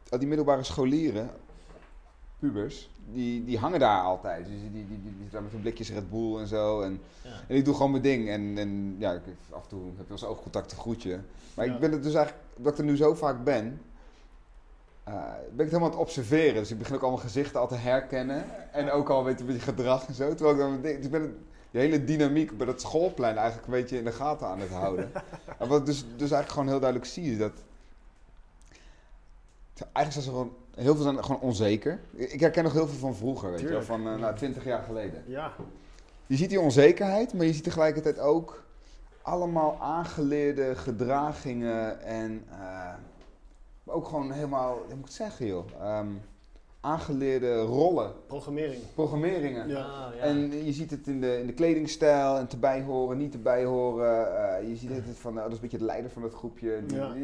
al die middelbare scholieren, pubers, die, die hangen daar altijd. Dus die, die, die, die zitten daar met hun blikjes Red Bull en zo. En, Ja. en ik doe gewoon mijn ding. En, en ja, ik, af en toe heb je wel eens oogcontact, een groetje. Maar Ja. ik ben het dus eigenlijk, omdat ik er nu zo vaak ben, eh, ben ik het helemaal aan het observeren. Dus ik begin ook allemaal gezichten al te herkennen. En ook al weet een beetje gedrag en zo. Terwijl ik dan mijn ding- dus ik ben het- die hele dynamiek bij dat schoolplein eigenlijk een beetje in de gaten aan het houden. en wat ik dus, dus eigenlijk gewoon heel duidelijk zie is dat... Eigenlijk zijn ze gewoon... Heel veel zijn gewoon onzeker. Ik herken nog heel veel van vroeger, weet je wel. Van eh nou, 20 jaar geleden. ja. Je ziet die onzekerheid, maar je ziet tegelijkertijd ook allemaal aangeleerde gedragingen en eh, maar ook gewoon helemaal, hoe moet ik het zeggen joh, Ehm, aangeleerde rollen, Programmering. programmeringen. Ja. Ah, ja. En je ziet het in de, in de kledingstijl en te bijhoren, niet te bijhoren. eh, je ziet het van, nou, dat is een beetje de leider van dat groepje. Ja.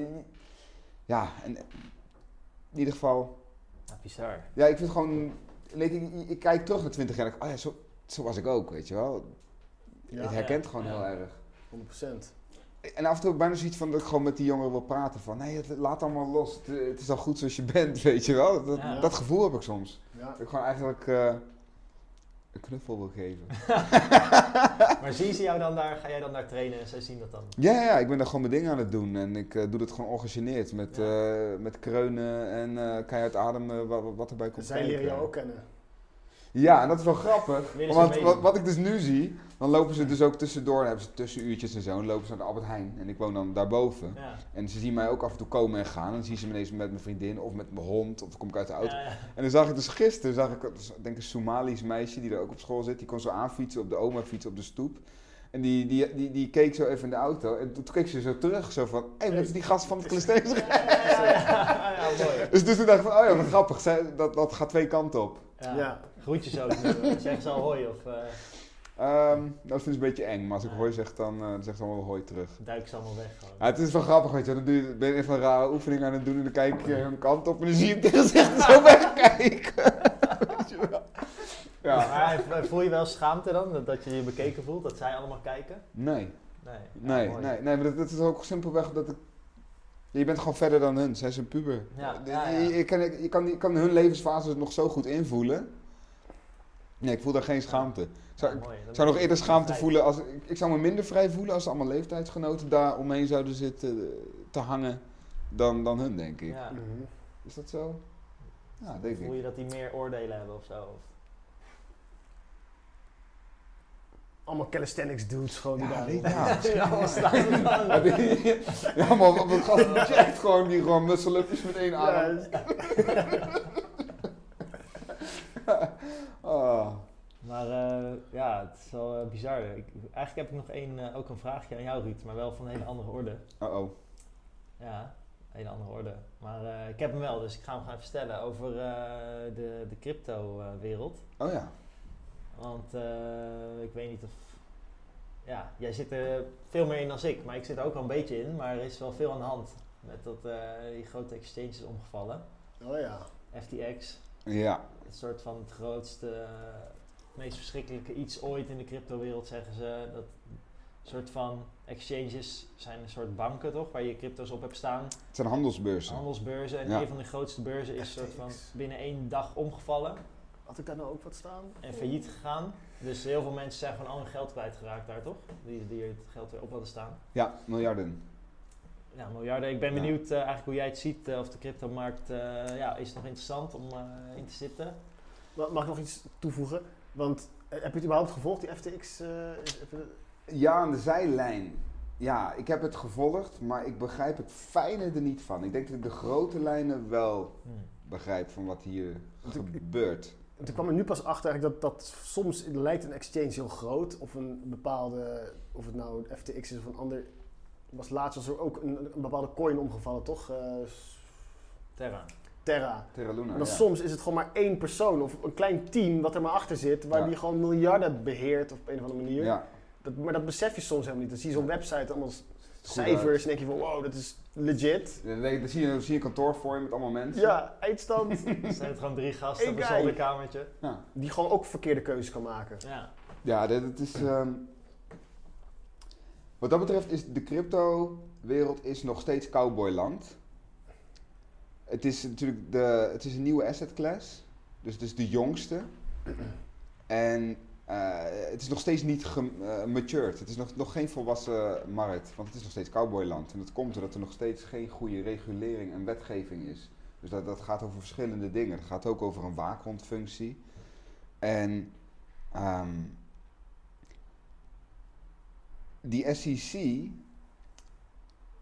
ja, en in ieder geval, Ja, bizar. ja, ik vind het gewoon, ik, ik, ik kijk terug naar 20 jaar en denk, oh ja, zo, zo was ik ook, weet je wel. Ja, het herkent ja, gewoon ja. heel erg. 100%. En af en toe bijna zoiets van dat ik gewoon met die jongeren wil praten. Van nee, het- laat allemaal los. Het, het is al goed zoals je bent, weet je wel. Dat, Ja. dat gevoel heb ik soms. Ja. Dat ik gewoon eigenlijk eh, een knuffel wil geven. Maar zien ze jou dan daar, ga jij dan daar trainen en zij zien dat dan? Ja, ja, ik ben daar gewoon mijn ding aan het doen. En ik eh, doe dat gewoon ongegeneerd. Met, Ja. eh, met kreunen en eh keihard ademen, wat, wat erbij komt Zij leren jou ook kennen. Ja, en dat is wel grappig. Want wat, wat ik dus nu zie, dan lopen ze dus ook tussendoor. Dan hebben ze tussenuurtjes en zo. Dan lopen ze naar de Albert Heijn. En ik woon dan daarboven. Ja. En ze zien mij ook af en toe komen en gaan. En dan zien ze me ineens met mijn vriendin of met mijn hond. Of dan kom ik uit de auto. Ja, ja. En dan zag ik dus gisteren, zag ik, dus, denk een Somalisch meisje die er ook op school zit. Die kon zo aanfietsen op de oma fietsen op de stoep. En die, die, die, die keek zo even in de auto. En toen, keek ze zo terug. Zo van, hé, hey, dat is die gast van het calisthenics. Ja, ja, ja, ja, mooi. Dus, dus toen dacht ik van, oh ja, wat grappig. Zij, dat, dat gaat twee kanten op. Ja. Groetjes ook. nu. Zeggen ze al hoi of eh Ehm, nou, dat vind ik een beetje eng. Maar als ik hooi zeg, dan, dan zegt ze allemaal hoi terug. duiken ze allemaal weg gewoon. Ja, het is wel grappig, weet je. Dan ben je even een rare oefening aan het doen. En dan kijk je hun kant op. En dan zie je hem tegen zich zo wegkijken. Weet je wel. Ja. Maar voel je wel schaamte dan, dat- je je bekeken voelt, dat zij allemaal kijken? Nee. Nee. Nee, Ja, nee, nee, maar dat, dat is ook simpelweg dat ik... Je bent gewoon verder dan hun, zij een puber. Ja, ja, ja. Je, je kan, je, kan, je kan hun levensfase nog zo goed invoelen. Nee, ik voel daar geen schaamte. Ik zou, Ja, ik zou nog eerder schaamte vrij. voelen als... Ik, ik zou me minder vrij voelen als allemaal leeftijdsgenoten daar omheen zouden zitten eh, te hangen dan, dan hun, denk ik. Ja. Mhm. Is dat zo? Ja, denk Voel ik. je dat die meer oordelen hebben of zo? Of- Allemaal calisthenics dudes gewoon die Ja, daar... weet ja. Allemaal staan. Ja, maar wat een gast die checkt gewoon die gewoon muscle-upjes met één arm. Ah. Maar eh, ja, het is wel eh, bizar. Ik, eigenlijk heb ik nog één, eh, ook een vraagje aan jou Ruud, maar wel van een hele andere orde. Uh-oh. Ja, Hele andere orde. Maar ik heb hem wel, dus ik ga hem gaan vertellen over de, de crypto-wereld. oh ja. Want ik weet niet of. Ja, jij zit er veel meer in dan ik, maar ik zit er ook al een beetje in. Maar er is wel veel aan de hand met dat die grote exchanges omgevallen. Oh ja. FTX. Ja. Een soort van het grootste, meest verschrikkelijke iets ooit in de crypto-wereld, zeggen ze. Dat soort van exchanges zijn een soort banken toch, waar je crypto's op hebt staan. Het zijn handelsbeurzen. Handelsbeurzen. En een van de grootste beurzen is soort van binnen één dag omgevallen. Had ik daar nou ook wat staan? En failliet gegaan. Dus heel veel mensen zijn gewoon al hun geld kwijtgeraakt daar toch? Die, die het geld weer op hadden staan. Ja, miljarden. Ja, miljarden. Ik ben benieuwd uh, eigenlijk hoe jij het ziet. Uh, of de cryptomarkt uh, ja, is nog interessant om in te zitten. Mag ik nog iets toevoegen? Want heb je het überhaupt gevolgd, die FTX? Ja, aan de zijlijn. Ja, ik heb het gevolgd, maar ik begrijp het fijne er niet van. Ik denk dat ik de grote lijnen wel hmm. begrijp van wat hier gebeurt. Toen kwam er nu pas achter dat, dat soms lijkt een exchange heel groot. Of een bepaalde, of het nou FTX is of een ander. Was laatst was er ook een, een bepaalde coin omgevallen, toch? Uh, Terra. Terra. Terra Luna, en dan soms is het gewoon maar één persoon of een klein team wat er maar achter zit, waar die gewoon miljarden beheert op een of andere manier. Ja. Dat, maar dat besef je soms helemaal niet. Dan zie je zo'n website allemaal cijfers en denk je van wow, dat is legit. dan, zie je, dan zie je een kantoor voor je met allemaal mensen. Ja, eindstand. er zijn het gewoon drie gasten op een zolderkamertje. Ja. Die gewoon ook verkeerde keuzes kan maken. Ja, ja dat, is... Um, wat dat betreft is de crypto-wereld is nog steeds cowboyland. Het is natuurlijk de, het is een nieuwe asset class. Dus het is de jongste. En uh, het is nog steeds niet. Eh, het is nog, nog geen volwassen markt, want het is nog steeds cowboyland. En dat komt doordat er nog steeds geen goede regulering en wetgeving is. Dus dat, dat gaat over verschillende dingen. Het gaat ook over een waakhondfunctie. En um, die SEC,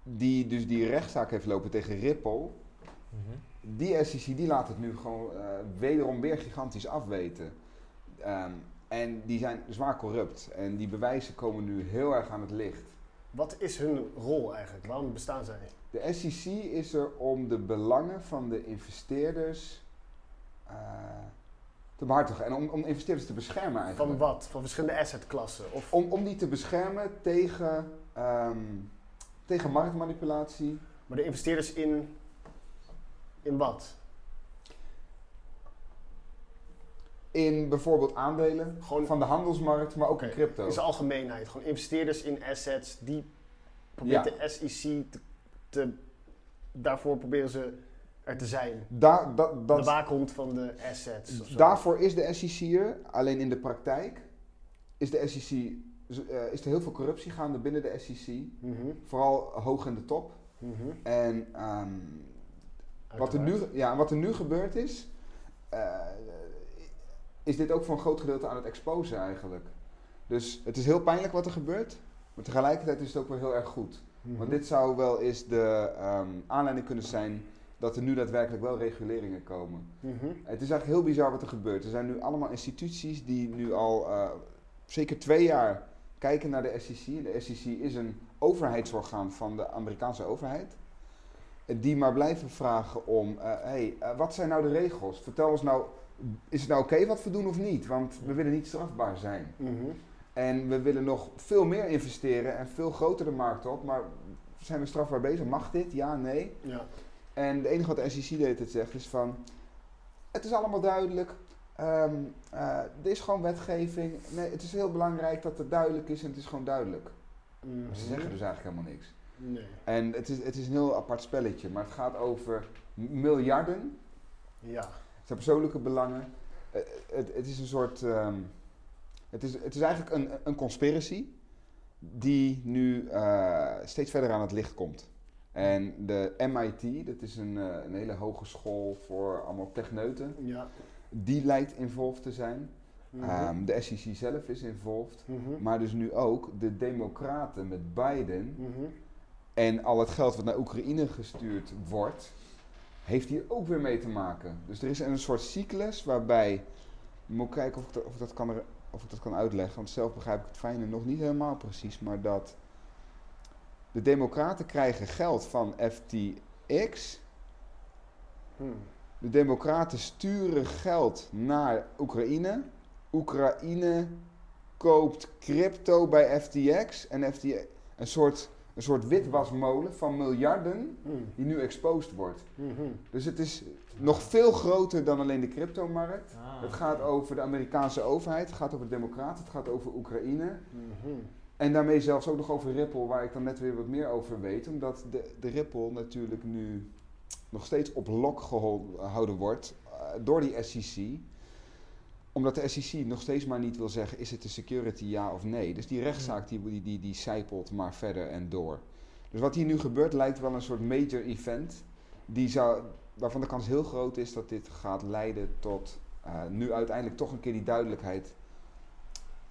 die dus die rechtszaak heeft lopen tegen Ripple, mm die SEC die laat het nu gewoon uh, wederom weer gigantisch afweten. Um, en die zijn zwaar corrupt. En die bewijzen komen nu heel erg aan het licht. Wat is hun rol eigenlijk? Waarom bestaan zij? De SEC is er om de belangen van de investeerders uh, te behartigen. En om, om investeerders te beschermen eigenlijk. Van wat? Van verschillende assetklassen? Of? Om, om die te beschermen tegen, um, tegen marktmanipulatie. Maar de investeerders in, in wat? in bijvoorbeeld aandelen gewoon van de handelsmarkt, maar ook in crypto. In zijn algemeenheid. Gewoon investeerders in assets, die probeert de SEC te, daarvoor proberen ze er te zijn. Da, dat, de waakhond van de assets. Daarvoor is de SEC er, alleen in de praktijk is de SEC uh, is er heel veel corruptie gaande binnen de SEC. Mhm. Vooral hoog in de top. Mhm. En um, wat, er nu, ja, wat er nu gebeurd is, uh, is dit ook voor een groot gedeelte aan het exposen eigenlijk. Dus het is heel pijnlijk wat er gebeurt, maar tegelijkertijd is het ook wel heel erg goed. Want mhm. dit zou wel eens de um, aanleiding kunnen zijn dat er nu daadwerkelijk wel reguleringen komen. Mhm. Het is eigenlijk heel bizar wat er gebeurt. Er zijn nu allemaal instituties die nu al uh, zeker twee jaar kijken naar de SEC. De SEC is een overheidsorgaan van de Amerikaanse overheid. Die maar blijven vragen om, uh, hey, uh, wat zijn nou de regels? Vertel ons nou is het nou oké wat we doen of niet? Want we willen niet strafbaar zijn. Mhm. En we willen nog veel meer investeren en veel groter de markt op. Maar zijn we strafbaar bezig? Mag dit? Ja, nee. Ja. En de enige wat de SEC deed het zegt is van... Het is allemaal duidelijk. Um, er is gewoon wetgeving. Nee, het is heel belangrijk dat het duidelijk is en het is gewoon duidelijk. Maar ze zeggen dus eigenlijk helemaal niks. Nee. En het is, het is een heel apart spelletje. Maar het gaat over miljarden. Ja zijn persoonlijke belangen. Uh, het, het, is een soort. Um, het, is, het is eigenlijk een, een conspiracy die nu uh, steeds verder aan het licht komt. En de MIT, dat is een, uh, een hele hogeschool voor allemaal techneuten, ja. die lijkt involved te zijn. Mm -hmm. um, de SEC zelf is involved, mm -hmm. maar dus nu ook de Democraten met Biden mm -hmm. en al het geld wat naar Oekraïne gestuurd wordt, heeft hier ook weer mee te maken. Dus er is een soort cyclus waarbij. Ik moet kijken of ik, dat, of, dat kan, of ik dat kan uitleggen. Want zelf begrijp ik het fijne nog niet helemaal precies. Maar dat de Democraten krijgen geld van FTX. Hmm. De Democraten sturen geld naar Oekraïne. Oekraïne koopt crypto bij FTX. En FTX, een soort, een soort witwasmolen van miljarden Hmm. die nu exposed wordt. Mhm. Dus het is nog veel groter dan alleen de cryptomarkt. Ah, Het gaat over de Amerikaanse overheid, het gaat over de Democraten, het gaat over Oekraïne. En daarmee zelfs ook nog over Ripple, waar ik dan net weer wat meer over weet. Omdat de, de Ripple natuurlijk nu nog steeds op lok gehouden wordt eh, door die SEC. Omdat de SEC nog steeds maar niet wil zeggen, is het een security ja of nee. Dus die rechtszaak die, die, die, die zijpelt maar verder en door. Dus wat hier nu gebeurt lijkt wel een soort major event. Die zou, waarvan de kans heel groot is dat dit gaat leiden tot eh, nu uiteindelijk toch een keer die duidelijkheid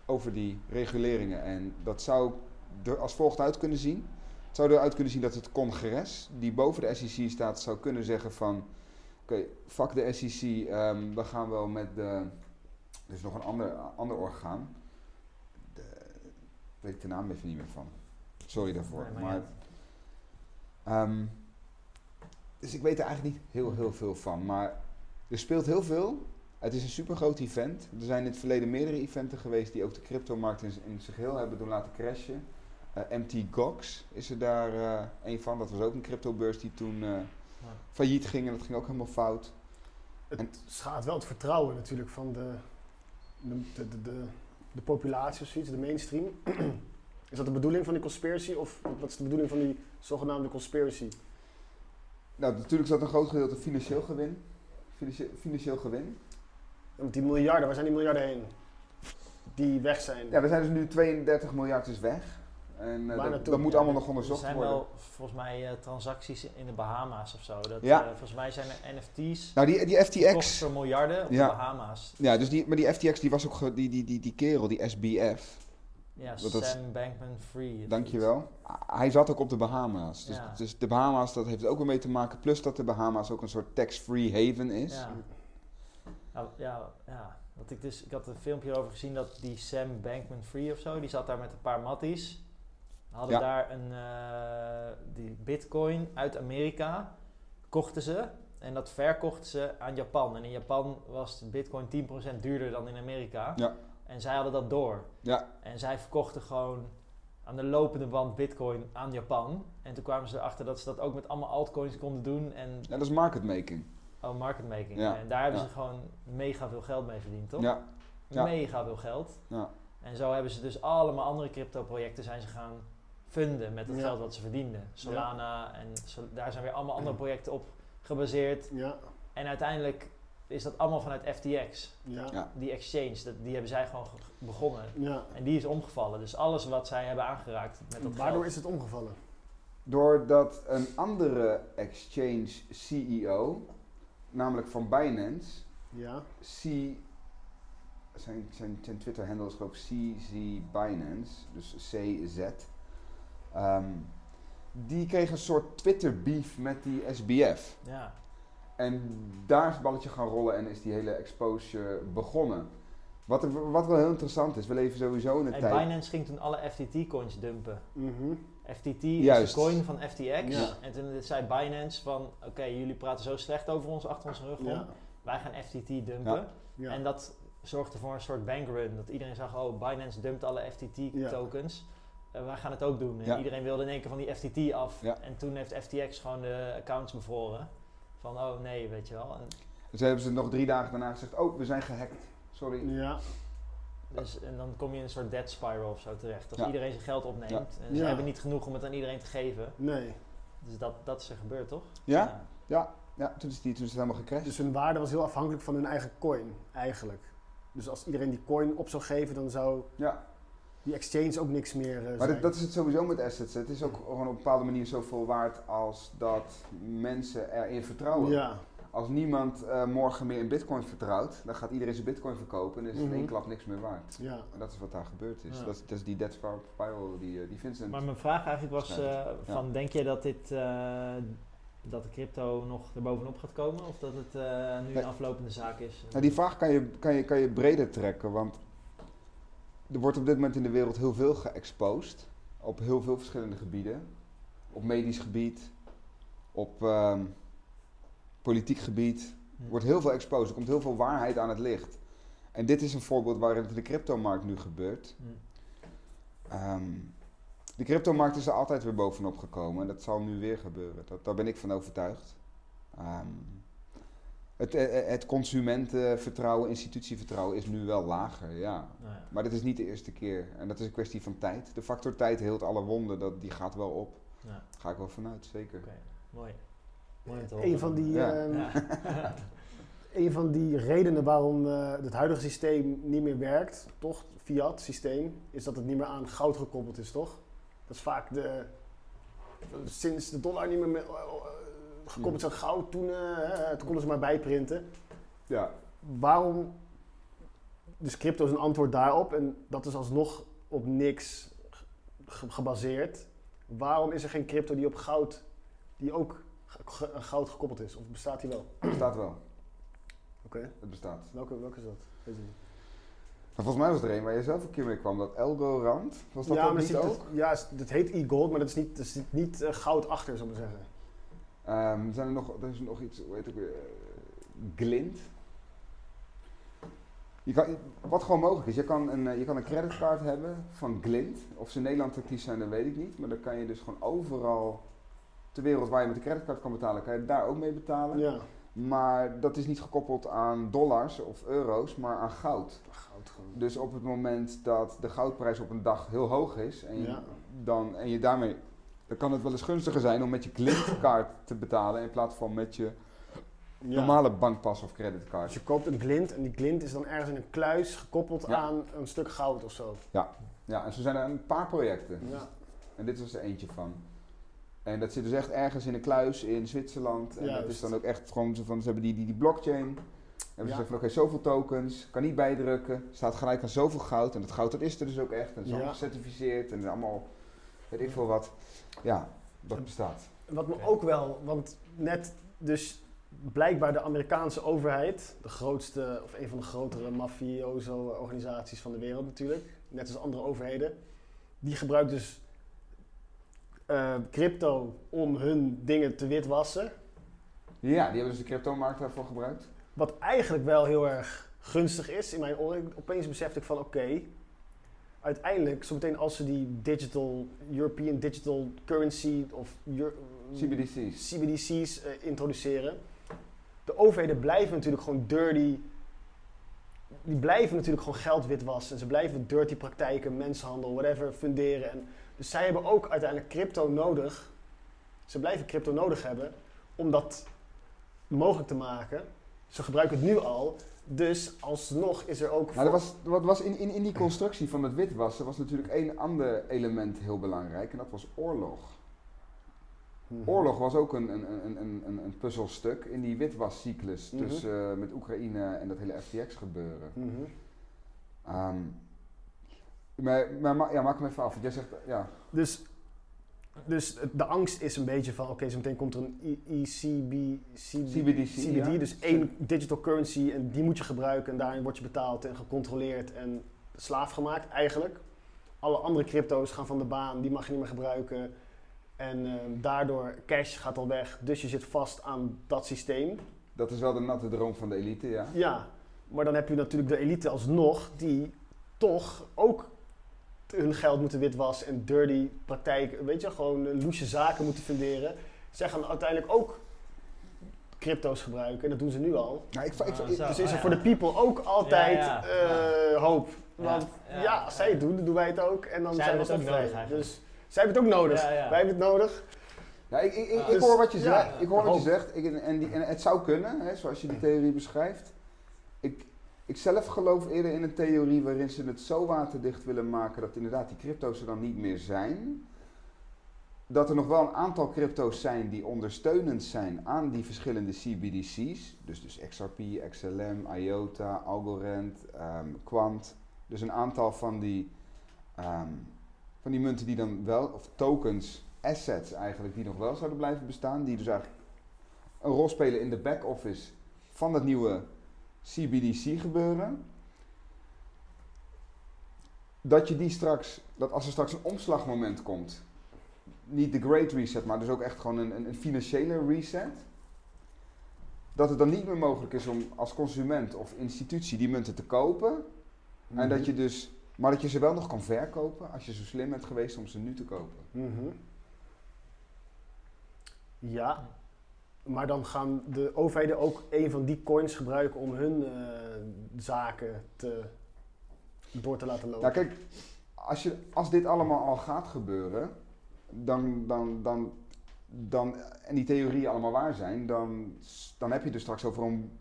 over die reguleringen. En dat zou er als volgt uit kunnen zien. Het zou eruit kunnen zien dat het congres, die boven de SEC staat, zou kunnen zeggen van... Oké, fuck de SEC, ehm, we gaan wel met de... Er is nog een ander, ander orgaan. De, weet ik de naam even niet meer van. Sorry daarvoor. Nee, maar ehm, dus ik weet er eigenlijk niet heel, heel veel van. Maar er speelt heel veel. Het is een super groot event. Er zijn in het verleden meerdere eventen geweest die ook de cryptomarkt in, in zich heel hebben doen laten crashen. Eh, MT Gox is er daar eh, een van. Dat was ook een cryptobeurs die toen eh, failliet ging en dat ging ook helemaal fout. Het En- schaadt wel het vertrouwen natuurlijk van de, de, de, de, de, de populatie of zoiets, de mainstream. is dat de bedoeling van die conspiracy of wat is de bedoeling van die zogenaamde conspiracy? Nou, natuurlijk zat een groot gedeelte financieel gewin. Financie- financieel gewin. En met die miljarden, waar zijn die miljarden heen? Die weg zijn. Ja, er zijn dus nu 32 miljard is weg. En eh, dat, moet allemaal nog Er onderzocht zijn worden. wel volgens mij eh, transacties in de Bahama's of zo. Dat, Ja. eh, volgens mij zijn er NFT's Nou, die, die FTX. voor miljarden op Ja. de Bahama's. Ja, dus die, maar die FTX die was ook ge- die, die, die, die kerel, die SBF. Ja, Dat- Sam Bankman Free. Dankjewel. Hij zat ook op de Bahama's. Dus, Ja. dus de Bahama's, dat heeft er ook wel mee te maken. Plus dat de Bahama's ook een soort tax-free haven is. Ja. Ja, ja, ja. Want ik, dus, ik had een filmpje over gezien dat die Sam Bankman Free of zo, die zat daar met een paar matties. Hadden Ja. daar een, eh, die bitcoin uit Amerika, kochten ze. En dat verkochten ze aan Japan. En in Japan was de bitcoin 10% duurder dan in Amerika. Ja. En zij hadden dat door. Ja. En zij verkochten gewoon aan de lopende band bitcoin aan Japan. En toen kwamen ze erachter dat ze dat ook met allemaal altcoins konden doen. En Ja, dat is market making. Oh, marketmaking. Ja, En daar hebben ja. ze gewoon mega veel geld mee verdiend, toch? Ja, ja. Mega veel geld. ja. En zo hebben ze dus allemaal andere crypto-projecten zijn ze gaan funden met het Ja. geld wat ze verdienden. Solana en Sol- daar zijn weer allemaal andere projecten op gebaseerd. Ja, En uiteindelijk is dat allemaal vanuit FTX. ja. Die exchange, dat, die hebben zij gewoon ge- begonnen. ja. En die is omgevallen. Dus alles wat zij hebben aangeraakt met dat Waardoor geld. is het omgevallen? Doordat een andere exchange CEO, namelijk van Binance, Ja, C, zijn, zijn, zijn Twitter-handle is geloof ik CZ Binance, dus CZ. Ehm, die kreeg een soort Twitter-beef met die SBF. Ja. En daar is het balletje gaan rollen en is die hele exposure begonnen. Wat, er- wat wel heel interessant is, we leven sowieso in een En tijd... Binance ging toen alle FTT-coins dumpen. mhm. FTT Juist. is de coin van FTX. Ja. En toen zei Binance van, oké, jullie praten zo slecht over ons, achter onze rug om. ja, Wij gaan FTT dumpen. Ja. ja. En dat zorgde voor een soort bankrun. Dat iedereen zag, oh, Binance dumpt alle FTT-tokens. wij gaan het ook doen. En Ja. iedereen wilde in één keer van die FTT af. Ja. En toen heeft FTX gewoon de accounts bevroren. Van, oh nee, weet je wel. En Dus hebben ze nog drie dagen daarna gezegd, oh, we zijn gehackt. Sorry. ja, Dus, en dan kom je in een soort dead spiral of zo terecht. Als Ja. iedereen zijn geld opneemt. Ja. En ze Ja. hebben niet genoeg om het aan iedereen te geven. nee. Dus dat, dat is er gebeurd, toch? Ja? Ja, ja toen, is die, toen is het helemaal gecrashed. Dus hun waarde was heel afhankelijk van hun eigen coin, eigenlijk. Dus als iedereen die coin op zou geven, dan zou Ja, die exchange ook niks meer eh, maar zijn. dat, dat is het sowieso met assets. Het is ook gewoon op een bepaalde manier zoveel waard als dat mensen erin vertrouwen. Ja, Als niemand eh, morgen meer in bitcoin vertrouwt, dan gaat iedereen zijn bitcoin verkopen en is het in Mhm. één klap niks meer waard. ja. En dat is wat daar gebeurd is. Ja. Dat, is- dat is die dead spiral die, eh, die Vincent... Maar mijn vraag eigenlijk was eh, Ja. van, denk je dat dit, eh, dat de crypto nog erbovenop gaat komen? Of dat het eh, nu een aflopende zaak is? Nou, die vraag kan je, kan, je, kan je breder trekken, want er wordt op dit moment in de wereld heel veel geëxposed. Op heel veel verschillende gebieden. Op medisch gebied, Op ehm, politiek gebied wordt heel veel exposed. Er komt heel veel waarheid aan het licht. En dit is een voorbeeld waarin het in de cryptomarkt nu gebeurt. Ehm, de cryptomarkt is er altijd weer bovenop gekomen. En dat zal nu weer gebeuren. Dat, daar ben ik van overtuigd. Ehm, het, eh, het consumentenvertrouwen, institutievertrouwen is nu wel lager, ja. Nou ja. Maar dit is niet de eerste keer. En dat is een kwestie van tijd. De factor tijd heelt alle wonden. Dat, die gaat wel op. Ja, Daar ga ik wel vanuit, zeker. oké. Mooi. Een van die, Ja. ehm, Ja. een van die redenen waarom eh, het huidige systeem niet meer werkt, toch, fiat systeem, is dat het niet meer aan goud gekoppeld is, toch? Dat is vaak de. Sinds de dollar niet meer met, eh, eh, gekoppeld is aan goud, toen, eh, toen konden ze maar bijprinten. Ja. Waarom. Dus crypto is een antwoord daarop en dat is alsnog op niks ge- gebaseerd. Waarom is er geen crypto die op goud, die ook ge- aan goud gekoppeld is? Of bestaat die wel? Het bestaat wel. Oké. Het bestaat. Welke, welke is dat? Weet je niet. Maar volgens mij was er een waar je zelf een keer mee kwam. Dat Elgorand. Was dat ja, ook maar niet dat, ook? is- ja, is- dat heet e-gold, maar dat is niet, dat zit niet eh, goud achter, zou ik maar zeggen. Ehm, zijn er nog, er is nog iets, hoe heet het ook weer? eh, Glint. Je kan, wat gewoon mogelijk is, je kan, een, eh, je kan een creditcard hebben van Glint. Of ze in Nederland actief zijn, dat weet ik niet. Maar dan kan je dus gewoon overal ter wereld waar je met de creditcard kan betalen, kan je daar ook mee betalen. Ja. Maar dat is niet gekoppeld aan dollars of euro's, maar aan goud. Goud. Dus op het moment dat de goudprijs op een dag heel hoog is en je, Ja. dan, en je daarmee, dan kan het wel eens gunstiger zijn om met je Glint-kaart te betalen in plaats van met je Ja. normale bankpas of Dus creditcard. je koopt een glint en die glint is dan ergens in een kluis gekoppeld Ja. aan een stuk goud of zo. Ja, en zo zijn er een paar projecten. Ja. En dit was er eentje van. En dat zit dus echt ergens in een kluis in Zwitserland. En dat is dan ook echt gewoon zo van, ze hebben die, die, die blockchain. En we Ja. zeggen van oké, zoveel tokens, kan niet bijdrukken, staat gelijk aan zoveel goud. En dat goud dat is er dus ook echt. En dat is Ja. allemaal gecertificeerd en allemaal, weet ik veel wat. Ja, dat bestaat. Wat me ook wel, want net dus blijkbaar de Amerikaanse overheid, de grootste of een van de grotere mafioso organisaties van de wereld natuurlijk, net als andere overheden, die gebruikt dus eh, crypto om hun dingen te witwassen. Ja, die hebben dus de cryptomarkt daarvoor gebruikt. Wat eigenlijk wel heel erg gunstig is in mijn oren. Opeens besefte ik van oké, uiteindelijk, zometeen als ze die digital, European Digital Currency of Euro- CBDC's. CBDC's eh, introduceren. De overheden blijven natuurlijk gewoon dirty. Die blijven natuurlijk gewoon geld witwassen. En ze blijven dirty praktijken, mensenhandel, whatever, funderen. En, dus zij hebben ook uiteindelijk crypto nodig. Ze blijven crypto nodig hebben om dat mogelijk te maken. Ze gebruiken het nu al. Dus alsnog is er ook. Maar er was, wat was in, in, in die constructie van het witwassen was natuurlijk één ander element heel belangrijk. En dat was oorlog. Mhm. Oorlog was ook een, een, een, een, een, een puzzelstuk in die witwascyclus Mhm. tussen, eh, met Oekraïne en dat hele FTX gebeuren. Mhm. Ehm, maar maar ma- ja, maak hem even af. Jij zegt, ja, Dus, dus de angst is een beetje van, oké, zo meteen komt er een ECB, CBDC, CBD, ja. dus één digital currency en die moet je gebruiken en daarin word je betaald en gecontroleerd en slaaf gemaakt eigenlijk. Alle andere crypto's gaan van de baan, die mag je niet meer gebruiken en ehm, daardoor cash gaat al weg, dus je zit vast aan dat systeem. dat is wel de natte droom van de elite, ja. Ja, maar dan heb je natuurlijk de elite alsnog die toch ook hun geld moeten witwassen en dirty praktijk, weet je, gewoon eh, loesje zaken moeten funderen. Zij gaan uiteindelijk ook crypto's gebruiken en dat doen ze nu al. Nou, ik, ik, ik- Ah. Dus is er ah, ja. voor de people ook altijd Ja, ja, eh, hoop. Want ja, ja, als zij het doen, dan doen wij het ook en dan Zij zijn we het ook vrij. nodig eigenlijk. Dus zij hebben het ook nodig. Ja, ja. Wij hebben het nodig. ja, ik, ik, ik, ik Dus, hoor wat je ja, zegt. Ik hoor wat je zegt. Ik, en, die, en het zou kunnen, hè, zoals je die theorie beschrijft. Ik, zelf geloof eerder in een theorie waarin ze het zo waterdicht willen maken dat inderdaad die crypto's er dan niet meer zijn. Dat er nog wel een aantal crypto's zijn die ondersteunend zijn aan die verschillende CBDC's. Dus, dus XRP, XLM, IOTA, Algorand, ehm, Quant. Dus een aantal van die, ehm, van die munten die dan wel, of tokens, assets eigenlijk, die nog wel zouden blijven bestaan. Die dus eigenlijk een rol spelen in de back-office van dat nieuwe CBDC gebeuren. Dat je die straks, dat als er straks een omslagmoment komt, niet de great reset, maar dus ook echt gewoon een, een, financiële reset. Dat het dan niet meer mogelijk is om als consument of institutie die munten te kopen. En dat Mhm. je dus, maar dat je ze wel nog kan verkopen als je zo slim bent geweest om ze nu te kopen. Mhm. Ja, maar dan gaan de overheden ook een van die coins gebruiken om hun eh, zaken te, door te laten lopen. Nou kijk, als, je, als dit allemaal al gaat gebeuren, dan, dan, dan, dan, en die theorieën allemaal waar zijn, dan, dan heb je dus straks over een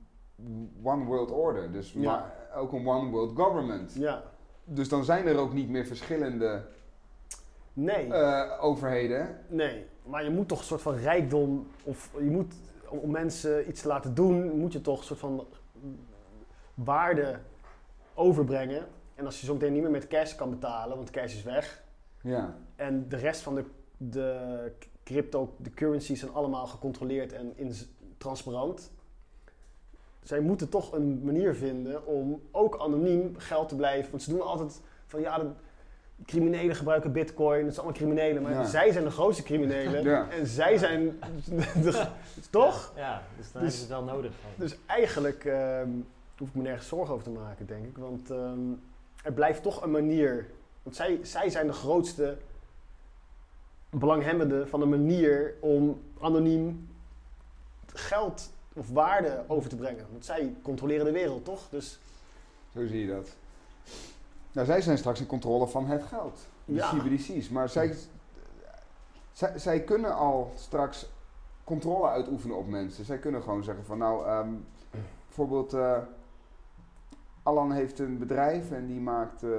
one world order. Dus Ja. maar ook een one world government. Ja, Dus dan zijn er ook niet meer verschillende nee, eh, overheden. nee. Maar je moet toch een soort van rijkdom, of je moet, om mensen iets te laten doen, moet je toch een soort van waarde overbrengen. En als je zo meteen niet meer met cash kan betalen, want cash is weg, Ja. En de rest van de, de crypto, de currencies zijn allemaal gecontroleerd en in, transparant. Zij moeten toch een manier vinden om ook anoniem geld te blijven. Want ze doen altijd van ja, criminelen gebruiken bitcoin, het zijn allemaal criminelen. Maar Ja. zij zijn de grootste criminelen. Ja. En zij zijn de, toch? Ja, dus dan Dus- hebben ze het wel nodig. Dus eigenlijk ehm, hoef ik me nergens zorgen over te maken, denk ik. Want ehm, er blijft toch een manier. Want zij, zij zijn de grootste belanghebbenden van een manier om anoniem geld of waarde over te brengen. Want zij controleren de wereld, toch? Dus Zo zie je dat. Nou, zij zijn straks in controle van het geld. De Ja. CBDC's. Maar zij, zij, zij kunnen al straks controle uitoefenen op mensen. Zij kunnen gewoon zeggen van nou, ehm, bijvoorbeeld eh, Alan heeft een bedrijf en die maakt eh,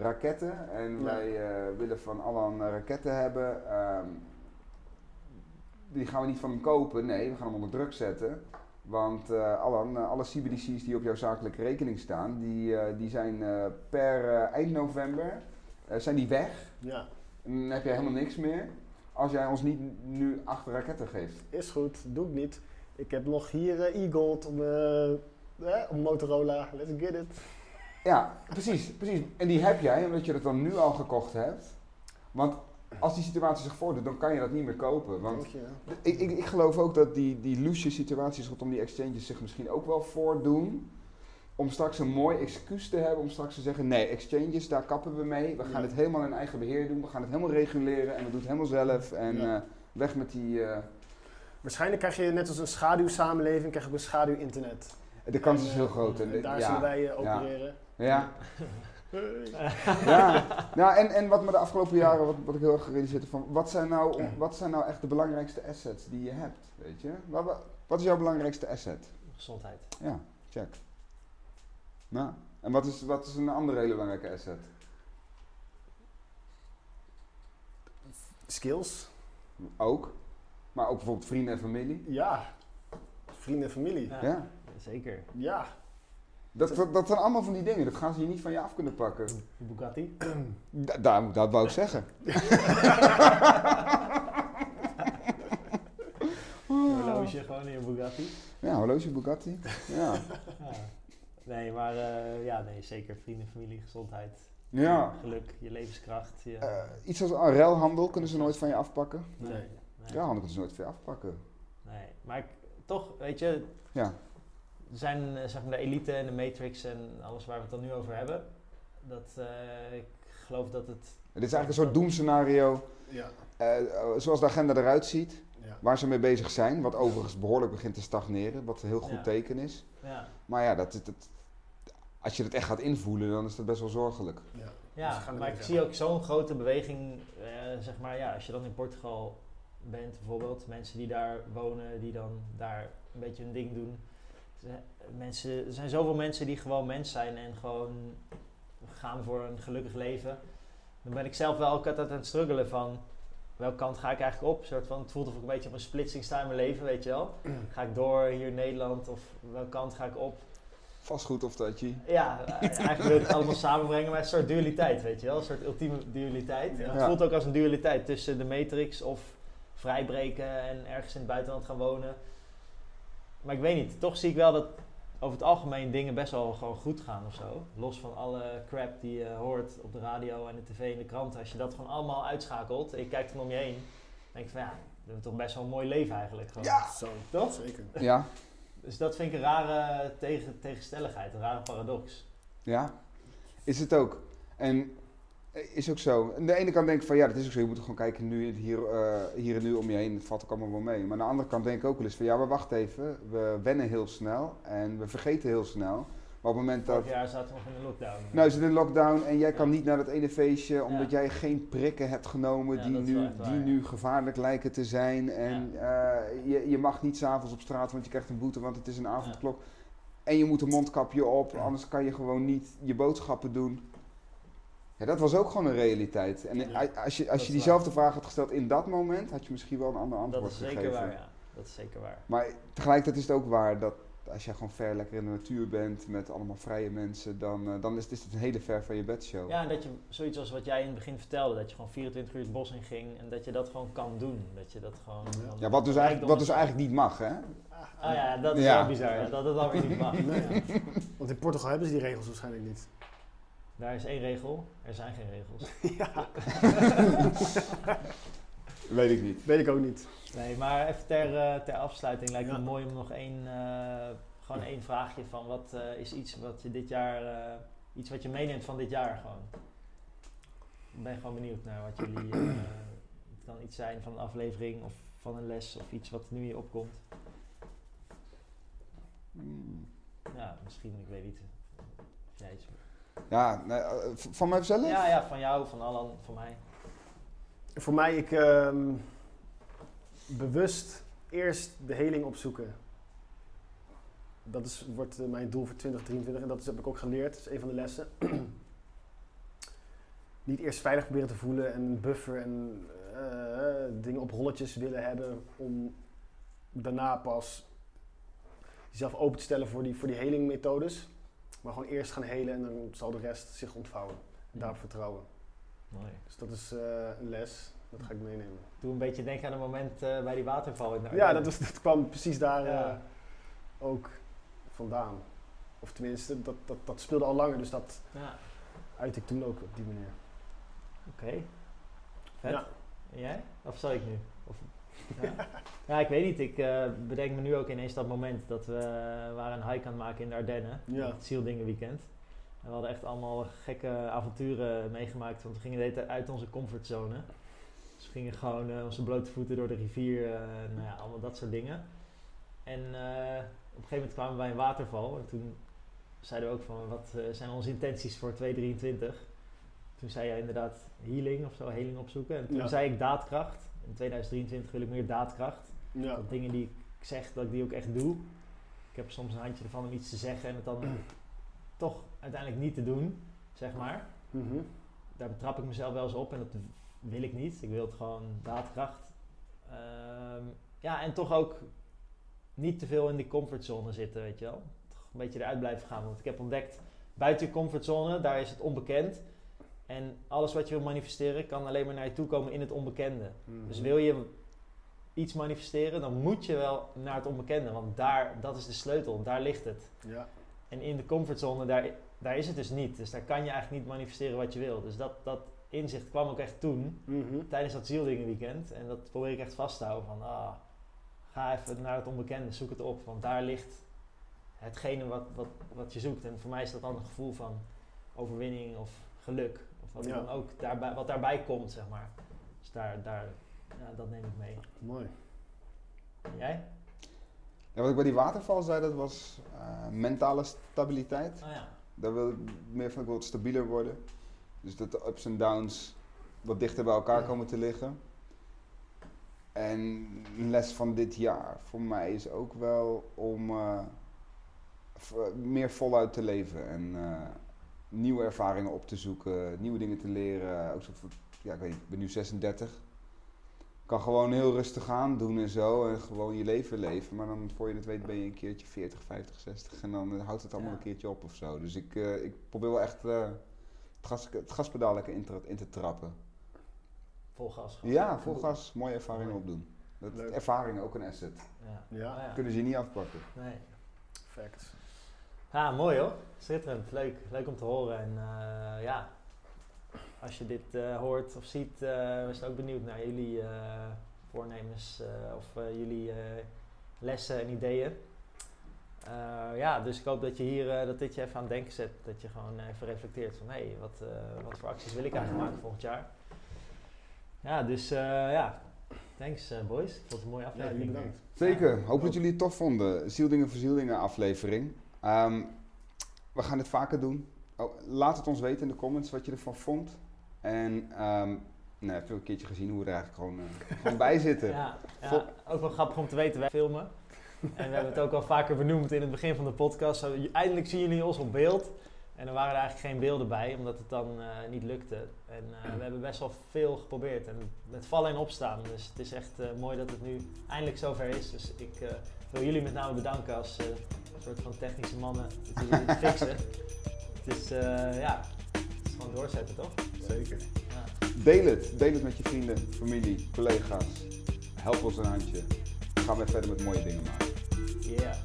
raketten. En Ja. wij eh, willen van Alan raketten hebben. Ehm, die gaan we niet van hem kopen. Nee, we gaan hem onder druk zetten. Want eh, Alan, eh, alle CBDC's die op jouw zakelijke rekening staan, die, eh, die zijn per eind november zijn die weg. ja, En dan heb jij helemaal niks meer. Als jij ons niet nu acht raketten geeft. is goed, doe ik niet. Ik heb nog hier e-gold om, eh, om Motorola. Let's get it. Ja, precies, precies. En die heb jij omdat je dat dan nu al gekocht hebt. Want als die situatie zich voordoet, dan kan je dat niet meer kopen. Want ik, ik, ik geloof ook dat die, die loesje situaties rondom die exchanges zich misschien ook wel voordoen. Om straks een mooi excuus te hebben om straks te zeggen: nee, exchanges, daar kappen we mee. We gaan Ja. het helemaal in eigen beheer doen. We gaan het helemaal reguleren en we doen het helemaal zelf. En Ja. eh, weg met die. eh, Waarschijnlijk krijg je net als een schaduwsamenleving, krijg je ook een schaduw-internet. de kans En, is eh, heel groot. En, en daar zullen wij eh, opereren. Ja. ja. Nou, en, en wat me de afgelopen jaren, wat, wat ik heel erg gerealiseerd heb, van wat zijn, nou, wat zijn nou echt de belangrijkste assets die je hebt? Weet je? Wat, wat- wat is jouw belangrijkste asset? Gezondheid. Ja, check. Nou, en wat is, wat is een andere hele belangrijke asset? Skills? Ook. Maar ook bijvoorbeeld vrienden en familie. Ja. Vrienden en familie. Ja, Ja. zeker. Ja. Dat, dat, dat zijn allemaal van die dingen. Dat gaan ze je niet van je af kunnen pakken. Bugatti. Da, daar, dat wou ik zeggen. Een horloge gewoon in je Bugatti. Ja, horloge Bugatti. Ja. Ja. Nee, maar eh, ja, nee, zeker vrienden, familie, gezondheid. ja. Geluk, je levenskracht. Je, Eh, iets als een ruilhandel kunnen ze nooit van je afpakken. nee, nee. nee, Ruilhandel kunnen ze nooit van je afpakken. nee. Maar ik, toch, weet je, Ja. Er zijn eh, zeg maar de elite en de matrix en alles waar we het dan nu over hebben. Dat, eh, ik geloof dat het... Dit is eigenlijk een soort doemscenario. Ja. eh, zoals de agenda eruit ziet. ja. Waar ze mee bezig zijn. Wat overigens behoorlijk begint te stagneren. Wat een heel goed Ja. teken is. Ja, Maar ja, dat, dat, als je het echt gaat invoelen, dan is dat best wel zorgelijk. ja. Dus ja maar ik zie ook zo'n grote beweging, zeg maar, ja, als je dan in Portugal bent bijvoorbeeld, mensen die daar wonen, die dan daar een beetje hun ding doen. Mensen, er zijn zoveel mensen die gewoon mens zijn en gewoon gaan voor een gelukkig leven. Dan ben ik zelf wel ook altijd aan het struggelen van welke kant ga ik eigenlijk op. Soort van, het voelt of ik een beetje op een splitsing sta in mijn leven, weet je wel. Ga ik door hier in Nederland of welke kant ga ik op? Vastgoed of dat je. Ja, eigenlijk wil ik het allemaal samenbrengen, maar een soort dualiteit, weet je wel? Een soort ultieme dualiteit. Ja. Het voelt ook als een dualiteit tussen de Matrix of vrijbreken en ergens in het buitenland gaan wonen. Maar ik weet niet, toch zie ik wel dat over het algemeen dingen best wel gewoon goed gaan of zo. Los van alle crap die je hoort op de radio en de tv en de krant. Als je dat gewoon allemaal uitschakelt en je kijkt dan om je heen, denk ik van ja, we hebben toch best wel een mooi leven eigenlijk. Gewoon. Ja. Zo, Toch? Zeker. Ja, Dus dat vind ik een rare tegen, tegenstelligheid, een rare paradox. ja. Is het ook. En is ook zo. Aan de ene kant denk ik van ja, dat is ook zo. Je moet gewoon kijken nu, hier, eh, hier en nu om je heen. Het valt ook allemaal wel mee. Maar aan de andere kant denk ik ook wel eens van ja, maar wacht even. We wennen heel snel en we vergeten heel snel. Maar op het moment dat... Jaar zaten we nog in de lockdown. Nou is het een lockdown en jij kan Ja. niet naar dat ene feestje omdat Ja. jij geen prikken hebt genomen Ja, die, dat nu, waar, die ja. nu gevaarlijk lijken te zijn. En eh, je, je mag niet s'avonds op straat, want je krijgt een boete, want het is een avondklok. En je moet een mondkapje op, anders kan je gewoon niet je boodschappen doen. Ja, dat was ook gewoon een realiteit. En Ja, als je, dat als je diezelfde vraag had gesteld in dat moment, had je misschien wel een ander antwoord Dat is zeker gegeven. waar, ja. Dat is zeker waar. Maar tegelijkertijd is het ook waar dat als jij gewoon ver lekker in de natuur bent met allemaal vrije mensen, dan, eh, dan is, is het een hele ver van je bedshow. Ja, en dat je zoiets als wat jij in het begin vertelde, dat je gewoon 24 uur het bos in ging en dat je dat gewoon kan doen. Dat je dat gewoon. Ja. Ja, wat dus, eigenlijk, wat dus eigenlijk niet mag, hè? Ah ja, dat is Ja. wel bizar, ja, dat het dan weer niet mag. Nee. Ja. Want in Portugal hebben ze die regels waarschijnlijk niet. Daar is één regel, er zijn geen regels. ja, Weet ik niet. weet ik ook niet. Nee, maar even ter, eh, ter afsluiting lijkt me Ja. mooi om nog één, eh, gewoon één vraagje van wat eh, is iets wat je dit jaar, eh, iets wat je meeneemt van dit jaar gewoon. Ik ben gewoon benieuwd naar wat jullie, eh, het kan iets zijn van een aflevering of van een les of iets wat nu hier opkomt. Hmm. Ja, misschien, ik weet niet. Of jij iets- Ja, nee, eh, van mijzelf? Ja, ja, van jou, van Alan, van mij. Voor mij, ik ehm, bewust eerst de heling opzoeken. Dat is, wordt eh, mijn doel voor 2023 en dat is, heb ik ook geleerd. Dat is een van de lessen. Niet eerst veilig proberen te voelen en een buffer en eh, dingen op rolletjes willen hebben om daarna pas jezelf open te stellen voor die, voor die helingmethodes. Maar gewoon eerst gaan helen en dan zal de rest zich ontvouwen. En daarop vertrouwen. Mooi. Dus dat is eh, een les. Dat ga ik meenemen. Doe een beetje denken aan een moment eh, bij die waterval in Ja, dat, was, dat kwam precies daar Ja. eh, ook vandaan. Of tenminste, dat, dat, dat speelde al langer, dus dat Ja, uit ik toen ook op die manier. oké. Vet. Ja. En jij? Of zal ik nu? Of, ja. ja, ik weet niet. Ik eh, bedenk me nu ook ineens dat moment dat we eh, waren een hike aan het maken in de Ardennen. Ja. Het Zieldingen weekend. En we hadden echt allemaal gekke avonturen meegemaakt, want we gingen de hele tijd uit onze comfortzone. Dus we gingen gewoon eh, onze blote voeten door de rivier, eh, nou ja, allemaal dat soort dingen. En op een gegeven moment kwamen we bij een waterval en toen zeiden we ook van, wat zijn onze intenties voor 2023? Toen zei jij inderdaad healing of zo, healing opzoeken. En toen Ja. zei ik daadkracht. In 2023 wil ik meer daadkracht. Ja. Dat dingen die ik zeg, dat ik die ook echt doe. Ik heb soms een handje ervan om iets te zeggen en het dan toch uiteindelijk niet te doen, zeg maar. Mhm. Daar betrap ik mezelf wel eens op en dat wil ik niet. Ik wil het gewoon daadkracht. Ehm, ja, en toch ook niet te veel in die comfortzone zitten, weet je wel. Toch een beetje eruit blijven gaan. Want ik heb ontdekt, buiten je comfortzone, daar is het onbekend. En alles wat je wil manifesteren, kan alleen maar naar je toe komen in het onbekende. Mhm. Dus wil je iets manifesteren, dan moet je wel naar het onbekende. Want daar, dat is de sleutel, daar ligt het. Ja. En in de comfortzone, daar, daar is het dus niet. Dus daar kan je eigenlijk niet manifesteren wat je wil. Dus dat, dat inzicht kwam ook echt toen, Mhm. tijdens dat zieldingenweekend. En dat probeer ik echt vast te houden. Van, ah, ga even naar het onbekende, zoek het op. Want daar ligt hetgene wat, wat, wat je zoekt. En voor mij is dat dan een gevoel van overwinning of geluk. Of wat, Ja. dan ook daarbij, wat daarbij komt, zeg maar. Dus daar, daar ja, dat neem ik mee. Mooi. En jij? Ja, wat ik bij die waterval zei, dat was eh, mentale stabiliteit. Oh ja. Daar wil ik meer van, ik wil wat stabieler worden. Dus dat de ups en downs wat dichter bij elkaar komen te liggen. En een les van dit jaar voor mij is ook wel om eh, meer voluit te leven. En eh, nieuwe ervaringen op te zoeken, nieuwe dingen te leren. Ook zo voor, ja, ik weet niet, ik ben nu 36. Kan gewoon heel rustig aan doen en zo. En gewoon je leven leven. Maar dan voor je het weet ben je een keertje 40, 50, 60. En dan eh, houdt het allemaal Ja. een keertje op of zo. Dus ik, eh, ik probeer wel echt eh, het, gas, het gaspedaal lekker in te, in te trappen. Vol gas. gewoon. Ja, vol gas, mooie ervaringen Mooi. opdoen. Dat Leuk. ervaring ook een asset. Ja. Ja. Oh ja. Kunnen ze je niet afpakken. Nee. Perfect. Ah, mooi hoor. Schitterend. Leuk. Leuk om te horen. En eh, ja, als je dit eh, hoort of ziet, eh we zijn ook benieuwd naar jullie eh, voornemens of jullie lessen en ideeën. ja, dus ik hoop dat je hier dat dit je even aan het denken zet. Dat je gewoon even reflecteert van hé, hey, wat, wat voor acties wil ik eigenlijk maken volgend jaar. Ja, dus ja, thanks boys. Dat was een mooie aflevering. Ja, bedankt. Zeker, hoop dat jullie het tof vonden. Zieldingen voor Zieldingen aflevering. Um, we gaan dit vaker doen. Oh, laat het ons weten in de comments wat je ervan vond. En um, nou, heb je een keertje gezien hoe we er eigenlijk gewoon, uh, gewoon bij zitten. Ja, ja, ook wel grappig om te weten, wij filmen. En we hebben het ook al vaker benoemd in het begin van de podcast. Zo, eindelijk zien jullie ons op beeld. En er waren er eigenlijk geen beelden bij, omdat het dan uh, niet lukte. En uh, we hebben best wel veel geprobeerd. En met vallen en opstaan. Dus het is echt mooi dat het nu eindelijk zover is. Dus ik wil jullie met name bedanken als soort van technische mannen dat jullie fixen. Het is, ja, het is gewoon doorzetten, toch? Zeker. Ja. Deel het. Deel het met je vrienden, familie, collega's. Help ons een handje. Gaan we verder met mooie dingen maken. Yeah.